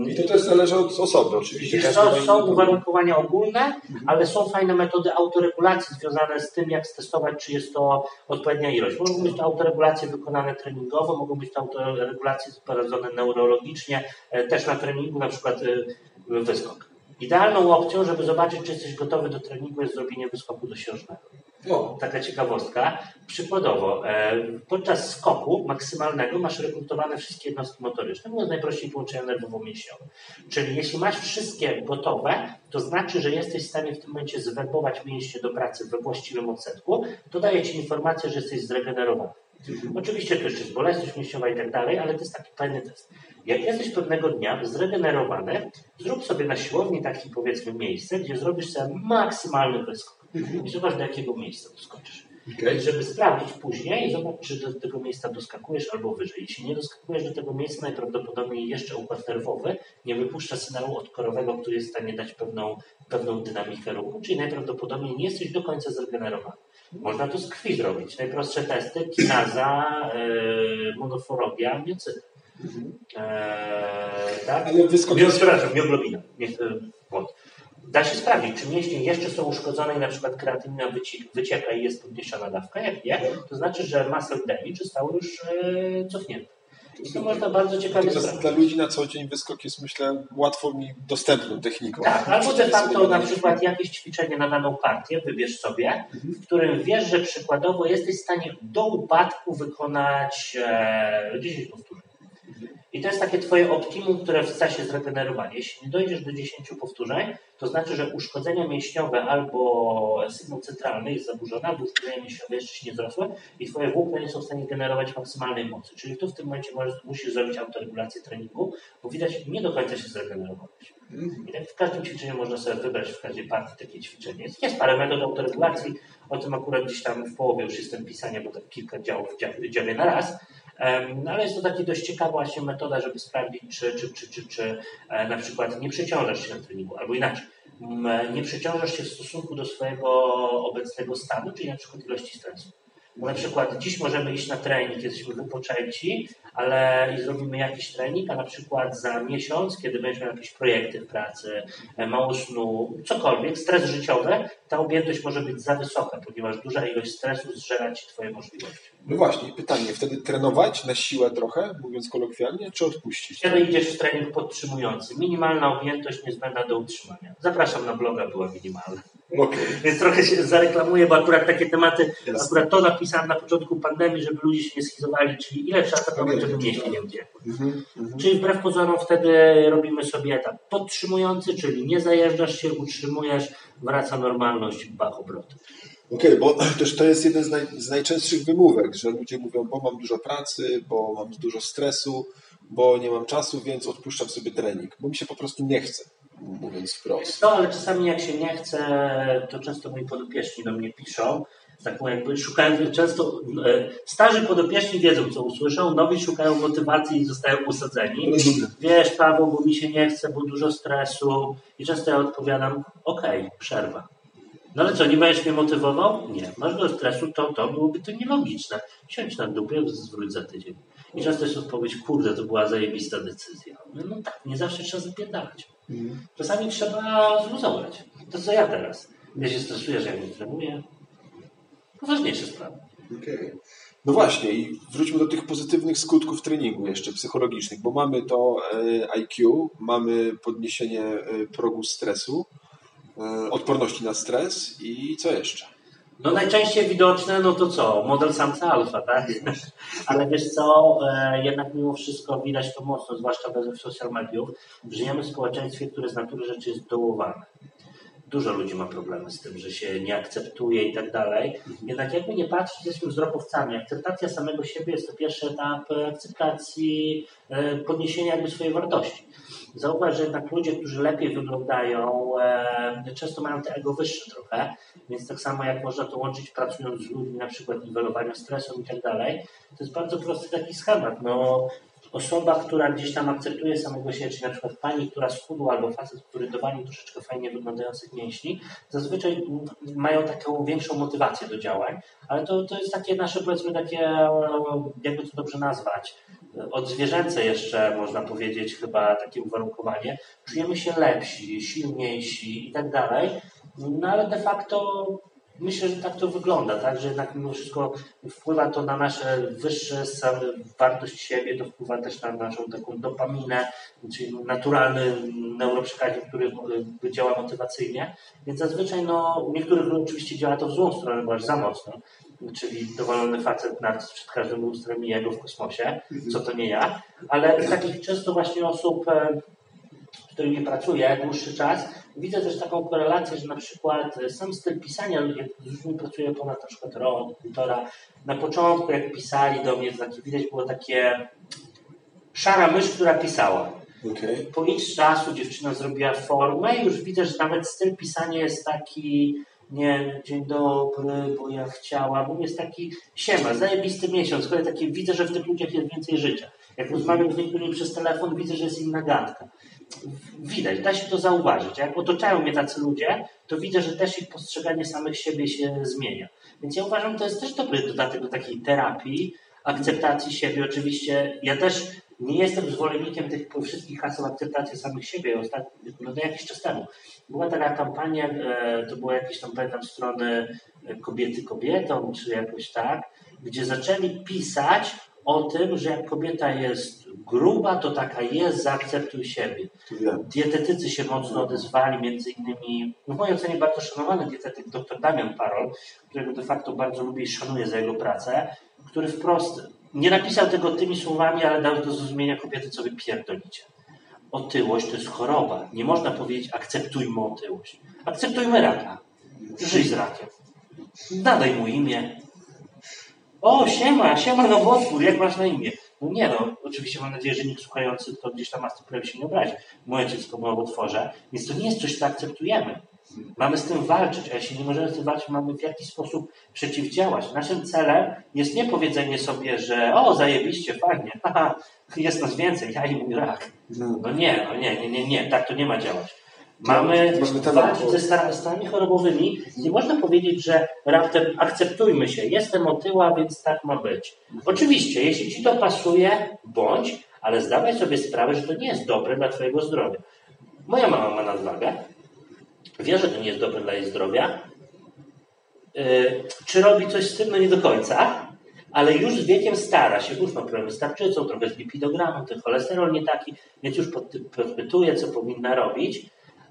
i to też zależy od osoby, oczywiście.
Są, są uwarunkowania ogólne, mhm. ale są fajne metody autoregulacji związane z tym, jak stestować, czy jest to odpowiednia ilość. Mogą być to autoregulacje wykonane treningowo, mogą być to autoregulacje sprawdzone neurologicznie, e, też na treningu, na przykład e, wyskok. Idealną opcją, żeby zobaczyć, czy jesteś gotowy do treningu, jest zrobienie wyskoku dosiężnego. O, taka ciekawostka. Przykładowo, e, podczas skoku maksymalnego masz rekrutowane wszystkie jednostki motoryczne, mówiąc najprościej połączenia nerwowo-mięśniowe. Czyli jeśli masz wszystkie gotowe, to znaczy, że jesteś w stanie w tym momencie zwerbować mięśnie do pracy we właściwym odsetku. To daje Ci informację, że jesteś zregenerowany. Mhm. Oczywiście to jeszcze jest bolesność mięśniowa i tak dalej, ale to jest taki fajny test. Jak jesteś pewnego dnia zregenerowany, zrób sobie na siłowni takie powiedzmy miejsce, gdzie zrobisz sobie maksymalny wyskok. Mhm. I zobacz, do jakiego miejsca doskoczysz. Okay. Żeby sprawdzić później, zobacz, czy do tego miejsca doskakujesz albo wyżej. Jeśli nie doskakujesz do tego miejsca, najprawdopodobniej jeszcze układ nerwowy nie wypuszcza sygnału odkorowego, który jest w stanie dać pewną, pewną dynamikę ruchu, czyli najprawdopodobniej nie jesteś do końca zregenerowany. Można to z krwi zrobić. Najprostsze testy, kinaza, yy, monoforogia, miocyty. Mhm. Eee, tak? Ale. Przepraszam, mioglobina. Da się sprawdzić, czy mięśnie jeszcze są uszkodzone i na przykład kreatynina wycieka i jest podniesiona dawka. Jak nie, to znaczy, że muscle damage zostało już e, cofnięte. I to można bardzo ciekawie sprawdzić.
Dla ludzi na co dzień wyskok jest, myślę, łatwo mi dostępną techniką.
Tak, albo de facto na przykład jakieś ćwiczenie na daną partię wybierz sobie, mhm. w którym wiesz, że przykładowo jesteś w stanie do upadku wykonać e, 10 powtórzeń. I to jest takie Twoje optimum, które chce się zregenerować. Jeśli nie dojdziesz do 10 powtórzeń, to znaczy, że uszkodzenia mięśniowe albo sygnał centralny jest zaburzony, albo uszkodzenia mięśniowe jeszcze się nie wzrosły i Twoje włókna nie są w stanie generować maksymalnej mocy. Czyli tu w tym momencie możesz, musisz zrobić autoregulację treningu, bo widać, nie do końca się zregenerowałeś. Mhm. I tak w każdym ćwiczeniu można sobie wybrać w każdej partii takie ćwiczenie. Jest, jest parę metod autoregulacji, o tym akurat gdzieś tam w połowie już jestem pisania, bo tak kilka działów dziawię na raz. No ale jest to taka dość ciekawa właśnie metoda, żeby sprawdzić, czy, czy, czy, czy, czy e, na przykład nie przeciążasz się na treningu, albo inaczej, nie przeciążasz się w stosunku do swojego obecnego stanu, czyli na przykład ilości stresu. Bo na przykład dziś możemy iść na trening, jesteśmy wypoczęci, ale i zrobimy jakiś trening, a na przykład za miesiąc, kiedy będziemy jakieś projekty w pracy, e, mało snu, cokolwiek, stres życiowy, ta objętość może być za wysoka, ponieważ duża ilość stresu zżera ci twoje możliwości.
No właśnie, pytanie, wtedy trenować na siłę trochę, mówiąc kolokwialnie, czy odpuścić?
Wtedy idziesz w trening podtrzymujący. Minimalna objętość niezbędna do utrzymania. Zapraszam na bloga, była minimalna.
Okay.
Więc trochę się zareklamuję, bo akurat takie tematy, Jasne. akurat to napisałem na początku pandemii, żeby ludzie się nie schizowali, czyli ile trzeba żeby mięśnie nie. Mhm, mhm. Czyli wbrew pozorom wtedy robimy sobie etap podtrzymujący, czyli nie zajeżdżasz się, utrzymujesz, wraca normalność, bach obrotu.
Okej, okay, bo też to jest jeden z, naj, z najczęstszych wymówek, że ludzie mówią, bo mam dużo pracy, bo mam dużo stresu, bo nie mam czasu, więc odpuszczam sobie trening, bo mi się po prostu nie chce, mówiąc wprost.
No, ale czasami jak się nie chce, to często moi podopieczni do mnie piszą, taką jakby szukają, często e, starzy podopieczni wiedzą, co usłyszą, nowi szukają motywacji i zostają usadzeni. Wiesz, Paweł, bo mi się nie chce, bo dużo stresu i często ja odpowiadam, okej, okay, przerwa. No ale co, nie będziesz mnie motywował? Nie. Masz do stresu, to, to byłoby to nielogiczne. Siądź na dupie, zwróć za tydzień. I często jest odpowiedź, kurde, to była zajebista decyzja. No, no tak, nie zawsze trzeba zapierdalać. Mhm. Czasami trzeba zluzować. To co ja teraz? Ja się stresuję, że ja nie trenuję. Poważniejsze sprawy.
Okay. No właśnie, i wróćmy do tych pozytywnych skutków treningu jeszcze psychologicznych, bo mamy to e, IQ, mamy podniesienie e, progu stresu, e, odporności na stres i co jeszcze?
No najczęściej widoczne, no to co? Model samca alfa, tak? Ale wiesz co, jednak mimo wszystko widać to mocno, zwłaszcza bez social mediów. Żyjemy w społeczeństwie, które z natury rzeczy jest dołowane dużo ludzi ma problemy z tym, że się nie akceptuje i tak dalej. Jednak jakby nie patrzeć, jesteśmy wzrokowcami. Akceptacja samego siebie jest to pierwszy etap akceptacji, e, podniesienia jakby swojej wartości. Zauważ, że jednak ludzie, którzy lepiej wyglądają, e, często mają te ego wyższe trochę, więc tak samo jak można to łączyć pracując z ludźmi, na przykład niwelowaniem stresu i tak dalej, to jest bardzo prosty taki schemat. No, osoba, która gdzieś tam akceptuje samego siebie, czyli na przykład pani, która schudła, albo facet, który dowalił troszeczkę fajnie wyglądających mięśni, zazwyczaj mają taką większą motywację do działań, ale to, to jest takie nasze, powiedzmy, takie, jakby to dobrze nazwać, odzwierzęce jeszcze, można powiedzieć, chyba takie uwarunkowanie. Czujemy się lepsi, silniejsi i tak dalej, no ale de facto Myślę, że tak to wygląda, tak? że jednak mimo wszystko wpływa to na nasze wyższe wartość siebie, to wpływa też na naszą taką dopaminę, czyli naturalny neuroprzekaźnik, który działa motywacyjnie. Więc zazwyczaj no, u niektórych oczywiście działa to w złą stronę, bo aż za mocno, czyli dowolony facet narcyz przed każdym lustrem i jego w kosmosie, co to nie ja, ale takich często właśnie osób, e, z którymi pracuję dłuższy czas, Widzę też taką korelację, że na przykład sam styl pisania, jak z ludźmi pracuję ponad na przykład rok, półtora, na początku jak pisali do mnie, takie, widać było takie szara mysz, która pisała. Okay. Po x czasu dziewczyna zrobiła formę i już widzę, że nawet styl pisania jest taki nie, dzień dobry, bo ja chciałam. Jest taki siema, zajebisty miesiąc, ale taki widzę, że w tych ludziach jest więcej życia. Jak rozmawiam z niektórymi przez telefon, widzę, że jest inna gadka widać, da się to zauważyć. Jak otaczają mnie tacy ludzie, to widzę, że też ich postrzeganie samych siebie się zmienia. Więc ja uważam, to jest też dobry dodatek do takiej terapii, akceptacji siebie. Oczywiście ja też nie jestem zwolennikiem tych wszystkich haseł akceptacji samych siebie. Ostatnio, no jakiś czas temu była taka kampania, e, to były jakieś tam, pamiętam, strony kobiety kobietom, czy jakoś tak, gdzie zaczęli pisać o tym, że jak kobieta jest gruba, to taka jest, zaakceptuj siebie. Dietetycy się mocno odezwali, między innymi, w mojej ocenie bardzo szanowany dietetyk dr Damian Parol, którego de facto bardzo lubię i szanuję za jego pracę, który wprost nie napisał tego tymi słowami, ale dał do zrozumienia kobiety, co wy pierdolicie. Otyłość to jest choroba. Nie można powiedzieć akceptujmy otyłość. Akceptujmy raka. Żyj z rakiem. Nadaj mu imię, o, siema, siema nowotwór, jak masz na imię? No nie no, oczywiście mam nadzieję, że nikt słuchający to gdzieś tam master się nie obrazi. Moje dziecko ma nowotworze, więc to nie jest coś, co akceptujemy. Mamy z tym walczyć, a jeśli nie możemy z tym walczyć, mamy w jakiś sposób przeciwdziałać. Naszym celem jest nie powiedzenie sobie, że o, zajebiście, fajnie, haha, jest nas więcej, ja i mój rak. No nie, no nie, nie, nie, nie, tak to nie ma działać. Mamy walczyć ze stanami chorobowymi. Nie można powiedzieć, że raptem akceptujmy się, jestem otyła, więc tak ma być. Oczywiście, jeśli ci to pasuje, bądź, ale zdawaj sobie sprawę, że to nie jest dobre dla twojego zdrowia. Moja mama ma nadwagę, wie, że to nie jest dobre dla jej zdrowia. Yy, czy robi coś z tym? No nie do końca, ale już z wiekiem stara się, już ma problem starczycą, trochę z lipidogramem, ten cholesterol nie taki, więc już podpytuje, co powinna robić.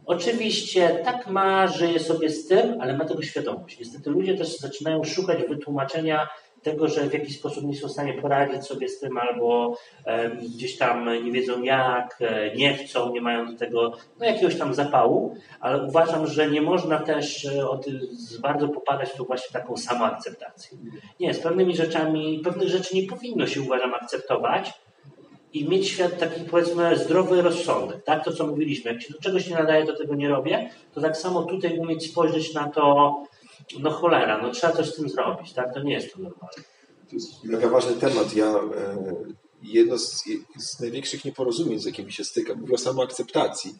Oczywiście tak ma, żyje sobie z tym, ale ma tego świadomość. Niestety ludzie też zaczynają szukać wytłumaczenia tego, że w jakiś sposób nie są w stanie poradzić sobie z tym, albo e, gdzieś tam nie wiedzą jak, e, nie chcą, nie mają do tego no, jakiegoś tam zapału, ale uważam, że nie można też e, od, bardzo popadać w właśnie taką samoakceptację. Nie, z pewnymi rzeczami, pewnych rzeczy nie powinno się uważam akceptować, i mieć świat taki, powiedzmy, zdrowy rozsądek. Tak, to co mówiliśmy. Jak się do czegoś nie nadaje, to tego nie robię, to tak samo tutaj umieć spojrzeć na to, no cholera, no trzeba coś z tym zrobić, tak? To nie jest to normalne.
To jest mega ważny temat. Ja e, jedno z, z, największych nieporozumień, z jakimi się stykam, mówię o samoakceptacji. E,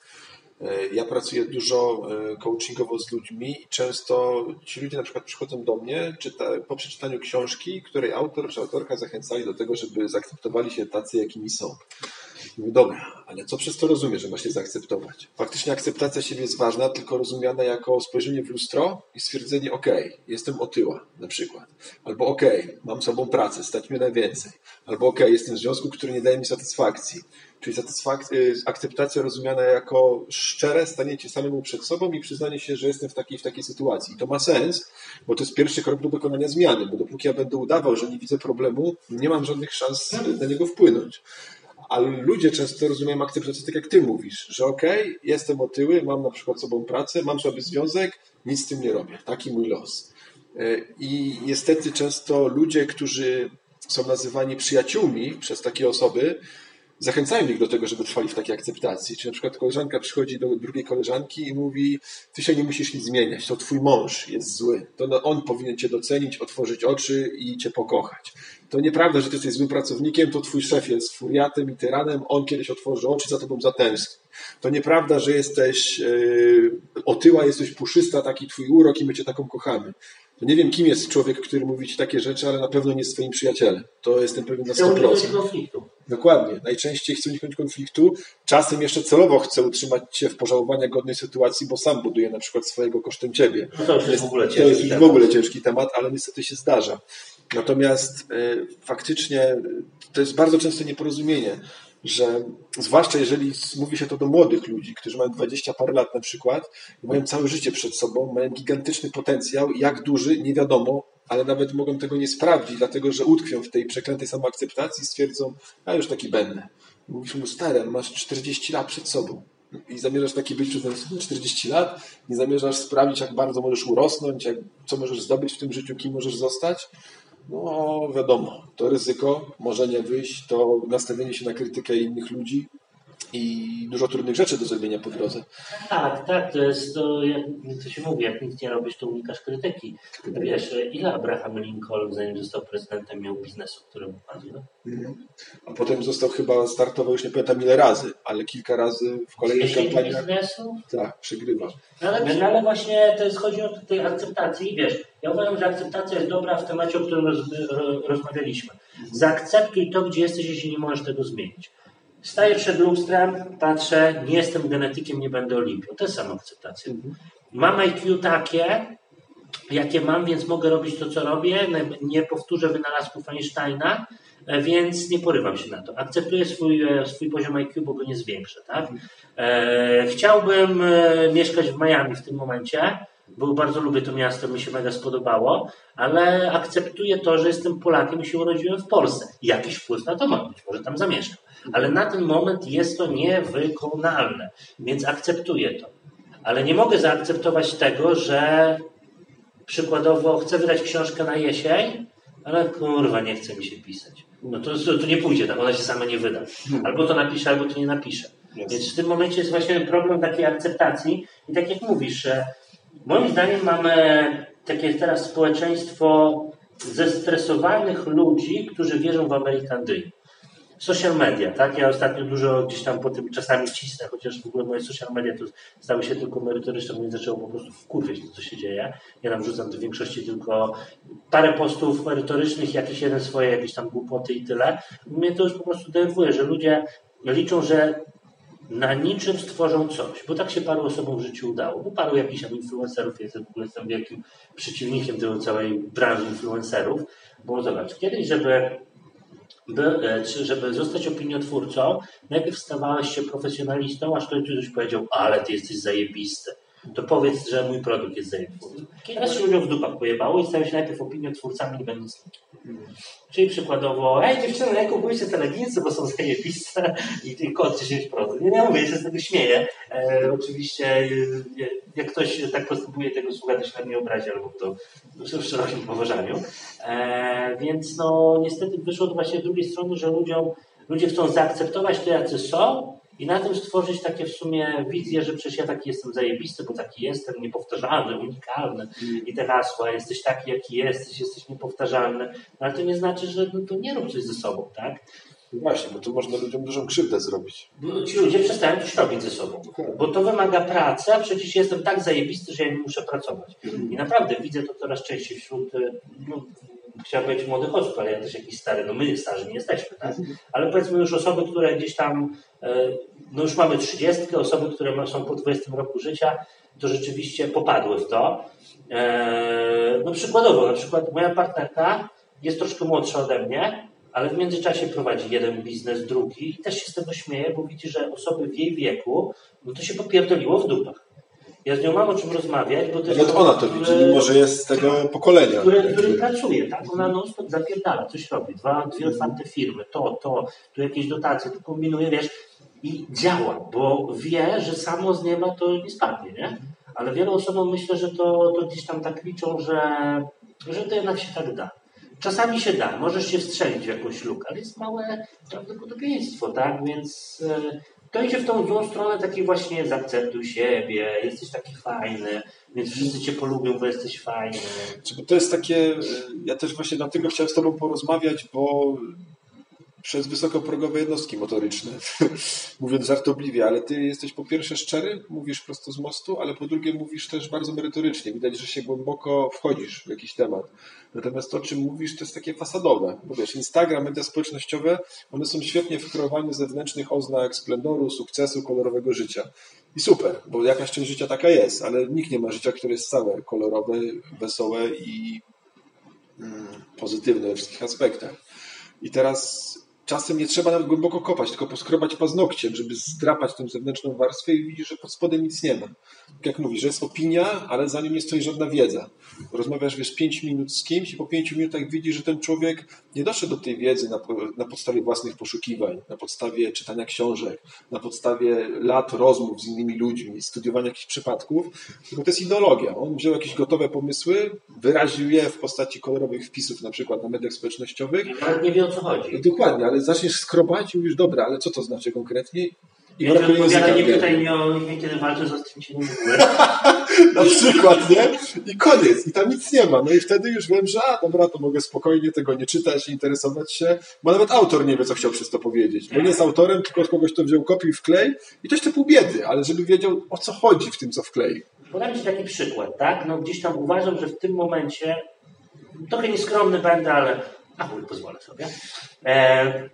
ja pracuję dużo e, coachingowo z ludźmi i często ci ludzie na przykład przychodzą do mnie czyta, po przeczytaniu książki, której autor czy autorka zachęcali do tego, żeby zaakceptowali się tacy, jakimi są. Mówię, dobra, ale co przez to rozumie, że ma się zaakceptować? Faktycznie akceptacja siebie jest ważna, tylko rozumiana jako spojrzenie w lustro i stwierdzenie, ok, jestem otyła na przykład. Albo ok, mam sobą pracę, stać mnie na więcej. Albo ok, jestem w związku, który nie daje mi satysfakcji. Czyli y, akceptacja rozumiana jako szczere staniecie samemu przed sobą i przyznanie się, że jestem w takiej, w takiej sytuacji. I to ma sens, bo to jest pierwszy krok do dokonania zmiany, bo dopóki ja będę udawał, że nie widzę problemu, nie mam żadnych szans na niego wpłynąć ale ludzie często rozumieją akceptację tak jak ty mówisz, że okej, okay, jestem otyły, mam na przykład sobą pracę, mam sobie związek, nic z tym nie robię. Taki mój los. E, I niestety często ludzie, którzy są nazywani przyjaciółmi przez takie osoby, zachęcają ich do tego, żeby trwali w takiej akceptacji. Czy na przykład koleżanka przychodzi do drugiej koleżanki i mówi, ty się nie musisz nic zmieniać, to twój mąż jest zły, to on powinien cię docenić, otworzyć oczy i cię pokochać. To nieprawda, że ty jesteś złym pracownikiem, to twój szef jest furiatem i tyranem, on kiedyś otworzy oczy, za tobą zatęskni. To nieprawda, że jesteś yy, otyła, jesteś puszysta, taki twój urok i my cię taką kochamy. To nie wiem, kim jest człowiek, który mówi ci takie rzeczy, ale na pewno nie jest twoim przyjacielem. To jestem pewien na 100%.
konfliktu.
Dokładnie. Najczęściej chcę uniknąć konfliktu. Czasem jeszcze celowo chcę utrzymać cię w pożałowania godnej sytuacji, bo sam buduję na przykład swojego kosztem ciebie.
No to już jest w ogóle ciężki
To jest temat. w ogóle ciężki temat, ale niestety się zdarza. Natomiast y, faktycznie to jest bardzo często nieporozumienie że zwłaszcza jeżeli mówi się to do młodych ludzi, którzy mają 20 parę lat na przykład mają całe życie przed sobą, mają gigantyczny potencjał, jak duży, nie wiadomo, ale nawet mogą tego nie sprawdzić, dlatego że utkwią w tej przeklętej samoakceptacji i stwierdzą, a już taki będę. Mówisz mu, stary, masz 40 lat przed sobą i zamierzasz taki być przez 40 lat, nie zamierzasz sprawdzić, jak bardzo możesz urosnąć, jak, co możesz zdobyć w tym życiu, kim możesz zostać, no wiadomo, to ryzyko, może nie wyjść, to nastawienie się na krytykę innych ludzi i dużo trudnych rzeczy do zrobienia po drodze.
Tak, tak, to jest to, jak to się mówi, jak nic nie robisz, to unikasz krytyki. Wiesz, ile Abraham Lincoln, zanim został prezydentem, miał biznesu, który mu No? Mhm.
A potem został chyba, startował już nie pamiętam ile razy, ale kilka razy w kolejnych kampaniach.
biznesu?
Tak, przegrywa.
No ale, no, ale właśnie to jest, chodzi o tej akceptacji. Wiesz, ja uważam, że akceptacja jest dobra w temacie, o którym roz, rozmawialiśmy. Zaakceptuj to, gdzie jesteś, jeśli nie możesz tego zmienić. Staję przed lustrem, patrzę, nie jestem genetykiem, nie będę olimpią. To jest samoakceptacja. Mam IQ takie, jakie mam, więc mogę robić to, co robię. Nie powtórzę wynalazków Einsteina, e, więc nie porywam się na to. Akceptuję swój, e, swój poziom IQ, bo go nie zwiększę. Tak? E, chciałbym mieszkać w Miami w tym momencie, bo bardzo lubię to miasto, mi się mega spodobało, ale akceptuję to, że jestem Polakiem i się urodziłem w Polsce. Jakiś wpływ na to mam, być może tam zamieszkam. Ale na ten moment jest to niewykonalne, więc akceptuję to. Ale nie mogę zaakceptować tego, że przykładowo chcę wydać książkę na jesień, ale kurwa, nie chce mi się pisać. No to, to, nie pójdzie, tak ona się sama nie wyda. Albo to napisze, albo to nie napisze. Yes. Więc w tym momencie jest właśnie problem takiej akceptacji i tak jak mówisz, że moim zdaniem mamy takie teraz społeczeństwo zestresowanych ludzi, którzy wierzą w American Dream. Social media, tak? Ja ostatnio dużo gdzieś tam po tym czasami cisnę, chociaż w ogóle moje social media to stały się tylko merytoryczne, bo mnie zaczęło po prostu wkurwiać to, co się dzieje. Ja tam rzucam w większości tylko parę postów merytorycznych, jakiś jeden swoje, jakieś tam głupoty i tyle. Mnie to już po prostu denerwuje, że ludzie liczą, że na niczym stworzą coś, bo tak się paru osobom w życiu udało, bo paru jakichś tam influencerów jest, w ogóle jestem wielkim przeciwnikiem tej całej branży influencerów, bo zobacz, kiedyś, żeby by, e, żeby zostać opiniotwórcą, najpierw stawałeś się profesjonalistą, aż ktoś powiedział, ale ty jesteś zajebisty. To powiedz, że mój produkt jest zajebisty. Teraz się ludziom w dupach pojebało i stają się najpierw opiniotwórcami, nie będąc Czyli przykładowo, ej dziewczyny, jak kupujcie te leginsy, bo są zajebiste i, i kod 10%. Nie, nie mówię, ja się z tego śmieję. E, oczywiście, e, jak ktoś tak postępuje, tego słucha, to się na mnie obrazi, albo to w szerokim poważaniu. E, więc no, niestety wyszło to właśnie z drugiej strony, że ludziom, ludzie chcą zaakceptować to, jacy są, i na tym stworzyć takie w sumie wizję, że przecież ja taki jestem zajebisty, bo taki jestem, niepowtarzalny, unikalny. I te hasła, jesteś taki, jaki jesteś, jesteś niepowtarzalny, no, ale to nie znaczy, że no, to nie rób coś ze sobą, tak?
No właśnie, bo tu można ludziom dużą krzywdę zrobić.
Bo ci ludzie przestają coś robić ze sobą, bo to wymaga pracy, a przecież jestem tak zajebisty, że ja nie muszę pracować. I naprawdę widzę to coraz częściej wśród no, chciałem powiedzieć młodych osób, ale ja też jakiś stary, no my starzy nie jesteśmy, tak? Ale powiedzmy już osoby, które gdzieś tam, e, no już mamy trzydziestkę, osoby, które są po 20 roku życia, to rzeczywiście popadły w to. E, no przykładowo, na przykład moja partnerka jest troszkę młodsza ode mnie, ale w międzyczasie prowadzi jeden biznes, drugi i też się z tego śmieje, bo widzi, że osoby w jej wieku, no to się popierdoliło w dupach. Ja z nią mam o czym rozmawiać, bo też...
Nawet ona to widzi, mimo że jest z tego pokolenia.
Który, który pracuje, tak? Ona non stop zapierdala, coś robi. Dwa, dwie otwarte firmy, to, to, tu jakieś dotacje, tu kombinuje, wiesz, i działa, bo wie, że samo z nieba to nie spadnie, nie? Ale wielu osobom myślę, że to, to gdzieś tam tak liczą, że, że to jednak się tak da. Czasami się da, możesz się wstrzelić w jakąś lukę, ale jest małe prawdopodobieństwo, tak? Więc e, to idzie w tą złą stronę takiej właśnie zaakceptuj siebie, jesteś taki fajny, więc wszyscy cię polubią, bo jesteś fajny.
Bo to jest takie, ja też właśnie dlatego chciałem z tobą porozmawiać, bo przez wysokoprogowe jednostki motoryczne, mówiąc żartobliwie, ale ty jesteś po pierwsze szczery, mówisz prosto z mostu, ale po drugie mówisz też bardzo merytorycznie. Widać, że się głęboko wchodzisz w jakiś temat. Natomiast to, o czym mówisz, to jest takie fasadowe. Bo wiesz, Instagram, media społecznościowe, one są świetnie wykreowane z zewnętrznych oznak splendoru, sukcesu, kolorowego życia. I super, bo jakaś część życia taka jest, ale nikt nie ma życia, które jest całe kolorowe, wesołe i mm, pozytywne we wszystkich aspektach. I teraz czasem nie trzeba nawet głęboko kopać, tylko poskrobać paznokciem, żeby zdrapać tę zewnętrzną warstwę i widzisz, że pod spodem nic nie ma. Tak jak mówisz, że jest opinia, ale za nią nie stoi żadna wiedza. Rozmawiasz, wiesz, 5 minut z kimś i po 5 minutach widzisz, że ten człowiek nie doszedł do tej wiedzy na, na podstawie własnych poszukiwań, na podstawie czytania książek, na podstawie lat rozmów z innymi ludźmi, studiowania jakichś przypadków, tylko to jest ideologia. On wziął jakieś gotowe pomysły, wyraził je w postaci kolorowych wpisów, na przykład na mediach społecznościowych.
Ale nie wie o co chodzi.
Dokładnie, ale zaczniesz skrobać i mówisz, dobra, ale co to znaczy konkretnie?
I ja brakuje. Nie pytaj mnie o nie kiedy walczę z ostrym cieniem
Na przykład, nie? I koniec. I tam nic nie ma. No i wtedy już wiem, że a, dobra, to mogę spokojnie tego nie czytać, nie interesować się, bo nawet autor nie wie, co chciał przez to powiedzieć. Bo nie jest autorem, tylko od kogoś, kto wziął kopiuj wklej i to jeszcze pół biedy, ale żeby wiedział, o co chodzi w tym, co wklei.
Podam Ci taki przykład, tak? No gdzieś tam uważam, że w tym momencie trochę nieskromny będę, ale a chuj, pozwolę sobie. E,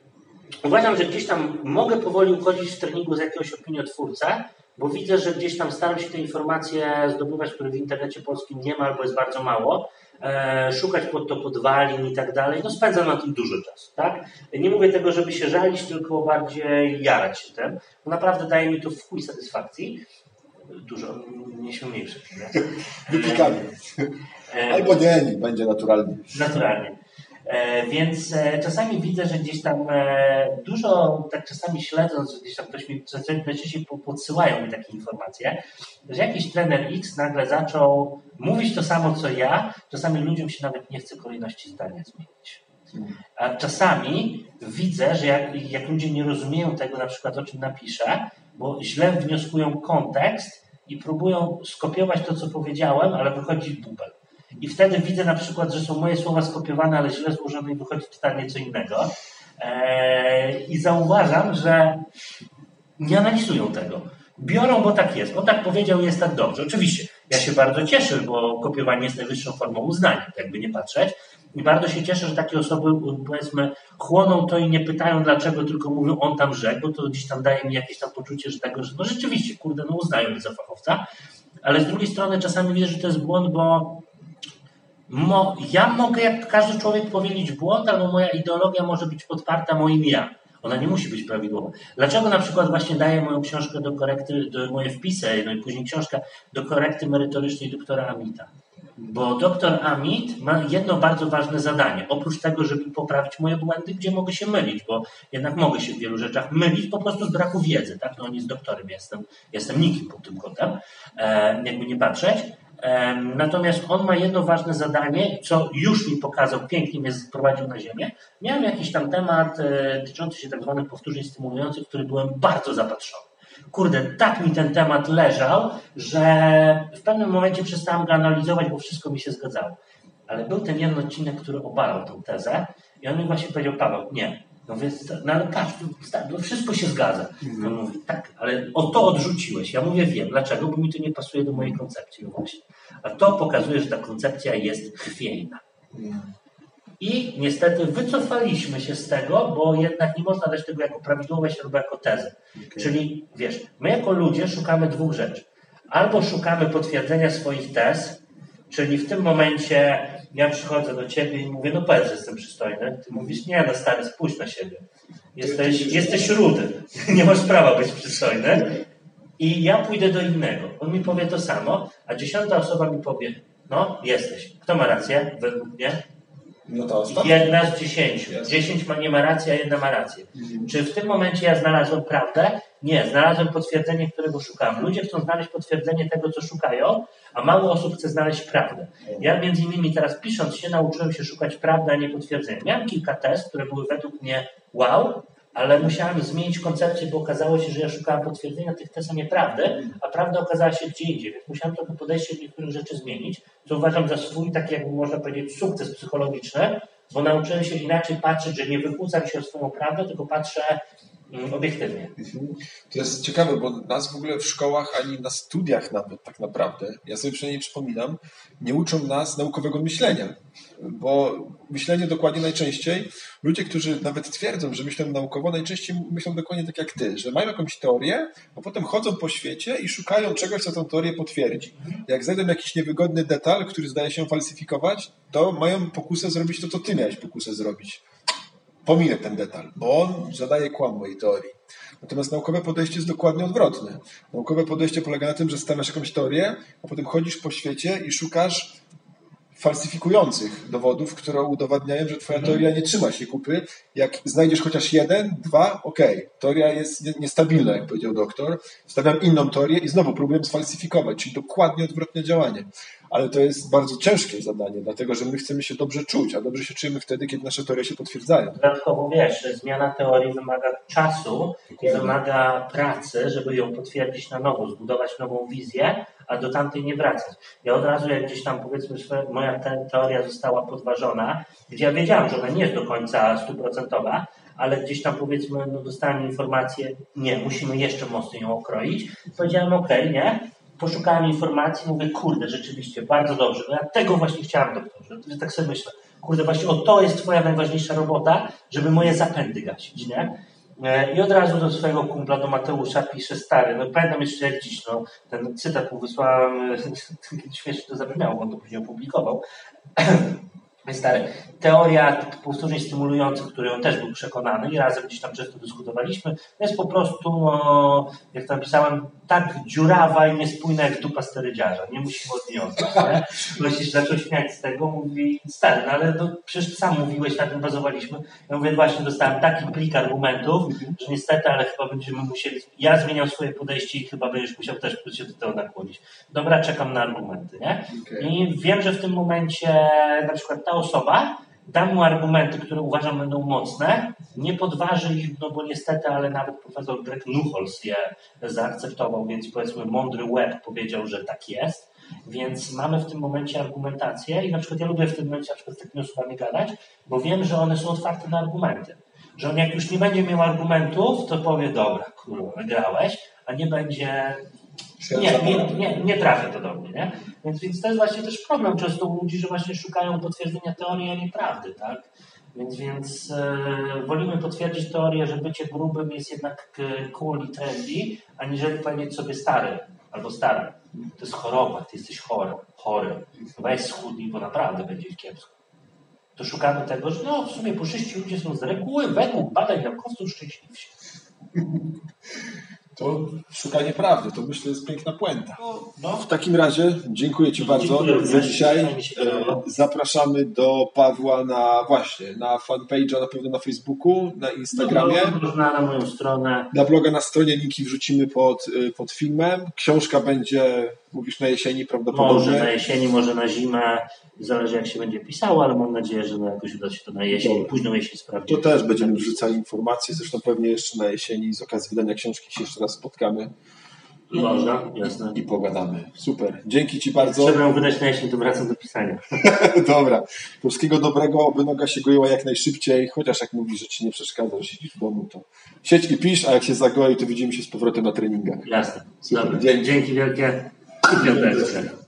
uważam, że gdzieś tam mogę powoli uchodzić w treningu z jakiegoś opiniotwórcę, bo widzę, że gdzieś tam staram się te informacje zdobywać, które w internecie polskim nie ma albo jest bardzo mało, e, szukać pod to podwalin i tak dalej. No spędzam na tym dużo czasu, tak? Nie mówię tego, żeby się żalić, tylko bardziej jarać się tym. Bo naprawdę daje mi to w chuj satysfakcji. Dużo, nie się mniejsze.
Wypikamy. E, albo nie, nie, będzie naturalnie.
Naturalnie. E, więc e, czasami widzę, że gdzieś tam e, dużo, tak czasami śledząc, że gdzieś tam ktoś mi, najczęściej podsyłają mi takie informacje, że jakiś trener X nagle zaczął mówić to samo co ja, czasami ludziom się nawet nie chce kolejności zdania zmienić. A czasami widzę, że jak, jak ludzie nie rozumieją tego, na przykład o czym napiszę, bo źle wnioskują kontekst i próbują skopiować to, co powiedziałem, ale wychodzi bubel. I wtedy widzę na przykład, że są moje słowa skopiowane, ale źle złożone i wychodzi totalnie co innego. E, I zauważam, że nie analizują tego. Biorą, bo tak jest. On tak powiedział, jest tak dobrze. Oczywiście, ja się bardzo cieszę, bo kopiowanie jest najwyższą formą uznania, jakby nie patrzeć. I bardzo się cieszę, że takie osoby, powiedzmy, chłoną to i nie pytają dlaczego, tylko mówią on tam rzekł, bo to gdzieś tam daje mi jakieś tam poczucie, że tego, że no rzeczywiście, kurde, no uznają mnie za fachowca. Ale z drugiej strony czasami widzę, że to jest błąd, bo mo, ja mogę, jak każdy człowiek, powiedzieć błąd, albo moja ideologia może być podparta moim ja. Ona nie musi być prawidłowa. Dlaczego na przykład właśnie daję moją książkę do korekty, do moje wpisy, no i później książkę do korekty merytorycznej doktora Amita? Bo doktor Amit ma jedno bardzo ważne zadanie. Oprócz tego, żeby poprawić moje błędy, gdzie mogę się mylić, bo jednak mogę się w wielu rzeczach mylić po prostu z braku wiedzy. Tak? No on jest doktorem, jestem, jestem nikim pod tym kątem, e, jakby nie patrzeć. E, natomiast on ma jedno ważne zadanie, co już mi pokazał, pięknie mnie sprowadził na ziemię. Miałem jakiś tam temat e, dotyczący się tak zwanych powtórzeń stymulujących, w który byłem bardzo zapatrzony kurde, tak mi ten temat leżał, że w pewnym momencie przestałem go analizować, bo wszystko mi się zgadzało. Ale był ten jeden odcinek, który obalał tę tezę i on mi właśnie powiedział, Paweł, nie. No więc, no ale patrz, to wszystko się zgadza. Mhm. On mówi, tak, ale o to odrzuciłeś. Ja mówię, wiem. Dlaczego? Bo mi to nie pasuje do mojej koncepcji. No właśnie. A to pokazuje, że ta koncepcja jest chwiejna. Mhm. I niestety wycofaliśmy się z tego, bo jednak nie można dać tego jako prawidłowość albo jako tezę. Okay. Czyli wiesz, my jako ludzie szukamy dwóch rzeczy. Albo szukamy potwierdzenia swoich tez, czyli w tym momencie ja przychodzę do ciebie i mówię, no powiedz, że jestem przystojny. Ty mówisz, nie, no stary, spójrz na siebie. Jesteś, jesteś rudy. Nie masz prawa być przystojny. I ja pójdę do innego. On mi powie to samo, a dziesiąta osoba mi powie, no, jesteś. Kto ma rację według mnie? No to Jedna z dziesięciu. Dziesięć ma, nie ma racji, a jedna ma rację. Mhm. Czy w tym momencie ja znalazłem prawdę? Nie, znalazłem potwierdzenie, którego szukam. Ludzie chcą znaleźć potwierdzenie tego, co szukają, a mało osób chce znaleźć prawdę. Ja między innymi teraz pisząc się nauczyłem się szukać prawdy, a nie potwierdzenia. Miałem kilka test, które były według mnie wow, ale musiałem zmienić koncepcję, bo okazało się, że ja szukałem potwierdzenia tych tez, a nieprawdy, a prawda okazała się gdzie indziej, więc musiałem trochę podejście do niektórych rzeczy zmienić, co uważam za swój, tak jakby można powiedzieć, sukces psychologiczny, bo nauczyłem się inaczej patrzeć, że nie wykłócam się o swoją prawdę, tylko patrzę mm, obiektywnie. Mhm.
To jest ciekawe, bo nas w ogóle w szkołach ani na studiach nawet tak naprawdę, ja sobie przynajmniej przypominam, nie uczą nas naukowego myślenia. Bo myślenie dokładnie najczęściej, ludzie, którzy nawet twierdzą, że myślą naukowo, najczęściej myślą dokładnie tak jak ty, że mają jakąś teorię, a potem chodzą po świecie i szukają czegoś, co tę teorię potwierdzi. Jak znajdą jakiś niewygodny detal, który zdaje się falsyfikować, to mają pokusę zrobić to, co ty miałeś pokusę zrobić. Pominę ten detal, bo on zadaje kłam mojej teorii. Natomiast naukowe podejście jest dokładnie odwrotne. Naukowe podejście polega na tym, że stawiasz jakąś teorię, a potem chodzisz po świecie i szukasz falsyfikujących dowodów, które udowadniają, że twoja teoria nie trzyma się kupy. Jak znajdziesz chociaż jeden, dwa, okej, okay. teoria jest niestabilna, jak powiedział doktor. Stawiam inną teorię i znowu próbuję sfalsyfikować, czyli dokładnie odwrotne działanie. Ale to jest bardzo ciężkie zadanie, dlatego że my chcemy się dobrze czuć, a dobrze się czujemy wtedy, kiedy nasze teorie się potwierdzają.
Dodatkowo wiesz, zmiana teorii wymaga czasu i wymaga pracy, żeby ją potwierdzić na nowo, zbudować nową wizję, a do tamtej nie wracać. Ja od razu, jak gdzieś tam powiedzmy, moja teoria została podważona, gdzie ja wiedziałam, że ona nie jest do końca stuprocentowa, ale gdzieś tam powiedzmy, no dostałem informację, nie, musimy jeszcze mocniej ją okroić. Powiedziałem, okej, okay, nie, poszukałem informacji, mówię, kurde, rzeczywiście, bardzo dobrze. No ja tego właśnie chciałem, doktorze. Że tak sobie myślę, kurde, właśnie o to jest twoja najważniejsza robota, żeby moje zapędy gasić, nie? E, I od razu do swojego kumpla, do Mateusza pisze, stary, no pamiętam jeszcze jak dziś, no, ten cytat mu wysłałem, śmiesznie to zabrzmiało, on to później opublikował, Stary, teoria powtórzeń stymulujących, którą też był przekonany i razem gdzieś tam często dyskutowaliśmy, to jest po prostu, no, jak to napisałem, tak dziurawa i niespójna jak dupa sterydziarza. Nie musimy od niej. Ktoś się zaczął śmiać z tego, mówi, stary, no ale to przecież sam mówiłeś, na tym bazowaliśmy. Ja mówię, właśnie dostałem taki plik argumentów, że niestety, ale chyba będziemy musieli, ja zmieniam swoje podejście i chyba będziesz musiał też się do tego nakłonić. Dobra, czekam na argumenty, nie? Okay. I wiem, że w tym momencie na przykład ta osoba dam mu argumenty, które uważam będą mocne, nie podważy ich, no bo niestety, ale nawet profesor Greg Nucholz je zaakceptował, więc powiedzmy mądry web powiedział, że tak jest. Więc mamy w tym momencie argumentację i na przykład ja lubię w tym momencie na przykład z takimi osobami gadać, bo wiem, że one są otwarte na argumenty. że on jak już nie będzie miał argumentów, to powie, dobra, kurwa, wygrałeś, a nie będzie nie, nie, nie, nie trafia to do mnie, nie? Więc, więc to jest właśnie też problem często u ludzi, że właśnie szukają potwierdzenia teorii, a nie prawdy, tak? Więc, więc e, wolimy potwierdzić teorię, że bycie grubym jest jednak cool i trendy, aniżeli powiedzieć sobie stary albo stary. To jest choroba, ty jesteś chory, chory. Weź schudnij, bo naprawdę będzie kiepsko. To szukamy tego, że no w sumie puszyści ludzie są z reguły według badań naukowców szczęśliwsi.
To szukanie prawdy, to myślę jest piękna puenta.
No,
W takim razie dziękuję Ci bardzo
Dziękuję
za dzisiaj. E, Zapraszamy do Pawła na właśnie, na fanpage'a na pewno na Facebooku, na Instagramie.
No, można na moją stronę.
Na bloga na stronie linki wrzucimy pod, y, pod filmem. Książka będzie, mówisz, na jesieni
Może
prawdopodobnie.
na jesieni, może na zimę. Zależy jak się będzie pisało, ale mam nadzieję, że no jakoś uda się to na jesień,
Dobra.
późną jesień
To
sprawdzić.
też będziemy wrzucali informacje, zresztą pewnie jeszcze na jesieni z okazji wydania książki się jeszcze raz spotkamy
Można, jasne.
i pogadamy. Super. Dzięki Ci bardzo.
Trzeba ją wydać na jesień, to wracam do pisania.
Dobra. Wszystkiego dobrego, oby noga się goiła jak najszybciej, chociaż jak mówisz, że Ci nie przeszkadza, że siedzisz w domu, to siedź i pisz, a jak się zagoi, to widzimy się z powrotem na treningach.
Jasne.
Super,
Dobra.
dzięki.
Dzięki wielkie. I piąteczkę.